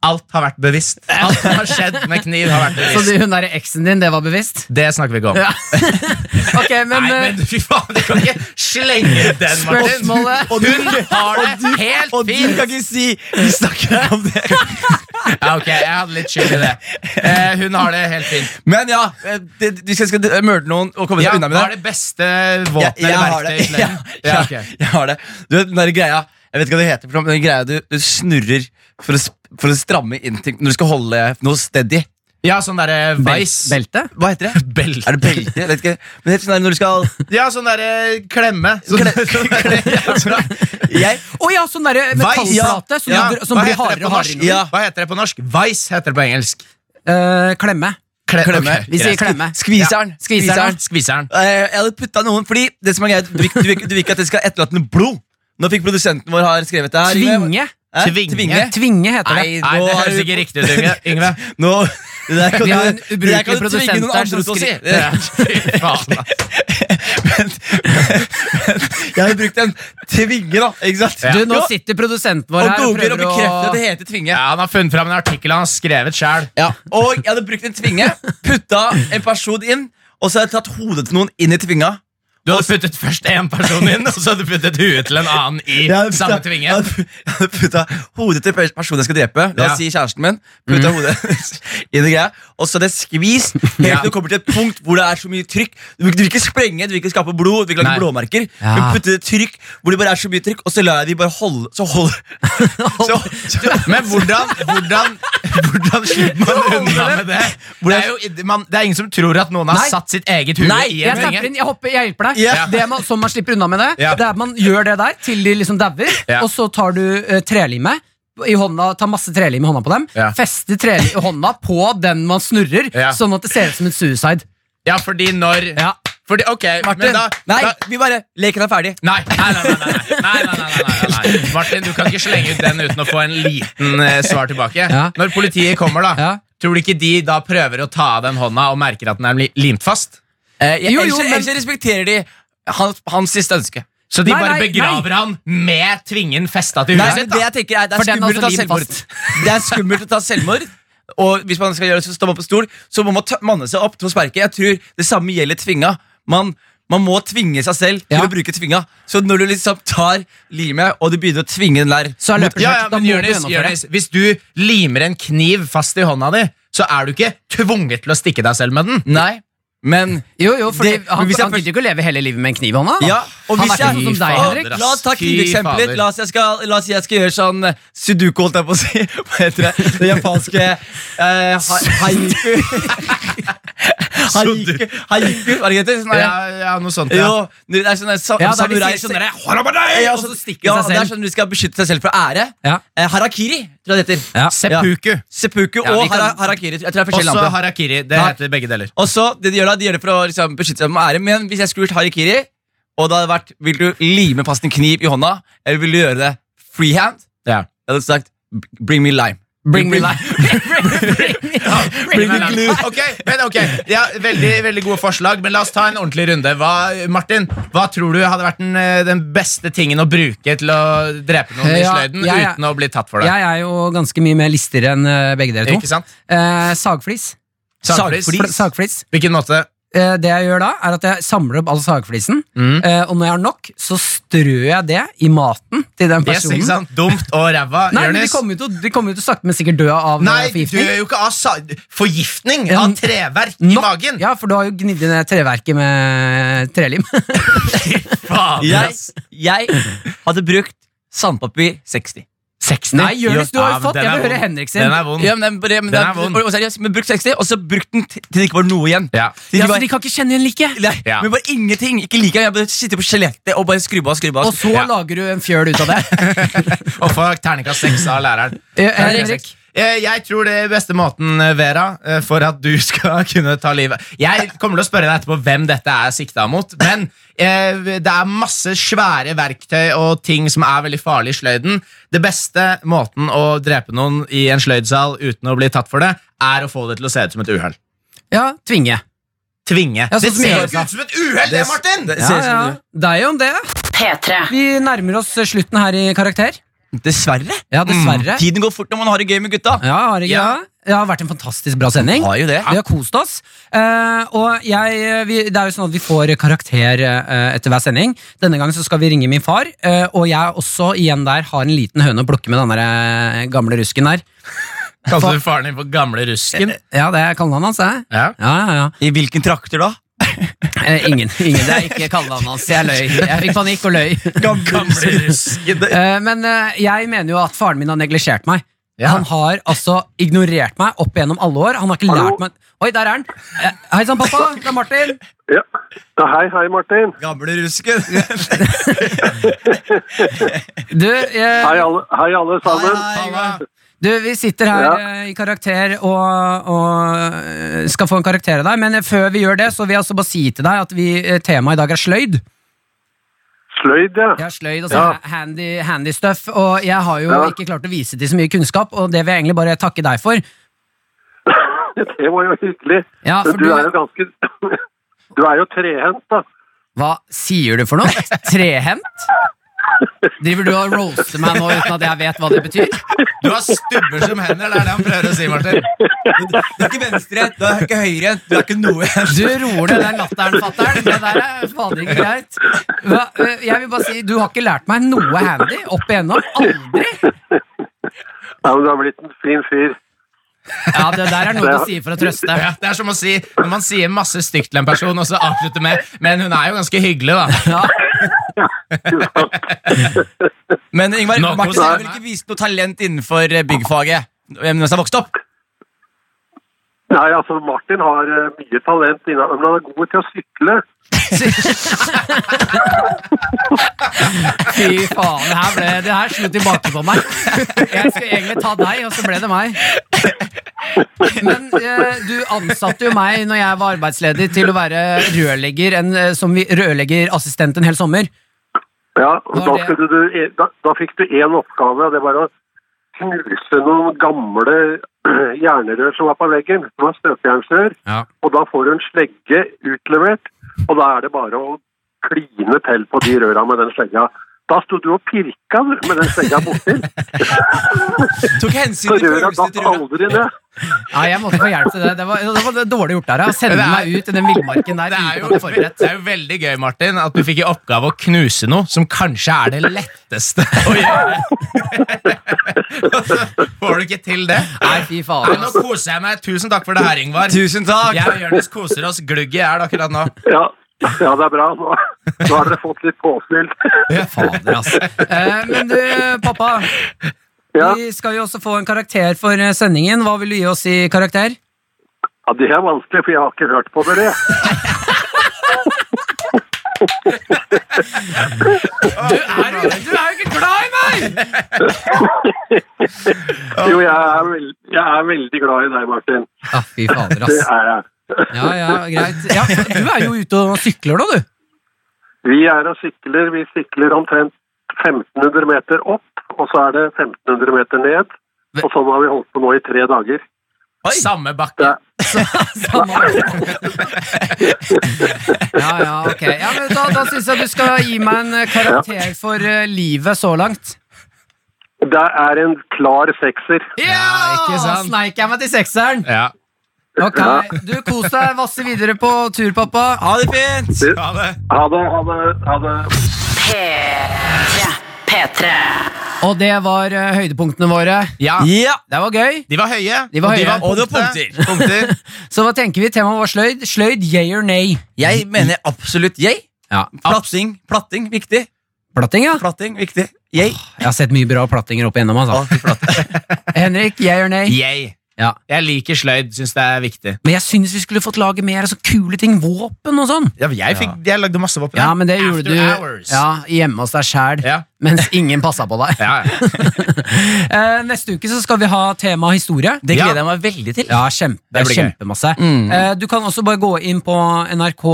Speaker 2: Alt har vært bevisst. Alt som har skjedd med kniv, har vært bevisst.
Speaker 4: Så du, hun derre eksen din, det var bevisst?
Speaker 2: Det snakker vi ikke om.
Speaker 4: Ja. okay, men,
Speaker 2: Nei,
Speaker 4: eh,
Speaker 2: men fy faen, du kan ikke slenge den, Martin. Og hun har det helt
Speaker 3: Og du kan ikke si Vi snakker ikke om det.
Speaker 2: Ja, ok, jeg hadde litt skyld i det. Eh, hun har det helt fint.
Speaker 3: Men ja, hvis jeg skal, skal myrde noen og komme
Speaker 2: Ja,
Speaker 3: unna med det.
Speaker 2: er det beste våpenet eller verktøyet i
Speaker 3: det.
Speaker 2: sleden?
Speaker 3: Ja,
Speaker 2: Ja,
Speaker 3: ja, jeg har det. Du vet den der greia Jeg vet ikke hva det heter, men den greia du, du snurrer for å, for å stramme inn ting når du skal holde noe steady.
Speaker 2: Ja, sånn derre veis.
Speaker 4: belte?
Speaker 3: Hva heter det?
Speaker 2: Belte.
Speaker 3: Er det belte? Jeg vet ikke. Men helt heter sånn der når du skal
Speaker 2: Ja, sånn derre klemme. Sånn, sånn derre- ja, bra.
Speaker 3: Jeg
Speaker 4: Å ja, sånn derre metallplate som,
Speaker 2: Ja,
Speaker 4: som blir hardere og hardere.
Speaker 3: Ja.
Speaker 2: Hva heter det på norsk? Vice heter det på engelsk.
Speaker 4: Uh, klemme.
Speaker 2: Kle
Speaker 3: Klemme.
Speaker 2: Okay.
Speaker 4: Vi sier klemme.
Speaker 3: Skviseren.
Speaker 4: Skviseren.
Speaker 2: Skviseren.
Speaker 3: Uh, Jeg hadde putta noen, fordi det som er greit, du, vil- ikke at det skal etterlate noe blod. Nå fikk produsenten vår har skrevet det her. Yngve.
Speaker 4: Tvinge.
Speaker 2: Tvinge.
Speaker 3: Tvinge.
Speaker 4: Heter det.
Speaker 3: Nei,
Speaker 2: Nei, det høres ikke riktig ut, Yngve.
Speaker 3: Nå, det der kan
Speaker 4: Vi har en ubrukelig produsent der som
Speaker 3: si.
Speaker 2: fy faen.
Speaker 3: Jeg har brukt en tvinge, da. Ikke sant?
Speaker 4: Du, nå sitter produsenten vår
Speaker 3: og
Speaker 4: her og
Speaker 3: googler og
Speaker 4: prøver
Speaker 3: bekrefter at det heter tvinge.
Speaker 2: Ja, han har funnet fram en artikkel han har skrevet sjøl.
Speaker 3: Ja. Og jeg hadde brukt en tvinge, putta en person inn, og så hadde jeg tatt hodet til noen inn i tvinga.
Speaker 2: Du hadde puttet først én person inn, og så hadde du puttet huet til en annen i
Speaker 3: puttet,
Speaker 2: samme tvinge.
Speaker 3: Jeg hadde, putta hodet til personen jeg skal drepe. La
Speaker 2: Ja.
Speaker 3: oss si kjæresten min. Putta hodet inn i greia Og så hadde jeg skvist helt
Speaker 2: Ja.
Speaker 3: til du kommer til et punkt hvor det er så mye trykk. Du vil, du vil ikke sprenge, du vil ikke skape blod, du vil ikke lage blåmerker.
Speaker 4: Ja.
Speaker 3: Men putte det trykk hvor det bare er så mye trykk, og så lar jeg de bare holde Så hold så, så,
Speaker 2: Men hvordan, hvordan, hvordan slipper man unna med det? Det er, jo, man, det er ingen som tror at noen har
Speaker 4: Nei.
Speaker 2: satt sitt eget hue i en tvinge.
Speaker 4: jeg jeg hjelper deg
Speaker 3: her. Yeah.
Speaker 4: Det man, som man slipper unna med det,
Speaker 2: yeah.
Speaker 4: det er at man gjør det der til de liksom dauer,
Speaker 2: yeah.
Speaker 4: og så tar du uh, trelimet i hånda, ta masse trelim i hånda på dem,
Speaker 2: ja.
Speaker 4: feste trelim i hånda på den man snurrer,
Speaker 2: ja.
Speaker 4: sånn at det ser ut som en suicide.
Speaker 2: Ja, fordi når
Speaker 4: ja.
Speaker 2: Fordi, ok,
Speaker 3: Martin,
Speaker 2: men da,
Speaker 3: nei,
Speaker 2: da,
Speaker 3: vi bare, leken er ferdig.
Speaker 2: Nei nei nei, nei, nei, nei. nei, Martin, du kan ikke slenge ut den uten å få en liten uh, svar tilbake.
Speaker 4: Ja.
Speaker 2: Når politiet kommer, da, tror du ikke de da prøver å ta av den hånda og merker at den er limt fast?
Speaker 3: Eh, jeg,
Speaker 4: Jo, jo,
Speaker 3: ellers,
Speaker 4: men-
Speaker 3: ellers respekterer de hans, hans siste ønske.
Speaker 2: Så de
Speaker 4: Nei,
Speaker 2: bare
Speaker 4: nei,
Speaker 2: begraver han med tvingen festa til
Speaker 3: Nei,
Speaker 2: huet
Speaker 3: det jeg tenker er Det er
Speaker 4: er
Speaker 3: skummelt å ta selvmord. Det er skummelt å ta selvmord. Og hvis man skal gjøre så stå på stol, så må man ta- manne seg opp til å sparke. Jeg tror det samme gjelder tvinga. Man, man må tvinge seg selv til
Speaker 4: Ja.
Speaker 3: å bruke tvinga. Så når du liksom tar limet og du begynner å tvinge den der
Speaker 4: Så er løpet
Speaker 2: Ja, ja, men
Speaker 4: du det.
Speaker 2: Hvis du limer en kniv fast i hånda di, så er du ikke tvunget til å stikke deg selv med den.
Speaker 3: Nei, men
Speaker 4: Jo, jo, for
Speaker 3: Det-
Speaker 4: han, han gidder ikke å leve hele livet med en kniv i hånda.
Speaker 3: Ja, og
Speaker 4: han
Speaker 3: hvis
Speaker 4: er ikke
Speaker 3: jeg-
Speaker 4: sånn som deg, Henrik.
Speaker 3: La oss ta litt. La oss jeg skal, la oss si jeg skal gjøre sånn eh, sudoku, holdt jeg på å si. Hva heter det? Det japanske eh, ha- haiku. haiku. Haiku, hva er det det? Sånn
Speaker 2: Ja, ja, noe sånt, ja.
Speaker 3: Jo, det er sånn der sa-
Speaker 4: Ja, de
Speaker 3: samurai
Speaker 4: sier sånn derre,
Speaker 3: ja,
Speaker 4: og så stikker
Speaker 3: ja,
Speaker 4: seg
Speaker 3: det er sånn du skal beskytte deg selv for ære.
Speaker 4: Ja.
Speaker 3: Eh, harakiri, tror jeg det heter.
Speaker 4: Ja.
Speaker 2: Seppuku.
Speaker 3: Seppuku
Speaker 2: Ja, vi
Speaker 3: og
Speaker 2: kan-
Speaker 3: hara harakiri. Jeg tror det er forskjellige
Speaker 2: Også
Speaker 3: navn på.
Speaker 2: harakiri. Det
Speaker 3: Ja.
Speaker 2: heter begge deler.
Speaker 3: Og så, det de gjør da, de gjør det for å liksom, beskytte seg med ære. Men hvis jeg skulle gjort harikiri, og det hadde vært Vil du lime fast en kniv i hånda, eller vil du gjøre det freehand?
Speaker 2: Ja.
Speaker 3: Jeg hadde sagt bring me lime.
Speaker 4: Bring me life.
Speaker 2: Bring me glue. Ok, men ok, ja, veldig, veldig gode forslag, men la oss ta en ordentlig runde. Hva, Martin, hva tror du hadde vært den, eh, den beste tingen å bruke til å drepe noen i sløyden
Speaker 4: er-
Speaker 2: uten å bli tatt for det?
Speaker 4: Jeg er jo ganske mye mer listigere enn eh, begge dere to.
Speaker 2: Ikke sant?
Speaker 4: Eh, sagflis.
Speaker 2: Sagflis.
Speaker 4: Sagflis. Sagflis.
Speaker 2: Hvilken måte?
Speaker 4: Eh, det jeg gjør da, er at jeg samler opp all sagflisen,
Speaker 2: Mm.
Speaker 4: eh, og når jeg har nok, så strør jeg det i maten til den
Speaker 2: Yes,
Speaker 4: personen.
Speaker 2: ikke sant? Dumt og ræva.
Speaker 4: Nei, men de
Speaker 2: Jonis?
Speaker 4: kommer jo til, de kommer jo til sakte, men sikkert dø av eh,
Speaker 2: Nei, du
Speaker 4: forgiftning.
Speaker 2: gjør jo ikke av sa forgiftning
Speaker 4: Ja,
Speaker 2: av treverk i
Speaker 4: Nok-
Speaker 2: magen.
Speaker 4: Ja, for du har jo gnidd ned treverket med trelim.
Speaker 2: Faen,
Speaker 3: Jeg,
Speaker 2: ass.
Speaker 3: jeg hadde brukt sandpapir 60.
Speaker 2: 60?
Speaker 4: Nei, Jonis, du har jo fått Jeg vil høre. Henrik sin.
Speaker 2: Den er vond.
Speaker 3: Ja, men, det, men,
Speaker 2: Den er vond.
Speaker 3: og, og seriøst, men brukt 60, og så brukt den til det ikke var noe igjen.
Speaker 2: Ja.
Speaker 3: Til
Speaker 4: Ja,
Speaker 3: bare,
Speaker 4: så de kan ikke kjenne igjen like.
Speaker 3: Nei,
Speaker 2: Ja.
Speaker 3: Men bare ingenting. Ikke like Jeg bare sitter på skjelettet og bare skrubbe av. skrubbe av
Speaker 4: Og så
Speaker 2: Ja.
Speaker 4: lager du en fjøl ut av det.
Speaker 2: Og får terningkast seks av læreren.
Speaker 4: Eh, Henrik?
Speaker 2: Eh, Jeg tror det er beste måten, eh, Vera, eh, for at du skal kunne ta livet Jeg kommer til å spørre deg etterpå hvem dette er sikta mot, men eh, det er masse svære verktøy og ting som er veldig farlig i sløyden. Det beste måten å drepe noen i en sløydsal uten å bli tatt for det, er å få det til å se ut som et uhell.
Speaker 4: Ja, tvinge.
Speaker 2: Tvinge.
Speaker 4: Ja, sånn
Speaker 2: det ser jo ikke ut som et uhell, det, Martin!
Speaker 3: Det
Speaker 4: Ja,
Speaker 3: ja. det
Speaker 4: er jo om det.
Speaker 5: P3.
Speaker 4: Vi nærmer oss slutten her i Karakter.
Speaker 3: Dessverre.
Speaker 4: Ja, dessverre.
Speaker 3: Tiden går fort når man har det gøy med gutta.
Speaker 4: Ja, har ikke
Speaker 2: Ja.
Speaker 4: det? Det har vært en fantastisk bra sending.
Speaker 3: Har jo det.
Speaker 4: Vi har kost oss. Uh, og jeg, vi, det er jo sånn at vi får karakter uh, etter hver sending. Denne gangen så skal vi ringe min far, uh, og jeg også igjen der har en liten høne å plukke med den der eh, gamle rusken der.
Speaker 2: Kalte du faren din for gamle rusken?
Speaker 4: Ja, det er kallenavnet hans.
Speaker 2: Ja.
Speaker 4: Ja, ja, ja.
Speaker 3: I hvilken trakter da?
Speaker 4: Eh, ingen, ingen. Det er ikke kallenavnet hans. Jeg løy. Jeg fikk panikk og løy.
Speaker 2: Gamle.
Speaker 4: Eh, men eh, jeg mener jo at faren min har neglisjert meg.
Speaker 2: Ja.
Speaker 4: Han har altså ignorert meg opp gjennom alle år. Han har ikke
Speaker 8: Hallo?
Speaker 4: lært meg Oi, der er han! Eh, Hei sann, pappa. Det er Martin.
Speaker 8: Ja. ja hei, hei, Martin.
Speaker 3: Gamle rusken.
Speaker 4: Du, jeg,
Speaker 8: Hei, alle, hei, alle sammen.
Speaker 2: Halla.
Speaker 4: Du vi sitter her
Speaker 8: Ja.
Speaker 4: eh, i karakter og, og eh, skal få en karakter av deg. Men eh, før vi gjør det, så vil jeg altså bare si til deg at vi, temaet i dag er sløyd.
Speaker 8: Sløyd, ja.
Speaker 4: Har sløyd altså
Speaker 8: Ja.
Speaker 4: handy, handy stuff, og jeg har jo
Speaker 8: Ja.
Speaker 4: ikke klart å vise til så mye kunnskap, og det vil jeg egentlig bare takke deg for.
Speaker 8: Det var jo hyggelig.
Speaker 4: Ja, for
Speaker 8: du
Speaker 4: du-
Speaker 8: er jo ganske Du er jo trehendt, da.
Speaker 4: Hva sier du for noe? Trehendt? Driver du og roaster meg nå uten at jeg vet hva det betyr?
Speaker 2: Du har stubber som hender, det er det han prøver å si, Martin.
Speaker 3: Du er ikke venstrehendt, du er ikke høyrehendt, du er ikke noe
Speaker 4: Du roer ned den latteren, fatter'n. Det der er fader ikke greit. Hva, jeg vil bare si, Du har ikke lært meg noe handy opp igjennom. Aldri!
Speaker 8: Ja, men du har blitt en fin fyr.
Speaker 4: Ja, Det der er noe du sier for å trøste.
Speaker 2: Ja, det er som å si når man sier masse stygt til en person, og så avslutter med Men hun er jo ganske hyggelig, da.
Speaker 4: Ja.
Speaker 3: Men Ingvar, Martin har vel ikke vist noe talent innenfor eh, byggfaget Hvem mens han vokste opp?
Speaker 8: Nei, altså, Martin har eh, mye talent, innan, men han er god til å sykle.
Speaker 4: Fy faen, det her, ble, det her slo tilbake på meg. Jeg skulle egentlig ta deg, og så ble det meg. Men eh, du ansatte jo meg når jeg var arbeidsledig til å være rørlegger, en, eh, som vi, rørleggerassistent en hel sommer.
Speaker 8: Ja, og da,
Speaker 4: det?
Speaker 8: du, e, da, da fikk du én oppgave, og det var å knuse noen gamle jernrør som var på veggen. Det var støpejernsrør.
Speaker 4: Ja.
Speaker 8: Og da får du en slegge utlevert, og da er det bare å kline til på de røra med den slegga. Da sto du og pirka du, med den slegga borti,
Speaker 3: Tok hensyn til følelsene til Rune.
Speaker 8: aldri ned.
Speaker 4: Ja, jeg måtte få hjelp til det. Det var, det var dårlig gjort der, å sende meg ut i den villmarken der
Speaker 2: Det er, jo, det er jo veldig gøy, Martin, at du fikk i oppgave å knuse noe som kanskje er det letteste å gjøre. Og så Får du ikke til det?
Speaker 4: Nei, fy faen.
Speaker 2: nå koser jeg meg. Tusen takk for det her, Ingvar.
Speaker 3: Tusen takk!
Speaker 2: Jeg og Jonis koser oss glugg i hjel akkurat nå.
Speaker 8: Ja, ja, det er bra. Nå, nå har dere fått litt påfyll.
Speaker 4: Fader, altså. Eh, men du, pappa.
Speaker 8: Ja,
Speaker 4: Vi skal jo også få en karakter for eh, sendingen. Hva vil du gi oss i karakter?
Speaker 8: ja, det er vanskelig, for jeg har ikke hørt på dere.
Speaker 4: Du er, du er jo ikke glad i meg!
Speaker 8: Jo, jeg er, veld, jeg er veldig glad i deg, Martin.
Speaker 4: Ja, fy fader, ass.
Speaker 8: Det er jeg.
Speaker 4: Ja, ja, greit. Ja, du er jo ute og sykler nå, du.
Speaker 8: Vi er og sykler. Vi sykler omtrent 1500 meter opp, og så er det 1500 meter ned. Og sånn har vi holdt på nå i tre dager.
Speaker 2: Samme bakke.
Speaker 8: Samme.
Speaker 4: Ja, ja, ok. Ja, men da da syns jeg du skal gi meg en eh, karakter for eh, livet så langt.
Speaker 8: det er en klar sekser.
Speaker 4: Ja,
Speaker 2: ikke sant?
Speaker 4: Sneik jeg meg til sekseren.
Speaker 2: Ja.
Speaker 4: Ok, Du kos deg. Vasse videre på tur, pappa.
Speaker 3: Ha det fint!
Speaker 2: Ha det.
Speaker 8: Ha det, ha det. Ha det.
Speaker 5: P3. P3.
Speaker 4: Og det var eh, høydepunktene våre.
Speaker 2: Ja,
Speaker 3: Ja!
Speaker 4: Det var gøy.
Speaker 2: de var høye.
Speaker 4: De var
Speaker 2: og
Speaker 4: høye.
Speaker 3: Og det var
Speaker 2: punkter. punkter.
Speaker 4: Så hva tenker vi? Temaet var sløyd. Sløyd, yay or nay?
Speaker 3: Jeg mener absolutt yay.
Speaker 4: Ja.
Speaker 3: Platting, platting, viktig.
Speaker 4: Platting, ja.
Speaker 3: Platting, viktig. Yay.
Speaker 4: Jeg har sett mye bra plattinger opp igjennom. Altså. Henrik, yay or nay?
Speaker 2: Yay.
Speaker 4: Ja.
Speaker 2: Jeg liker sløyd. Syns det er viktig.
Speaker 4: Men jeg syns vi skulle fått lage mer altså, kule ting. Våpen og sånn.
Speaker 2: Ja, jeg, fikk, jeg lagde masse våpen.
Speaker 4: Ja, men det gjorde
Speaker 2: After
Speaker 4: du
Speaker 2: hours.
Speaker 4: ja, hjemme hos deg sjæl,
Speaker 2: Ja.
Speaker 4: mens ingen passa på deg.
Speaker 2: Ja, ja.
Speaker 4: Eh, neste uke så skal vi ha tema historie.
Speaker 3: Det
Speaker 2: Ja.
Speaker 3: gleder jeg meg veldig til.
Speaker 4: Ja, kjempe,
Speaker 2: Det blir kjempe
Speaker 4: kjempemasse.
Speaker 3: Mm.
Speaker 4: Eh, du kan også bare gå inn på NRK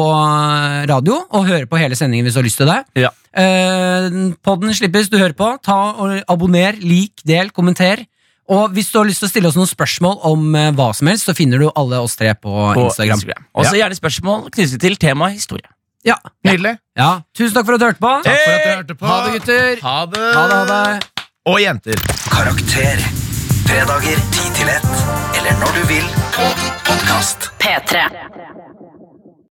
Speaker 4: radio og høre på hele sendingen hvis du har lyst til det.
Speaker 3: Ja.
Speaker 4: Eh, podden slippes, du hører på. Ta og Abonner, lik, del, kommenter. Og hvis du har lyst til å stille oss noen spørsmål om eh, hva som helst, så finner du alle oss tre på,
Speaker 3: På
Speaker 4: Instagram.
Speaker 3: Og så gjerne spørsmål knyttet til temaet historie.
Speaker 4: Ja.
Speaker 2: Nydelig.
Speaker 4: ja. Tusen takk for at du hørte på.
Speaker 2: Takk for at du hørte på.
Speaker 4: Ha det, gutter.
Speaker 2: Ha det.
Speaker 4: Ha det, ha det.
Speaker 2: Og jenter.
Speaker 1: Karakter. Fredager 10 til 1. Eller når du vil på podkast.
Speaker 5: P3.